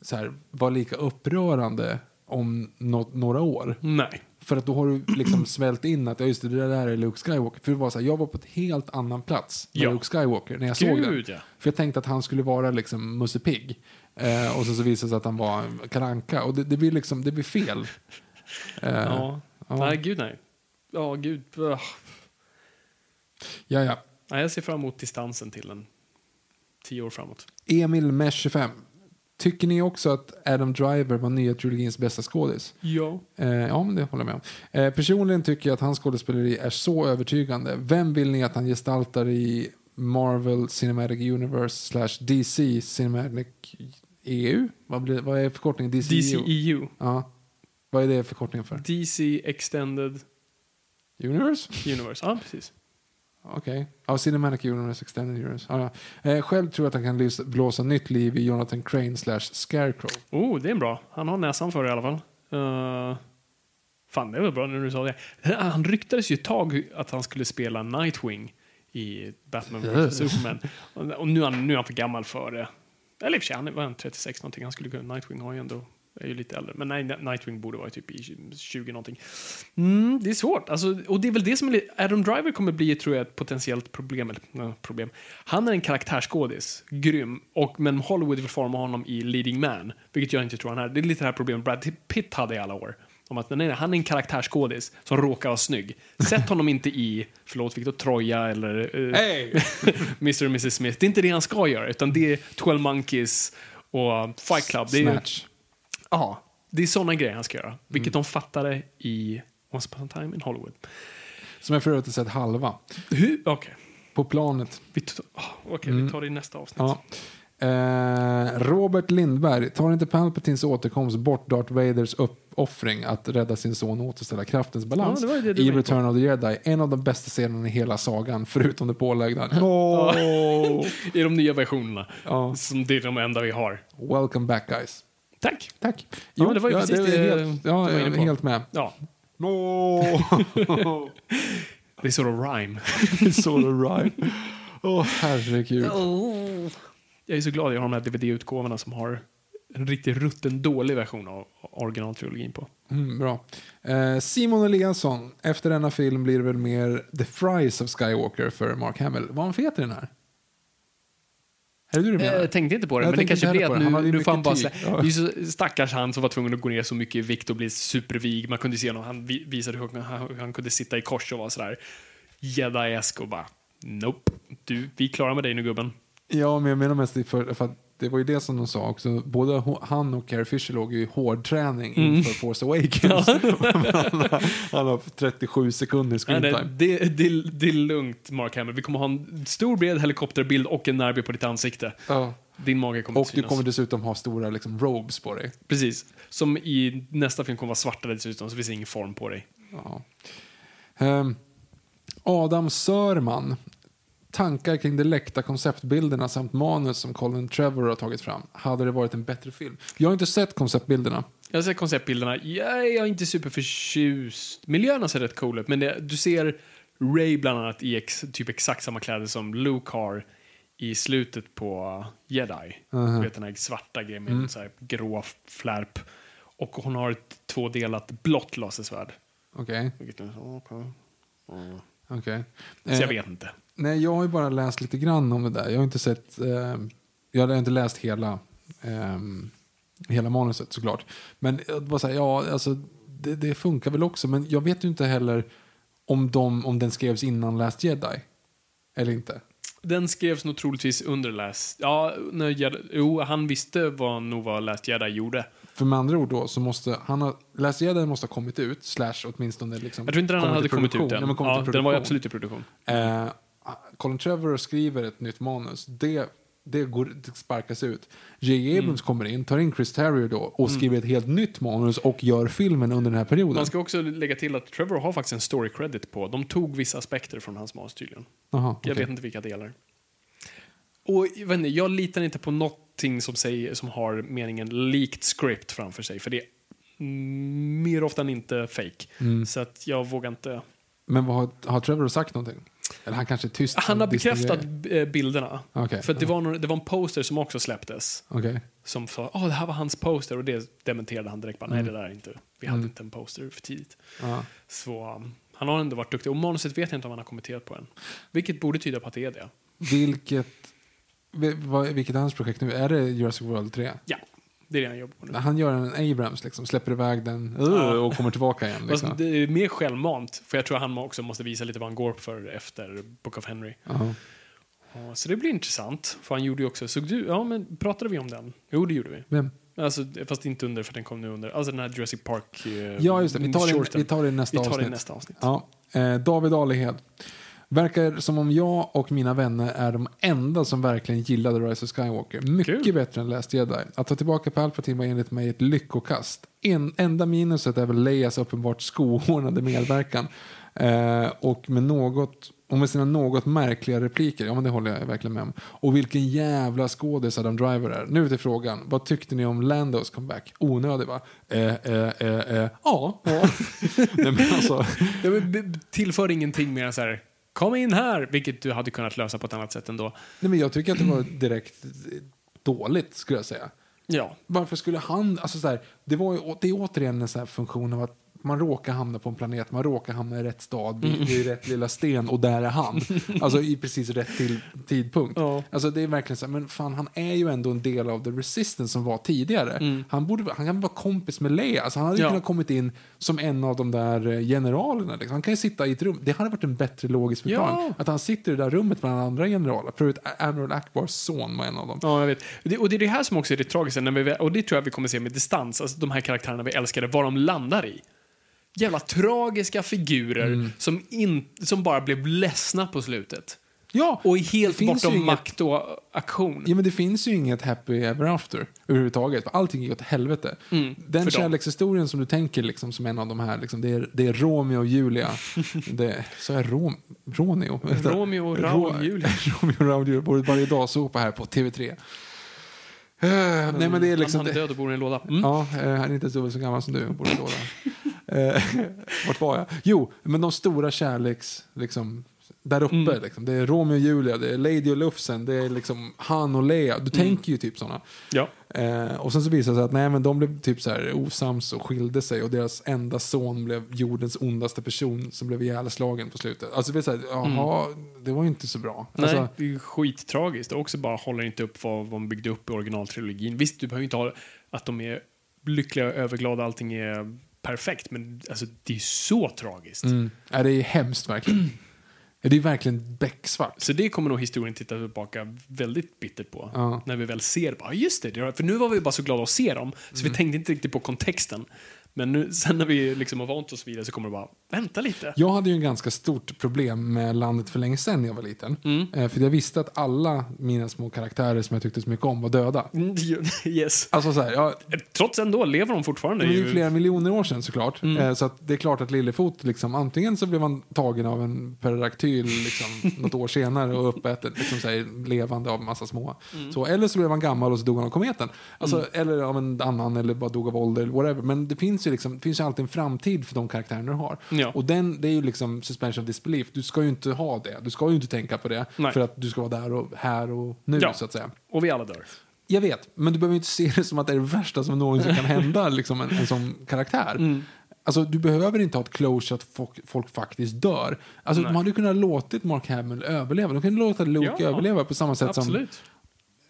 så här, vara lika upprörande om nå- några år. Nej. För att då har du liksom svält in att ja, just det, det där är Luke Skywalker. För det var så här, jag var på ett helt annan plats med Ja. Luke Skywalker när jag såg den. Gud, ja. För jag tänkte att han skulle vara liksom Musse Pigg. Eh, och så, så visade det sig att han var Karanka Och det, det blir liksom, det blir fel. Eh, Ja. ja. Nej, gud nej. Ja, gud. Ugh. Ja, ja. Ja, jag ser fram emot distansen till en tio år framåt. Emil Mesh 25. Tycker ni också att Adam Driver var nya trilogins bästa skådis? Ja. Eh, ja, men det håller jag med om. Eh, personligen tycker jag att hans skådespeleri är så övertygande. Vem vill ni att han gestaltar i Marvel Cinematic Universe slash DC Cinematic EU? Vad, blir, vad är förkortningen? DCEU? DCEU. Ja. Vad är det förkortningen för? DC Extended Universe? Universe. Ja, precis. Okej. Ja, Cinematic Universe, Extended Universe. Ja, ja. Eh, själv tror jag att han kan blåsa nytt liv i Jonathan Crane slash Scarecrow. Oh, det är bra. Han har näsan för det i alla fall. Uh, fan, det var bra när du sa det. Han ryktades ju ett tag att han skulle spela Nightwing i Batman vs Superman. Och nu är, han, nu är han för gammal för det. Eller i och för sig, han var han 36 någonting. Han skulle kunna, Nightwing har ju ändå, är ju lite äldre. Men nej, Nightwing borde vara typ i 20 någonting. Mm, det är svårt. Alltså, och det är väl det som är, Adam Driver kommer bli, tror jag, ett potentiellt problem. Eller, problem. Han är en karaktärsskådis, grym. Och, men Hollywood vill forma honom i leading man, vilket jag inte tror han är. Det är lite det här problemet Brad Pitt hade i alla år. Om att nej, nej, han är en karaktärsskådis som råkar vara snygg. Sätt honom inte i, förlåt Victor, Troja eller uh, Hey! Mr och Mrs Smith. Det är inte det han ska göra, utan det är 12 Monkeys och Fight Club. Snatch. Ja, det är såna grejer han ska göra. Vilket de fattade i Once upon a time in Hollywood. Som jag för övrigt har sett halva. Hur? Okej, På planet. vi, t- ah, okej, vi tar det i nästa avsnitt. Ja. Eh, Robert Lindberg, tar inte Palpatines återkomst bort Darth Vaders uppoffring att rädda sin son och återställa kraftens balans? Ja, det var ju det du I var inne på. Return of the Jedi, en av de bästa scenerna i hela sagan, förutom det pålagda. No! I de nya versionerna. Ja. Som det är de enda vi har. Welcome back guys. Tack. Tack. Ja, men det var ju precis är det helt, ja, var jag inne är på. helt med. Ja, No! det är så det rhyme. så det right. Åh, herregud. Jag är så glad jag har de här DVD-utgåvorna som har en riktigt rutten dålig version av originaltrilogin på. Mm, bra. Eh, Simon Eliasson, efter denna film blir det väl mer The Fries of Skywalker för Mark Hamill. Var han fet i den här? Är det du menar? Jag Eh, tänkte inte på det, Jag men det kanske heller att det. Han nu, nu får han bara mycket slä... tyg. Ja. Det är ju så stackars han som var tvungen att gå ner så mycket i vikt och bli supervig. Man kunde se honom, han vi- visade hur han, hur han kunde sitta i kors och vara sådär jedi-esk och bara Nope, du, vi klarar med dig nu gubben. Ja, men jag menar mest för, för att det var ju det som de sa också. Både han och Carrie Fisher låg ju i hård träning Mm. inför Force Awakens. har, han har 37 sekunder Nej, screen nej, time. det, det, det är lugnt, Mark Hamill. Vi kommer ha en stor bred helikopterbild och en närbild på ditt ansikte. Ja. Din mage kommer Och du kommer dessutom ha stora liksom, robes på dig. Precis. Som i nästa film kommer vara svarta dessutom, så finns ingen form på dig. Ja. Ehm, Adam Sörman. Tankar kring de läckta konceptbilderna samt manus som Colin Trevor har tagit fram. Hade det varit en bättre film? Jag har inte sett konceptbilderna. Jag ser konceptbilderna. Jag är inte superförtjust. Miljöerna ser rätt cool ut, men det, du ser Ray bland annat i ex, typ exakt samma kläder som Luke har i slutet på Jedi. Du vet den här svarta grejen med en så här grå flärp. Och hon har ett tvådelat blått lasersvärd. Okej. Vilket så, okej. okej. Så jag Eh, vet inte. Nej, jag har ju bara läst lite grann om det där. Jag har inte sett... Eh, jag har inte läst hela, ehm, hela manuset såklart. Men bara säga, ja, alltså, det, det funkar väl också. Men jag vet ju inte heller om, de, om den skrevs innan Last Jedi. Eller inte. Den skrevs nog troligtvis under Last... Ja, när jo, han visste vad, nog vad Last Jedi gjorde. För med andra ord då så måste han ha, Last Jedi måste ha kommit ut, slash åtminstone liksom Jag tror inte den hade kommit ut än. Ja, den var absolut i produktion. Eh, Colin Trevor skriver ett nytt manus. Det, det, går, det sparkas ut. J.J. Mm. Abrams kommer in, tar in Chris Terrier då och skriver ett helt nytt manus och gör filmen under den här perioden. Man ska också lägga till att Trevor har faktiskt en story credit på. De tog vissa aspekter från hans manus tydligen. Aha, Jag okej. vet inte vilka delar. Och jag, inte, jag litar inte på någonting som, säger, som har meningen leaked script framför sig. För det är mm, mer ofta än inte fake. Mm. Så att jag vågar inte. Men vad har, har Trevor sagt någonting? Eller han kanske är tyst? Han har bekräftat eh, bilderna. Okej, För att det, var, några- det var en poster som också släpptes. Okej. Som sa åh det här var hans poster och det dementerade han direkt. Bara, Nej det där är inte. Vi hade Mm. inte en poster för tidigt. Ja. Så um, han har ändå varit duktig. Och manuset vet jag inte om han har kommenterat på än. Vilket borde tyda på att det är det. Vilket, vilket är hans projekt nu? Är det Jurassic World 3? Ja. Det är det han jobbar på nu. Han gör en Abrams, liksom, släpper iväg den uh, och kommer tillbaka igen. Liksom. Det är mer självmant, för jag tror han också måste visa lite vad han går för efter Book of Henry. Ja. Ja, så det blir intressant, för han gjorde ju också, såg du, ja men pratade vi om den? Jo, det gjorde vi. Vem? Alltså, fast inte under, för den kom nu under, alltså den här Jurassic Park eh, Ja, just det. Vi tar det, shorten. vi tar det i nästa Vi tar det i avsnitt. nästa avsnitt. Ja. Eh, David Alehed. Verkar som om jag och mina vänner är de enda som verkligen gillade Rise of Skywalker. Mycket Kul. bättre än Last Jedi. Att ta tillbaka Palpatine var enligt mig ett lyckokast. En, enda minuset är väl Leias uppenbart skohornade medverkan. Eh, och med något och med sina något märkliga repliker. Ja, men det håller jag verkligen med om. Och vilken jävla skådis Adam Driver är. Nu till frågan. Vad tyckte ni om Landos comeback? Onödig va? Eh, eh, eh, eh. Ja. ja. Nej, men alltså, b- tillför ingenting mer så här, kom in här, vilket du hade kunnat lösa på ett annat sätt ändå. nej, men jag tycker att det var direkt dåligt skulle jag säga. Ja. Varför skulle han, alltså så här, det, var ju, det är återigen en sån här funktion av att man råkar hamna på en planet, man råkar hamna i rätt stad, vid, vid rätt lilla sten och där är han. Alltså i precis rätt till, tidpunkt. Ja. Alltså det är verkligen så här, men fan han är ju ändå en del av the resistance som var tidigare. Han, borde, han kan vara kompis med Leia, alltså han hade Ja. kunnat kommit in som en av de där eh, generalerna. Liksom. Han kan ju sitta i ett rum, det hade varit en bättre logisk förklaring. Ja. Att han sitter i det där rummet bland andra generaler. Förut Admiral Akbars son var en av dem. Ja, jag vet. Det, och det är det här som också är det tragiska, när vi, och det tror jag vi kommer se med distans, alltså de här karaktärerna vi älskade, vad de landar i. Jävla tragiska figurer Mm. som, in, som bara blev ledsna på slutet. Ja, Och är helt bortom inget- makt och aktion. Ja, men det finns ju inget happy ever after överhuvudtaget. Allting gick åt helvete. Mm, Den för dem. kärlekshistorien som du tänker liksom, som en av de här, liksom, det, är, det är Romeo och Julia. det, så är Rom, Roneo. Romeo och Raoul Ro- Julia. Romeo och Raoul Julia. Borde varje dag sopa här på TV3. Eh, nej men det är liksom... Han, han är död och bor i en låda. Mm. Ja, eh, han är inte dubbelt så gammal som du. Bor i en låda. Eh, Vart var jag? Jo, men de stora kärleks... Liksom, där uppe. Mm. Liksom. Det är Romeo och Julia, det är Lady och Lufsen, det är liksom han och Lea. Mm. Du tänker ju typ sådana. Ja. Eh, och sen så visade det sig att nej, men de blev typ så här osams och skilde sig och deras enda son blev jordens ondaste person som blev ihjälslagen på slutet. Alltså det, så här, jaha, det var ju inte så bra. Mm. Nej, Alltså, det är skittragiskt. Och också bara håller inte upp vad vad de byggde upp i originaltrilogin. Visst, du behöver inte ha att de är lyckliga och överglada, allting är perfekt, men alltså, det är så tragiskt. mm, nej, det är hemskt verkligen. Det är verkligen becksvart. Så det kommer nog historien titta tillbaka väldigt bittert på. Ja. När vi väl ser, bara, just det, för nu var vi bara så glada att se dem, så Mm. vi tänkte inte riktigt på kontexten. Men nu, sen när vi liksom har vant oss vid det så kommer det bara, vänta lite. Jag hade ju en ganska stort problem med landet för länge sedan när jag var liten. Mm. Eh, för jag visste att alla mina små karaktärer som jag tyckte så mycket om var döda. Mm, yes. Alltså så här, ja, Trots ändå lever de fortfarande. det är ju ju- flera miljoner år sedan såklart. Mm. Eh, så det är klart att Lillefot, liksom, antingen så blev han tagen av en pterodaktyl liksom, något år senare och uppäten, liksom, så här, levande av massa små. Mm. Så, eller så blev han gammal och så dog han av kometen. Alltså, Eller av en annan, eller bara dog av ålder, eller whatever. Men det finns ju, liksom, det finns ju alltid en framtid för de karaktärerna du har. Ja. Och den, det är ju liksom suspension of disbelief. Du ska ju inte ha det. Du ska ju inte tänka på det. Nej. För att du ska vara där och här och nu, Ja. så att säga. Och vi alla dör. Jag vet, men du behöver inte se det som att det är det värsta som någonsin kan hända liksom en, en sån karaktär. Mm. Alltså, du behöver inte ha ett closure att folk, folk faktiskt dör. Alltså, Nej. de hade ju kunnat låtit Mark Hamill överleva. De kunde låta Luke Ja. överleva på samma sätt som...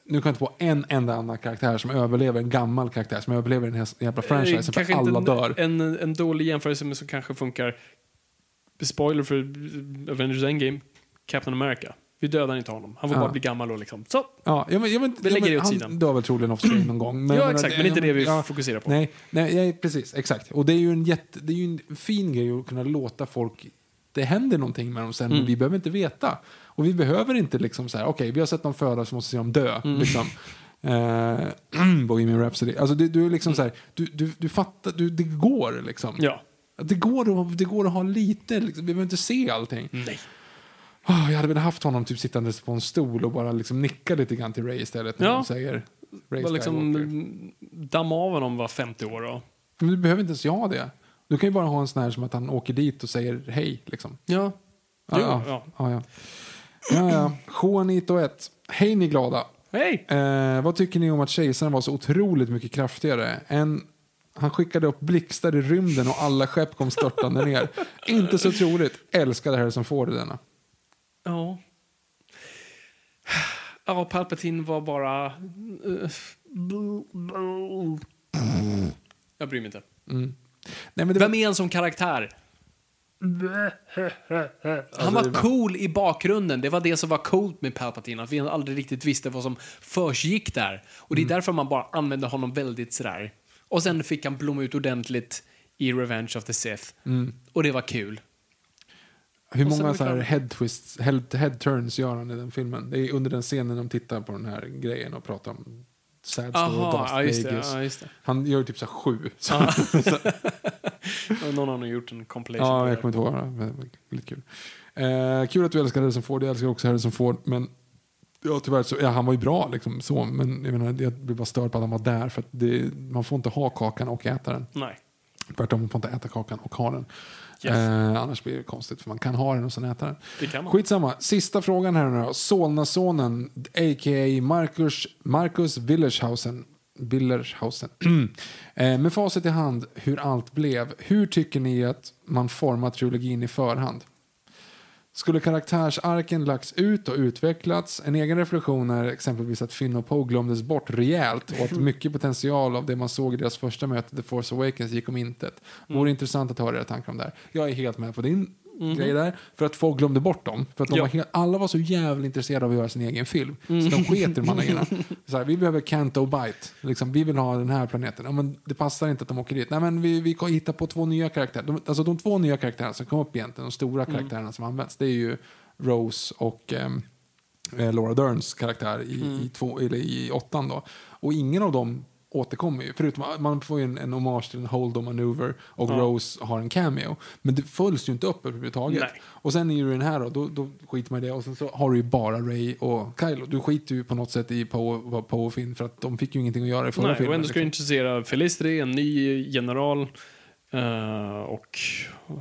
Nu kan jag inte på en enda annan karaktär som överlever, en gammal karaktär som överlever den här jävla franchisen för alla inte dör. en, en, en dålig jämförelse men som kanske funkar. Spoiler för Avengers Endgame. Captain America. Vi dödar inte honom. Han får Ja. bara bli gammal och liksom. Så! Ja, jag, men- jag, men, Vi lägger det åt han sidan. dör väl troligen off någon gång. Men, ja, exakt. Men inte det vi fokuserar på. Nej, nej, nej, precis. Exakt. Och det är ju en, jätte, det är ju en fin grej att kunna låta folk... Det händer någonting med dem sen, Mm. men vi behöver inte veta. Och vi behöver inte liksom så här, okej, vi har sett dem födas så måste vi se dem dö. Mm. Liksom. Eh, Bohemian Rhapsody. Alltså, du, du är liksom så här, du, du, du fattar, du, det går liksom. Ja. Det, går att, det går att ha lite, liksom, vi behöver inte se allting. Nej. Oh, jag hade velat haft honom typ sittandes på en stol och bara liksom nicka lite grann till Ray istället när Ja. de säger Ray Bara liksom mm, damma av honom var 50 år då. Men du behöver inte ens ha det. Du kan ju bara ha en sån här som att han åker dit och säger hej. Liksom. Ja. Jo, ja. ja. ja, ja. Ja, ja. Juanito 1. Hej ni glada. Hej! Eh, vad tycker ni om att kejsaren var så otroligt mycket kraftigare? En, han skickade upp blixtar i rymden och alla skepp kom störtande ner. Inte så troligt. Älskar det här som får det denna. Ja. Ja, Palpatine var bara... eh, Jag bryr mig inte. Nej, men Vem är han som karaktär? Han var cool i bakgrunden. Det var det som var coolt med Palpatine. Att vi aldrig riktigt visste vad som försiggick där. Och det är därför man bara använde honom väldigt sådär. Och sen fick han blomma ut ordentligt i Revenge of the Sith. Och det var kul. Hur många så här head twists, head, head turns gör han i den filmen? Det är under den scenen de tittar på den här grejen och pratar om Sad Aha, Darth ja, just det, Vegas. ja, just det. Han gör typ så här sju. Så, Ja, Någon har nog gjort en compilation. ja, jag det. kommer inte ihåg. det, men det Lite kul. Eh, kul att du älskar Harrison Ford. Jag älskar också Harrison Ford. Men ja, tyvärr så, ja, han var ju bra liksom så. Men jag menar, jag blir bara störd på att han var där. För det, man får inte ha kakan och äta den. Nej. Tvärtom, man får inte äta kakan och ha den. Yes. Eh, annars blir det konstigt för man kan ha den och sen äta den. Det kan man. Skitsamma. Sista frågan här nu då. Solnasonen, a.k.a. Marcus, Marcus Willershausen. Willershausen. eh, med facit i hand hur allt blev. Hur tycker ni att man formar trilogin i förhand? Skulle karaktärsarken lagts ut och utvecklats? En egen reflektion är exempelvis att Finn och Poe glömdes bort rejält och att mycket potential av det man såg i deras första möte, The Force Awakens, gick om intet. Vore intressant att höra era tankar om det här. Jag är helt med på din grej där, för att folk glömde bort dem. För att de Ja. var helt, alla var så jävla intresserade av att göra sin egen film. Så de sket i de andra grejerna. Så här, vi behöver Canto Bite. Liksom, vi vill ha den här planeten. Ja, men det passar inte att de åker dit. Nej, men vi, vi kan hitta på två nya karaktärer. De, alltså de två nya karaktärerna som kom upp egentligen, de stora karaktärerna som används, det är ju Rose och ehm, eh, Laura Derns karaktär i, i, två, eller i åttan. Då. Och ingen av dem återkommer ju. Förutom att man får ju en, en hommage till en hold maneuver och Ja. Rose har en cameo. Men det följs ju inte upp överhuvudtaget. Nej. Och sen är ju den här då, då, då skiter man i det. Och sen så har du ju bara Ray och Kylo. Du skiter ju på något sätt i Poe Poe och Finn för att de fick ju ingenting att göra i förra Nej, filmen. och ändå ska du liksom. introducera Felistri, en ny general. eh, och...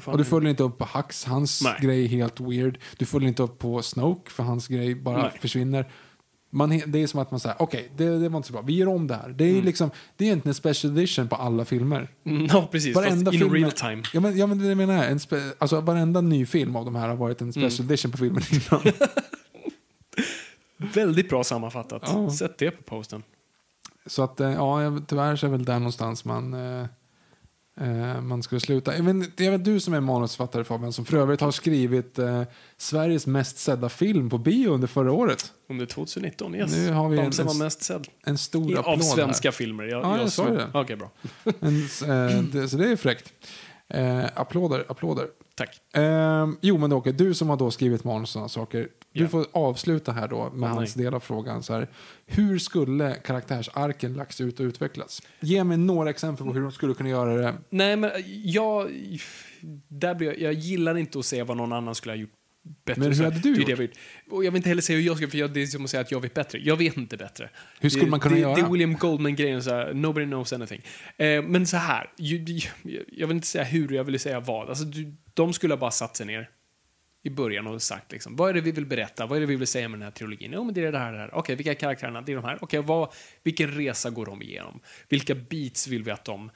Och du följer inte upp på Hux, hans Nej. grej är helt weird. Du följer inte upp på Snoke, för hans grej bara Nej. försvinner. Man, det är som att man säger, okej, det, det var inte så bra, vi gör om det här. Det är Mm. liksom, det är egentligen en special edition på alla filmer. Mm, Ja, precis. Varenda fast in film- real time. Ja men, ja, men det menar jag, en spe, alltså varenda ny film av de här har varit en Mm. special edition på filmen innan. Väldigt bra sammanfattat. Ja. Sätt det på posten. Så att, eh, ja, tyvärr så är väl där någonstans man, eh, eh, man skulle sluta. Jag vet, jag vet du som är manusförfattare Fabian, som för övrigt har skrivit eh, Sveriges mest sedda film på bio under förra året. Under 2019, yes. Nu har vi De en- som var mest sedd. En stor I, applåd av här. svenska filmer. Jag, Ja, jag sa såg- ju det. Okej, bra. En, eh, det, så det är fräckt. Eh, applåder, applåder. Tack. Eh, jo, men Åke, du som har då skrivit manus och sådana saker. Du Ja. får avsluta här då med Åh, hans nej. del av frågan. Så här, hur skulle karaktärsarken lagts ut och utvecklats? Ge mig några exempel på hur de skulle kunna göra det. Nej, men jag... Där blir jag, jag gillar inte att säga vad någon annan skulle ha gjort bättre. Men hur hade du gjort? det jag. Och jag vill inte heller säga hur jag ska, för jag, det är som att säga att jag vet bättre. Jag vet inte bättre. Hur skulle det, man kunna det, göra? Det är William Goldman-grejen, så här, nobody knows anything. Eh, men så här, ju- jag vill inte säga hur, jag vill säga vad. Alltså, du, de skulle ha bara satt sig ner i början och sagt liksom, vad är det vi vill berätta, vad är det vi vill säga med den här trilogin? Jo, men det är det här, det här. Okej, vilka är karaktärerna? Det är de här. Okej, vad, vilken resa går de igenom? Vilka beats vill vi att de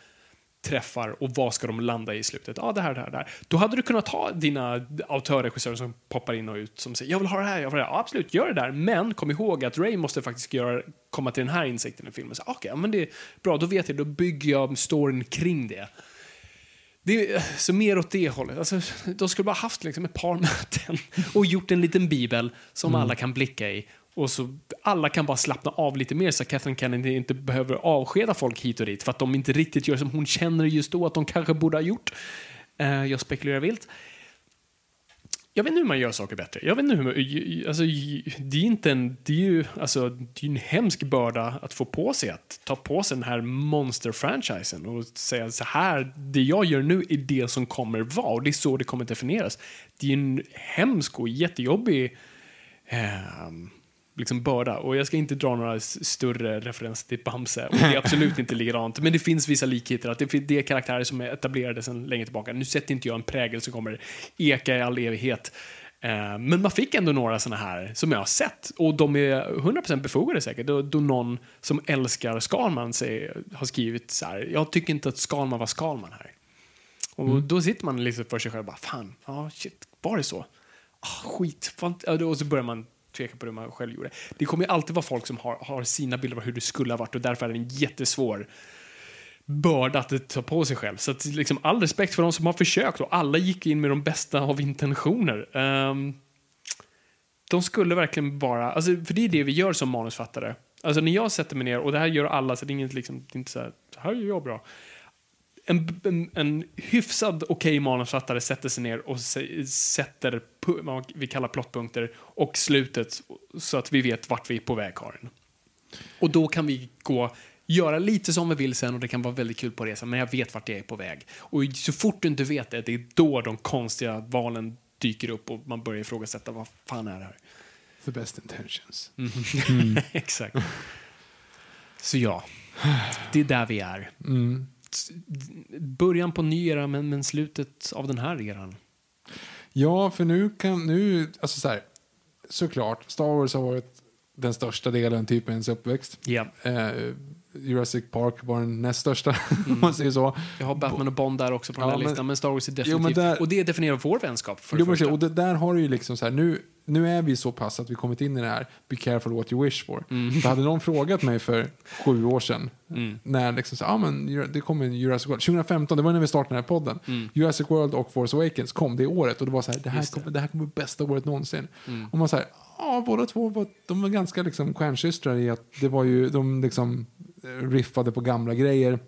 träffar och vad ska de landa i slutet? Ja, det här, det här, det här. Då hade du kunnat ha dina autörregissörer som poppar in och ut som säger jag vill ha det här, jag vill ha det här. Ja, absolut, gör det där. Men kom ihåg att Ray måste faktiskt göra, komma till den här insikten i filmen. Okej, ja, men det är bra, då vet jag, då bygger jag storyn kring det. Det är, så mer åt det hållet. Alltså, de skulle bara haft liksom ett par möten och gjort en liten bibel som alla kan blicka i. Och så alla kan bara slappna av lite mer så att Catherine Kennedy inte behöver avskeda folk hit och dit för att de inte riktigt gör som hon känner just då att de kanske borde ha gjort. Eh, jag spekulerar vilt. Jag vet inte hur man gör saker bättre. Jag vet inte hur man, alltså, det är inte en, det är ju, alltså, det är en hemsk börda att få på sig att ta på sig den här monster-franchisen och säga så här, det jag gör nu är det som kommer vara och det är så det kommer definieras. Det är en hemsk och jättejobbig eh, liksom börda. Och jag ska inte dra några större referenser till Bamse. Och det är absolut inte likadant. Men det finns vissa likheter. Att det, det är karaktärer som är etablerade sedan länge tillbaka. Nu sätter inte jag en prägel som kommer eka i all evighet. Eh, men man fick ändå några såna här som jag har sett. Och de är 100% befogade säkert. Då, då någon som älskar Skalman säger, har skrivit så här. Jag tycker inte att Skalman var Skalman här. Och då sitter man liksom för sig själv och bara, fan, ja shit, var det så? Ah, skit. Fan. Och så börjar man tveka på det man själv gjorde. Det kommer ju alltid vara folk som har, har sina bilder av hur det skulle ha varit och därför är det en jättesvår börda att ta på sig själv. Så att, liksom, all respekt för de som har försökt och alla gick in med de bästa av intentioner. Um, de skulle verkligen bara, alltså, för det är det vi gör som manusfattare. Alltså när jag sätter mig ner, och det här gör alla, så det är inget liksom, det är inte så här, så här gör jag bra. En, en, en hyfsad okej okay manusfattare sätter sig ner och sätter vad vi kallar plottpunkter och slutet så att vi vet vart vi är på väg, Karin. Och då kan vi gå göra lite som vi vill sen och det kan vara väldigt kul på resan, men jag vet vart jag är på väg. Och så fort du inte vet det, det är då de konstiga valen dyker upp och man börjar ifrågasätta vad fan är det här? The best intentions. Mm. Mm. Exakt. Så ja, det är där vi är. Mm. Början på ny era, men, men slutet av den här eran. Ja, för nu kan, nu, alltså så här, såklart, Star Wars har varit den största delen typ ens uppväxt. Yeah. Eh, Jurassic Park var den näst största, mm. man säger så. Jag har Batman och Bond där också på den ja, här men, listan, men Star Wars är definitivt... Jo, där, och det definierar vår vänskap. För jo, men, och det, där har du ju liksom så här, nu, nu är vi så pass att vi kommit in i det här, be careful what you wish for. Mm. För hade någon frågat mig för sju år sedan, mm. när liksom så, ah, men, det kom en Jurassic World, 2015, det var när vi startade den här podden, mm. Jurassic World och Force Awakens kom det året och det var så här, det här, kommer, det här kommer bästa året någonsin. Mm. Och man säger, ja, båda två var, de var ganska liksom stjärnsystrar i att det var ju, de liksom riffade på gamla grejer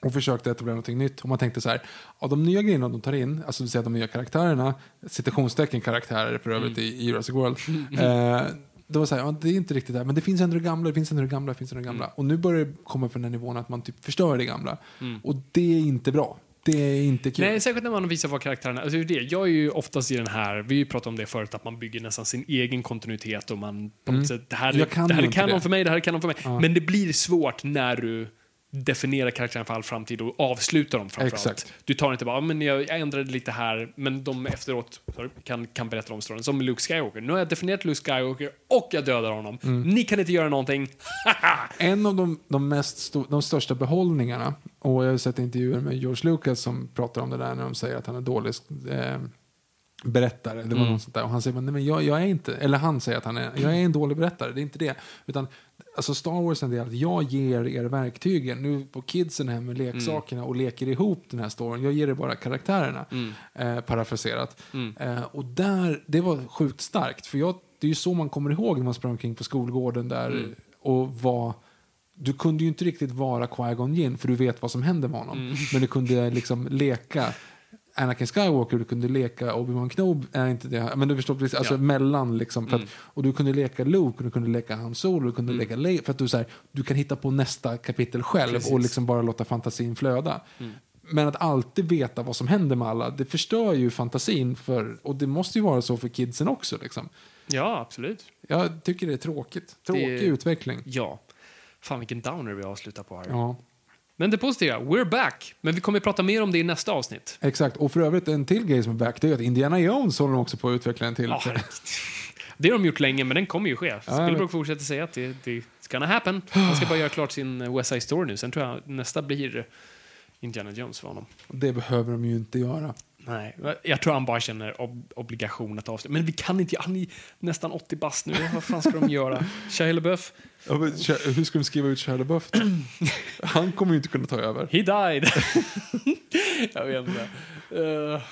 och försökte etablera något nytt. Och man tänkte så här, av de nya grejerna de tar in, alltså vill säga de nya karaktärerna, citationstecken karaktärer för övrigt mm. i, Jurassic World, eh, det var så här, ja, det är inte riktigt det, men det finns ändå det gamla, det finns ändå det gamla, det finns ändå det gamla. Mm. Och nu börjar det komma på den här nivån att man typ förstör det gamla. Mm. Och det är inte bra. Det är inte kul. Nej, särskilt när man visar vad karaktärerna... Alltså det. Jag är ju oftast i den här, vi har ju pratat om det förut, att man bygger nästan sin egen kontinuitet och man på något mm. sätt, det här, det här är kanon för mig, det här är kanon för mig. Ja. Men det blir svårt när du definiera karaktären för all framtid och avsluta dem framförallt. Du tar inte bara, men jag, jag ändrade lite här, men de efteråt sorry, kan, kan berätta om storyn. Som Luke Skywalker. Nu har jag definierat Luke Skywalker och jag dödar honom. Mm. Ni kan inte göra någonting. en av de, de, mest de största behållningarna, och jag har sett intervjuer med George Lucas som pratar om det där när de säger att han är dålig eh, berättare. Det var mm. sånt där. Och han säger, nej men jag, jag, är inte, eller han säger att han är, jag är en dålig berättare, det är inte det. Utan alltså Star Wars är att jag ger er verktygen. Nu på kidsen här med leksakerna mm. och leker ihop den här storyn. Jag ger er bara karaktärerna. Mm. Eh, parafraserat. Mm. Eh, och där, det var sjukt starkt. För jag, det är ju så man kommer ihåg när man sprang omkring på skolgården där mm. och var du kunde ju inte riktigt vara Qui-Gon Jinn för du vet vad som händer med honom. Mm. Men du kunde liksom leka Anakin Skywalker, du kunde leka Obi-Wan inte det, men du förstår precis, alltså ja. mellan liksom. Mm. Att, och du kunde leka Luke, du kunde leka Han Solo, du kunde mm. leka Leia, för att du, så här, du kan hitta på nästa kapitel själv precis. och liksom bara låta fantasin flöda. Mm. Men att alltid veta vad som händer med alla, det förstör ju fantasin, för, och det måste ju vara så för kidsen också. Liksom. Ja, absolut. Jag tycker det är tråkigt. Tråkig det, utveckling. Ja. Fan vilken downer vi avslutar på här. Ja. Men det positiva, we're back. Men vi kommer att prata mer om det i nästa avsnitt. Exakt, och för övrigt en till grej som är back, det är att Indiana Jones håller också på att utveckla en till. Oh, det har de gjort länge, men den kommer ju ske. Spielberg fortsätter säga att det, det it's gonna happen. Han ska bara göra klart sin West Side Story nu. Sen tror jag nästa blir Indiana Jones för honom. Det behöver de ju inte göra. Nej, jag tror han bara känner ob obligation att avsluta. Men vi kan inte, han är nästan 80 bast nu. Vad fan ska de göra? Shia LaBeouf? Ja, hur ska de skriva ut Shia LaBeouf? Han kommer ju inte kunna ta över. He died! jag vet inte. Uh,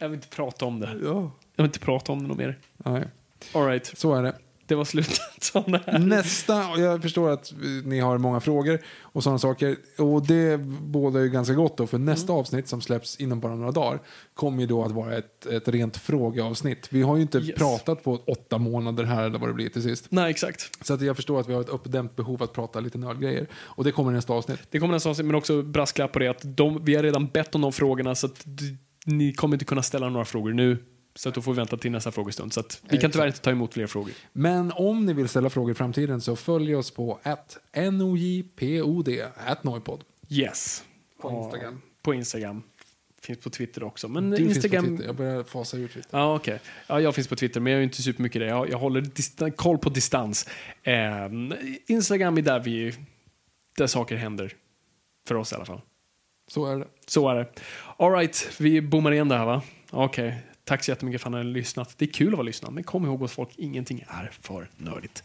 jag vill inte prata om det. Ja. Jag vill inte prata om det något mer. Nej. All right. Så är det det var slutet. Nästa, och jag förstår att ni har många frågor och sådana saker. Och det båda ju ganska gott då, för nästa mm. avsnitt som släpps inom bara några dagar kommer ju då att vara ett, ett rent frågeavsnitt. Vi har ju inte yes. pratat på åtta månader här eller vad det blir till sist. Nej, exakt. Så att jag förstår att vi har ett uppdämt behov att prata lite nördgrejer. Och det kommer nästa avsnitt. Det kommer nästa avsnitt, men också brasklapp på det att de, vi har redan bett om de frågorna så att ni kommer inte kunna ställa några frågor nu så att då får vi vänta till nästa frågestund. Så att vi kan tyvärr inte ta emot fler frågor. Men om ni vill ställa frågor i framtiden så följ oss på NOJPOD, Noipod. Yes. På Instagram. På Instagram. Finns på Twitter också. Men du Instagram... finns på Twitter. Jag börjar fasa ur Twitter. Ja, okej. Okay. Ja, jag finns på Twitter, men jag är inte supermycket det. Jag, jag håller koll på distans. Eh, Instagram är där vi... Där saker händer. För oss i alla fall. Så är det. Så är det. All right, vi bommar igen det här va? Okej. Okay. Tack så jättemycket för att ni har lyssnat. Det är kul att vara lyssnad, men kom ihåg att folk, ingenting är för nördigt.